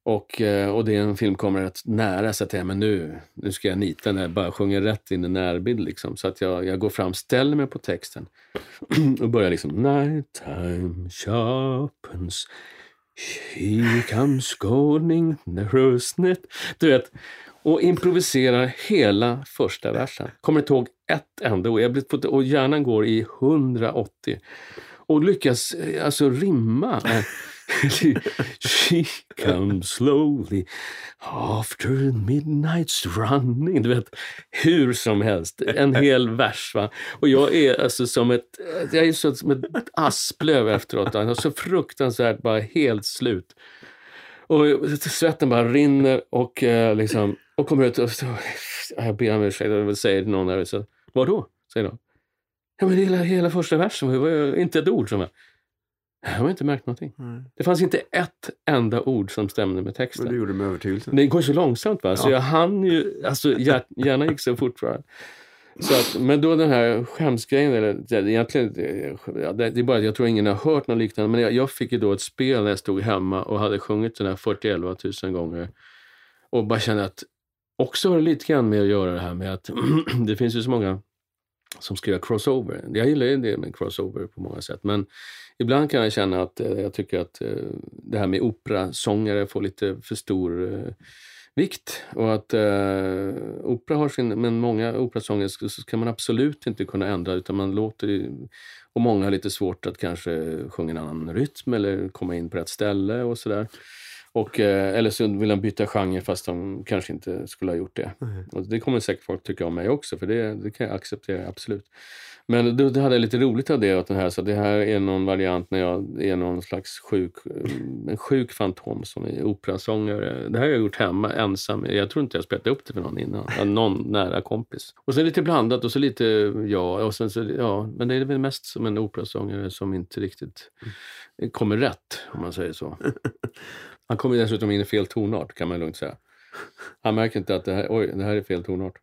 Och, eh, och det är en film kommer rätt nära så att jag, men nu, nu ska jag nita när jag bara sjunger rätt in i närbild liksom. Så att jag, jag går fram, ställer mig på texten och börjar liksom Nighttime sharpens She comes going nervousness. Du vet, och improviserar hela första versen. Kommer inte ihåg ett enda ord. Jag blir Och hjärnan går i 180. Och lyckas eh, alltså rimma. Eh, She comes slowly after midnight's running. Du vet, hur som helst. En hel vers. Va? Och jag är alltså som ett, jag är så, som ett asplöv efteråt. Jag är så fruktansvärt bara helt slut. Och svetten bara rinner och, eh, liksom, och kommer ut och så, jag ber om ursäkt och säger till någon där, så, vadå? Säger de. Ja men hela, hela första versen var inte ett ord som jag... Jag har inte märkt någonting. Nej. Det fanns inte ett enda ord som stämde med Men texten. du gjorde det med övertygelse. Det går så långsamt va, så Ja. jag hann ju, alltså hjär, hjärnan gick så fort. Va? Så att, men då den här skämsgrejen, eller egentligen, det, det, det är bara att jag tror ingen har hört något liknande, men jag, jag fick ju då ett spel när jag stod hemma och hade sjungit den här 41 000 gånger. Och bara kände att, också har det lite grann med att göra det här med att det finns ju så många som ska göra crossover. Jag gillar ju det med crossover på många sätt, men ibland kan jag känna att eh, jag tycker att eh, det här med operasångare får lite för stor eh, vikt. Och att eh, opera har sin, men många operasånger så så kan man absolut inte kunna ändra utan man låter och många har lite svårt att kanske sjunga en annan rytm eller komma in på rätt ställe och sådär. Och, eh, eller så vill de byta genre fast de kanske inte skulle ha gjort det. Och det kommer säkert folk tycka om mig också, för det, det kan jag acceptera absolut. Men då, då hade jag lite roligt av det, att den här, så det här är någon variant när jag är någon slags sjuk, en sjuk fantom som är operasångare. Det här har jag gjort hemma ensam. Jag tror inte jag spelat upp det för någon innan. Någon nära kompis. Och sen lite blandat och så lite ja. Och sen så, ja men det är väl mest som en operasångare som inte riktigt kommer rätt, om man säger så. Han kommer dessutom in i fel tonart, kan man lugnt säga. Han märker inte att det här, oj, det här är fel tonart.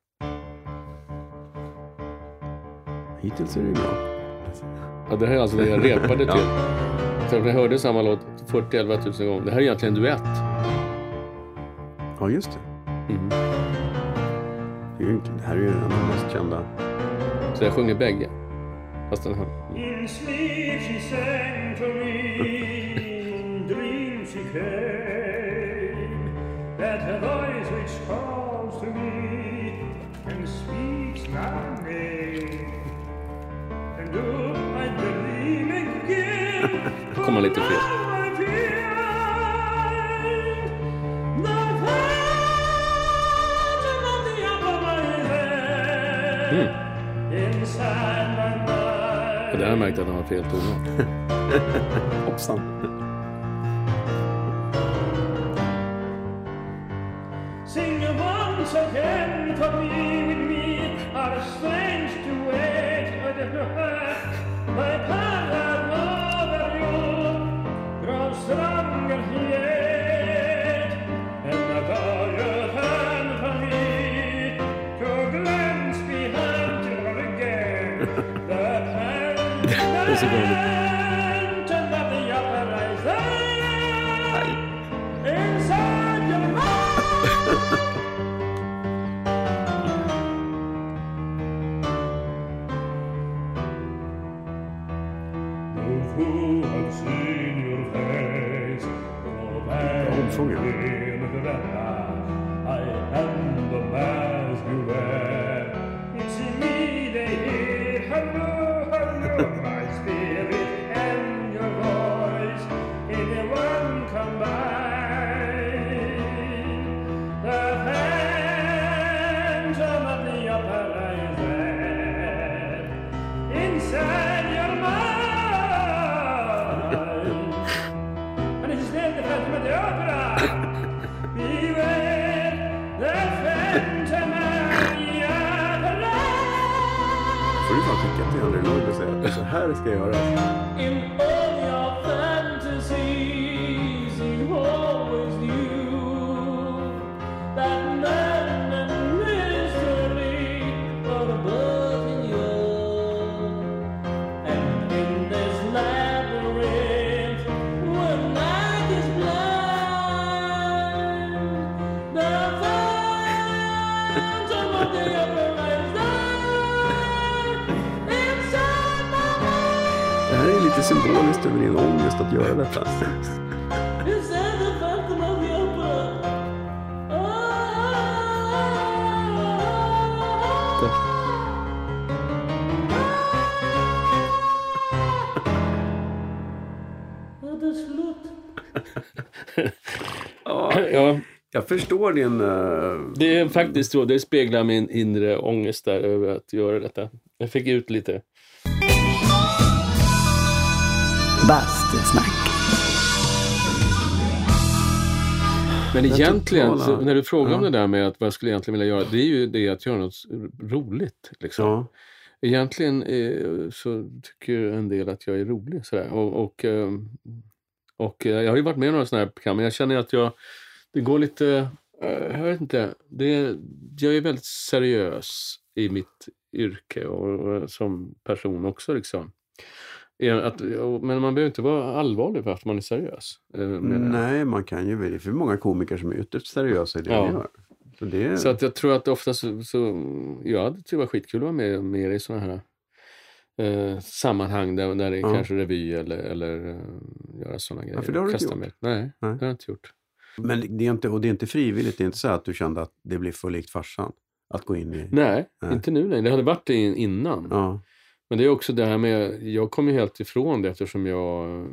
Hittills är det ju bra. Ja, det här är alltså det jag repade till. Så jag hörde samma låt 40 11 000 gånger. Det här är egentligen en duett. Ja, just det. Mm. Det, är ju inte, det här är ju en av de mest kända Så jag sjunger bägge. Fast den här. In the upper rising Mm. Och där har jag märkt att den har fel tonart. Hoppsan. Sing once again for me with me are ångest att göra detta. Ja, Jag förstår din... eh, det är faktiskt så. Det speglar min inre ångest där över att göra detta. Jag fick ut lite. Bastusnack. Men egentligen, så när du frågar om Ja. det där med att vad jag skulle egentligen vilja göra, det är ju det att göra något roligt. Liksom. Ja. Egentligen eh, så tycker en del att jag är rolig. Sådär. Och, och, eh, och eh, jag har ju varit med i några sådana här program, men jag känner att jag, det går lite, eh, jag vet inte, det, jag är väldigt seriös i mitt yrke och, och som person också. Liksom. Att, men man behöver inte vara allvarlig för att man är seriös. eh, jag. Nej, man kan ju... Det är för många komiker som är ytterst seriösa i det Ja. de gör. Så det... Så att jag tror att ofta så, så ja, det tycker jag var skitkul att vara med, med i sådana här eh, sammanhang där, där det är Ja. kanske revy eller, eller eh, göra sådana grejer. för det har du inte gjort. Nej, Nej. det har jag inte gjort. Men det är inte, och det är inte frivilligt. Det är inte så att du kände att det blir för likt farsan. Att gå in i... Nej, Nej. inte nu längre. Det hade varit det in- innan. Ja. Men det är också det här med, jag kom ju helt ifrån det eftersom jag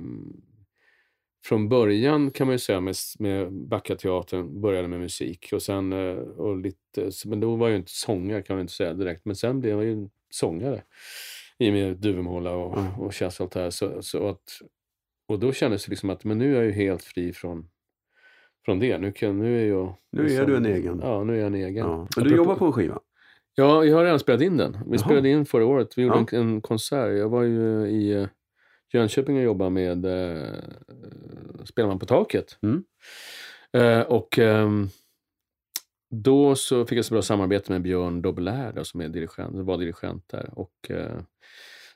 från början kan man ju säga med, med Backateatern började med musik och sen eh, och lite, men då var jag ju inte sångare kan man inte säga direkt, men sen blev jag ju sångare i och med Duvemåla och, Mm. och det här. Så, så att, och då kändes det liksom att men nu är jag ju helt fri från, från det. Nu, kan, nu är jag... Nu är liksom- du en egen. Ja, nu är jag en egen. ja. Men du Apropå- jobbar på en skiva? Ja, jag har redan spelat in den. Vi Jaha. spelade in förra året. Vi gjorde Ja. en, en konsert. Jag var ju i eh, Jönköping och jobbade med eh, Spelman på taket. Mm. Eh, och ehm, då så fick jag så bra samarbete med Björn Dobelär då, som är dirigent, var dirigent där. Och, eh,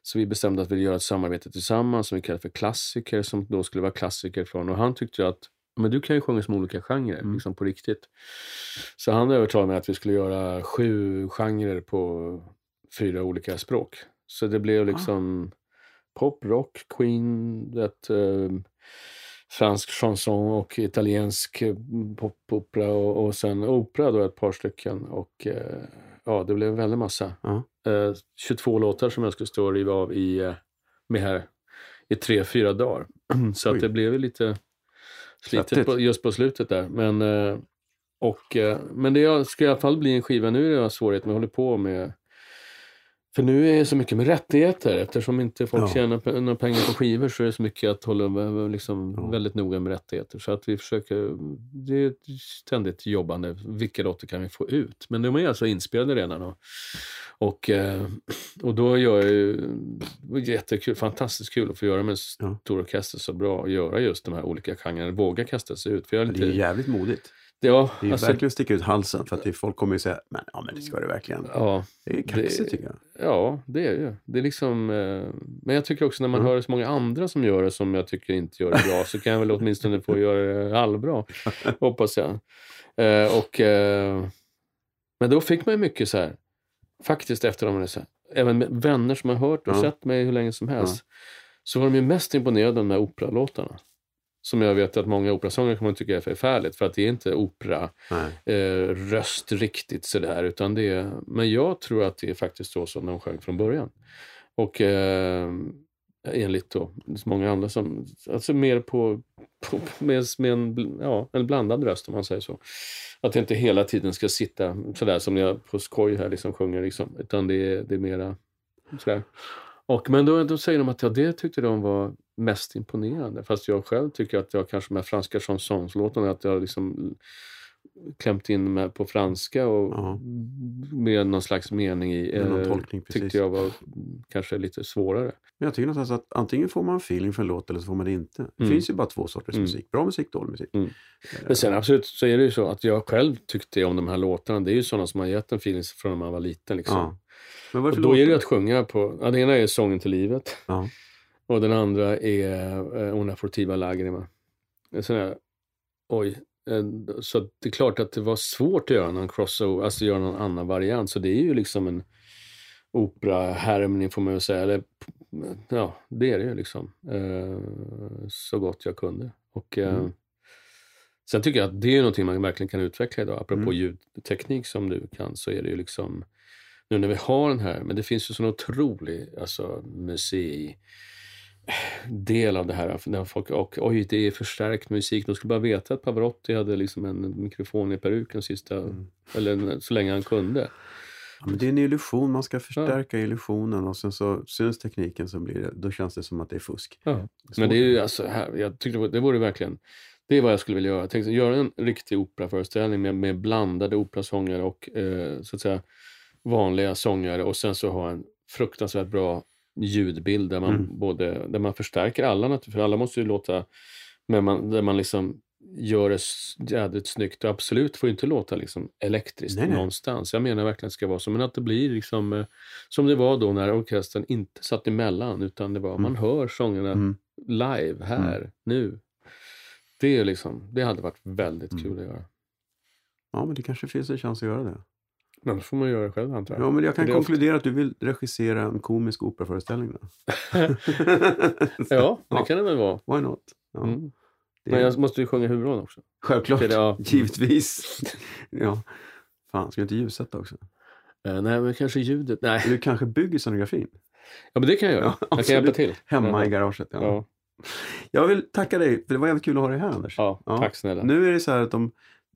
så vi bestämde att vi ville göra ett samarbete tillsammans som vi kallade för klassiker, som då skulle vara klassiker från. Och han tyckte ju att men du kan ju sjunga som olika genrer, Mm. liksom på riktigt. Så han övertalade mig att vi skulle göra sju genrer på fyra olika språk. Så det blev liksom pop, rock, Queen, ett, eh, fransk chanson och italiensk eh, popopera och, och sen opera då ett par stycken. Och eh, ja, det blev en väldig massa. Ja. Eh, 22 låtar som jag skulle stå och riva av i, eh, med här i tre, fyra dagar. Så Oj. att det blev lite slitet på, just på slutet där. Men, eh, och, eh, men det ska i alla fall bli en skiva. Nu är det svårighet med att hålla på med för nu är det så mycket med rättigheter. Eftersom inte folk Ja. tjänar några pengar på skivor så är det så mycket att hålla liksom, Ja. väldigt noga med rättigheter. Så att vi försöker, det är ett ständigt jobbande. Vilka låtar kan vi få ut? Men de är alltså inspelade redan. Och, och, eh, och då gör jag ju, det jättekul, fantastiskt kul att få göra med en stor orkester så bra och göra just de här olika genrerna. Våga kasta sig ut. För jag är Det lite, är jävligt modigt. Ja, Det är alltså, verkligen att sticka ut halsen för att folk kommer ju säga, men, ja men det ska det verkligen. ja, Det är kaxigt det- tycker jag. Ja, det är ju. Det är liksom, eh, men jag tycker också när man Mm. hör så många andra som gör det som jag tycker inte gör det bra så kan jag väl åtminstone få göra det halvbra, hoppas jag. Eh, och, eh, men då fick man ju mycket så här, faktiskt efter de här, även med vänner som har hört och Ja. sett mig hur länge som helst, så var de ju mest imponerade av de här operalåtarna. Som jag vet att många operasångare kommer att tycka är förfärligt för att det är inte opera eh, röst riktigt sådär. Utan det är, men jag tror att det är faktiskt så som de sjöng från början. Och eh, enligt då många andra som, alltså mer på, på med, med en, ja, en blandad röst om man säger så. Att det inte hela tiden ska sitta sådär som jag på skoj här liksom sjunger liksom. Utan det är, det är mera sådär. Och, men då, då säger de att ja, det tyckte de var mest imponerande. Fast jag själv tycker att jag kanske här franska chansonslåtarna, att jag liksom klämt in med på franska och Ja. med någon slags mening i. Med någon eh, tolkning, precis. tyckte jag var kanske lite svårare. Men jag tycker någonstans att antingen får man feeling för en låt eller så får man det inte. Det Mm. finns ju bara två sorters Mm. musik. Bra musik, dålig musik. Mm. Eh, Men sen absolut så är det ju så att jag själv tyckte om de här låtarna. Det är ju sådana som har gett en feeling från när man var liten. Liksom. Ja. Men Och det då är det att sjunga på, ja, den ena är Sången till livet Ja. Och den andra är eh, Una fortiva lagrima. Sån här, oj. Eh, Så det är klart att det var svårt att göra någon crossover, alltså göra någon annan variant. Så det är ju liksom en opera-härmning får man ju säga. Eller, ja, det är det ju liksom. Eh, så gott jag kunde. Och, eh, Mm. Sen tycker jag att det är någonting man verkligen kan utveckla idag. Apropå Mm. ljudteknik som du kan så är det ju liksom nu när vi har den här, men det finns ju sån otrolig alltså, musik del av det här. När folk, och, oj, det är förstärkt musik. De skulle bara veta att Pavarotti hade liksom en mikrofon i peruken sista, Mm. eller så länge han kunde. Ja, men det är en illusion, man ska förstärka illusionen och sen så syns tekniken så blir det, då känns det som att det är fusk. Ja. Men det är ju alltså, här, jag tyckte det vore verkligen, det är vad jag skulle vilja göra. Jag tänkte göra en riktig operaföreställning med, med blandade operasångare och eh, så att säga vanliga sångare och sen så ha en fruktansvärt bra ljudbild där man, Mm. både, där man förstärker alla för alla måste ju låta, men man, där man liksom gör det jädrigt snyggt och absolut får inte låta liksom elektriskt Nej, nej. någonstans. Jag menar verkligen att det ska vara så, men att det blir liksom eh, som det var då när orkestern inte satt emellan utan det var, Mm. man hör sångerna Mm. live här, nu. Det, är liksom, det hade varit väldigt Mm. kul att göra. Ja, men det kanske finns en chans att göra det. Då får man göra det själv antar jag. Ja, men jag kan konkludera att du vill regissera en komisk operaföreställning då. Ja, det kan det väl vara. Why not? Ja, Mm. det Men jag måste ju sjunga huvudrollen också. Självklart, Det ja. givetvis. ja. Fan, ska du inte ljussätta också? Eh, nej, men kanske ljudet. Nej, du kanske bygger scenografin? ja, men det kan jag göra. Ja, jag kan hjälpa till. Hemma i garaget? Ja. Ja. Jag vill tacka dig, för det var jävligt kul att ha dig här Anders. Ja, Ja. tack snälla. Nu är det så här att de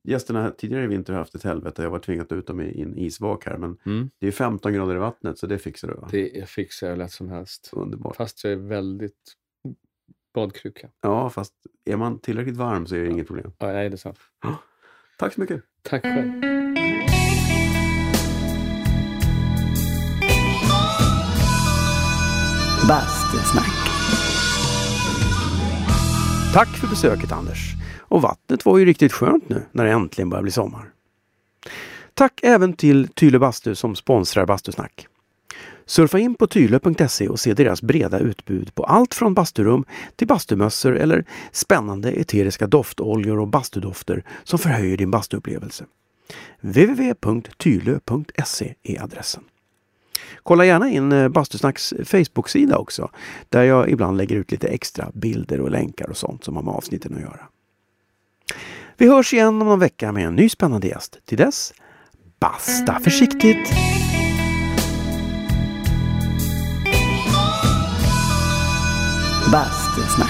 gästerna tidigare i vinter har haft ett helvete. Jag var tvingad att ut dem i en isvak här. Men Mm. det är 15 grader i vattnet så det fixar du va? Det fixar jag lätt som helst. Underbart. Fast jag är väldigt badkruka. Ja, fast är man tillräckligt varm så är det inget problem. Ja, nej, det är sant. Tack så mycket. Tack själv. Bastusnack. Tack för besöket Anders. Och vattnet var ju riktigt skönt nu när det äntligen börjar bli sommar. Tack även till Tyle Bastu som sponsrar Bastusnack. Surfa in på tyle.se och se deras breda utbud på allt från basturum till bastumössor eller spännande eteriska doftoljor och bastudofter som förhöjer din bastuupplevelse. www.tyle.se är adressen. Kolla gärna in eh, Bastusnacks Facebook-sida också. Där jag ibland lägger ut lite extra bilder och länkar och sånt som har med avsnitten att göra. Vi hörs igen om någon vecka med en ny spännande gäst. Till dess, basta försiktigt! Bastusnack.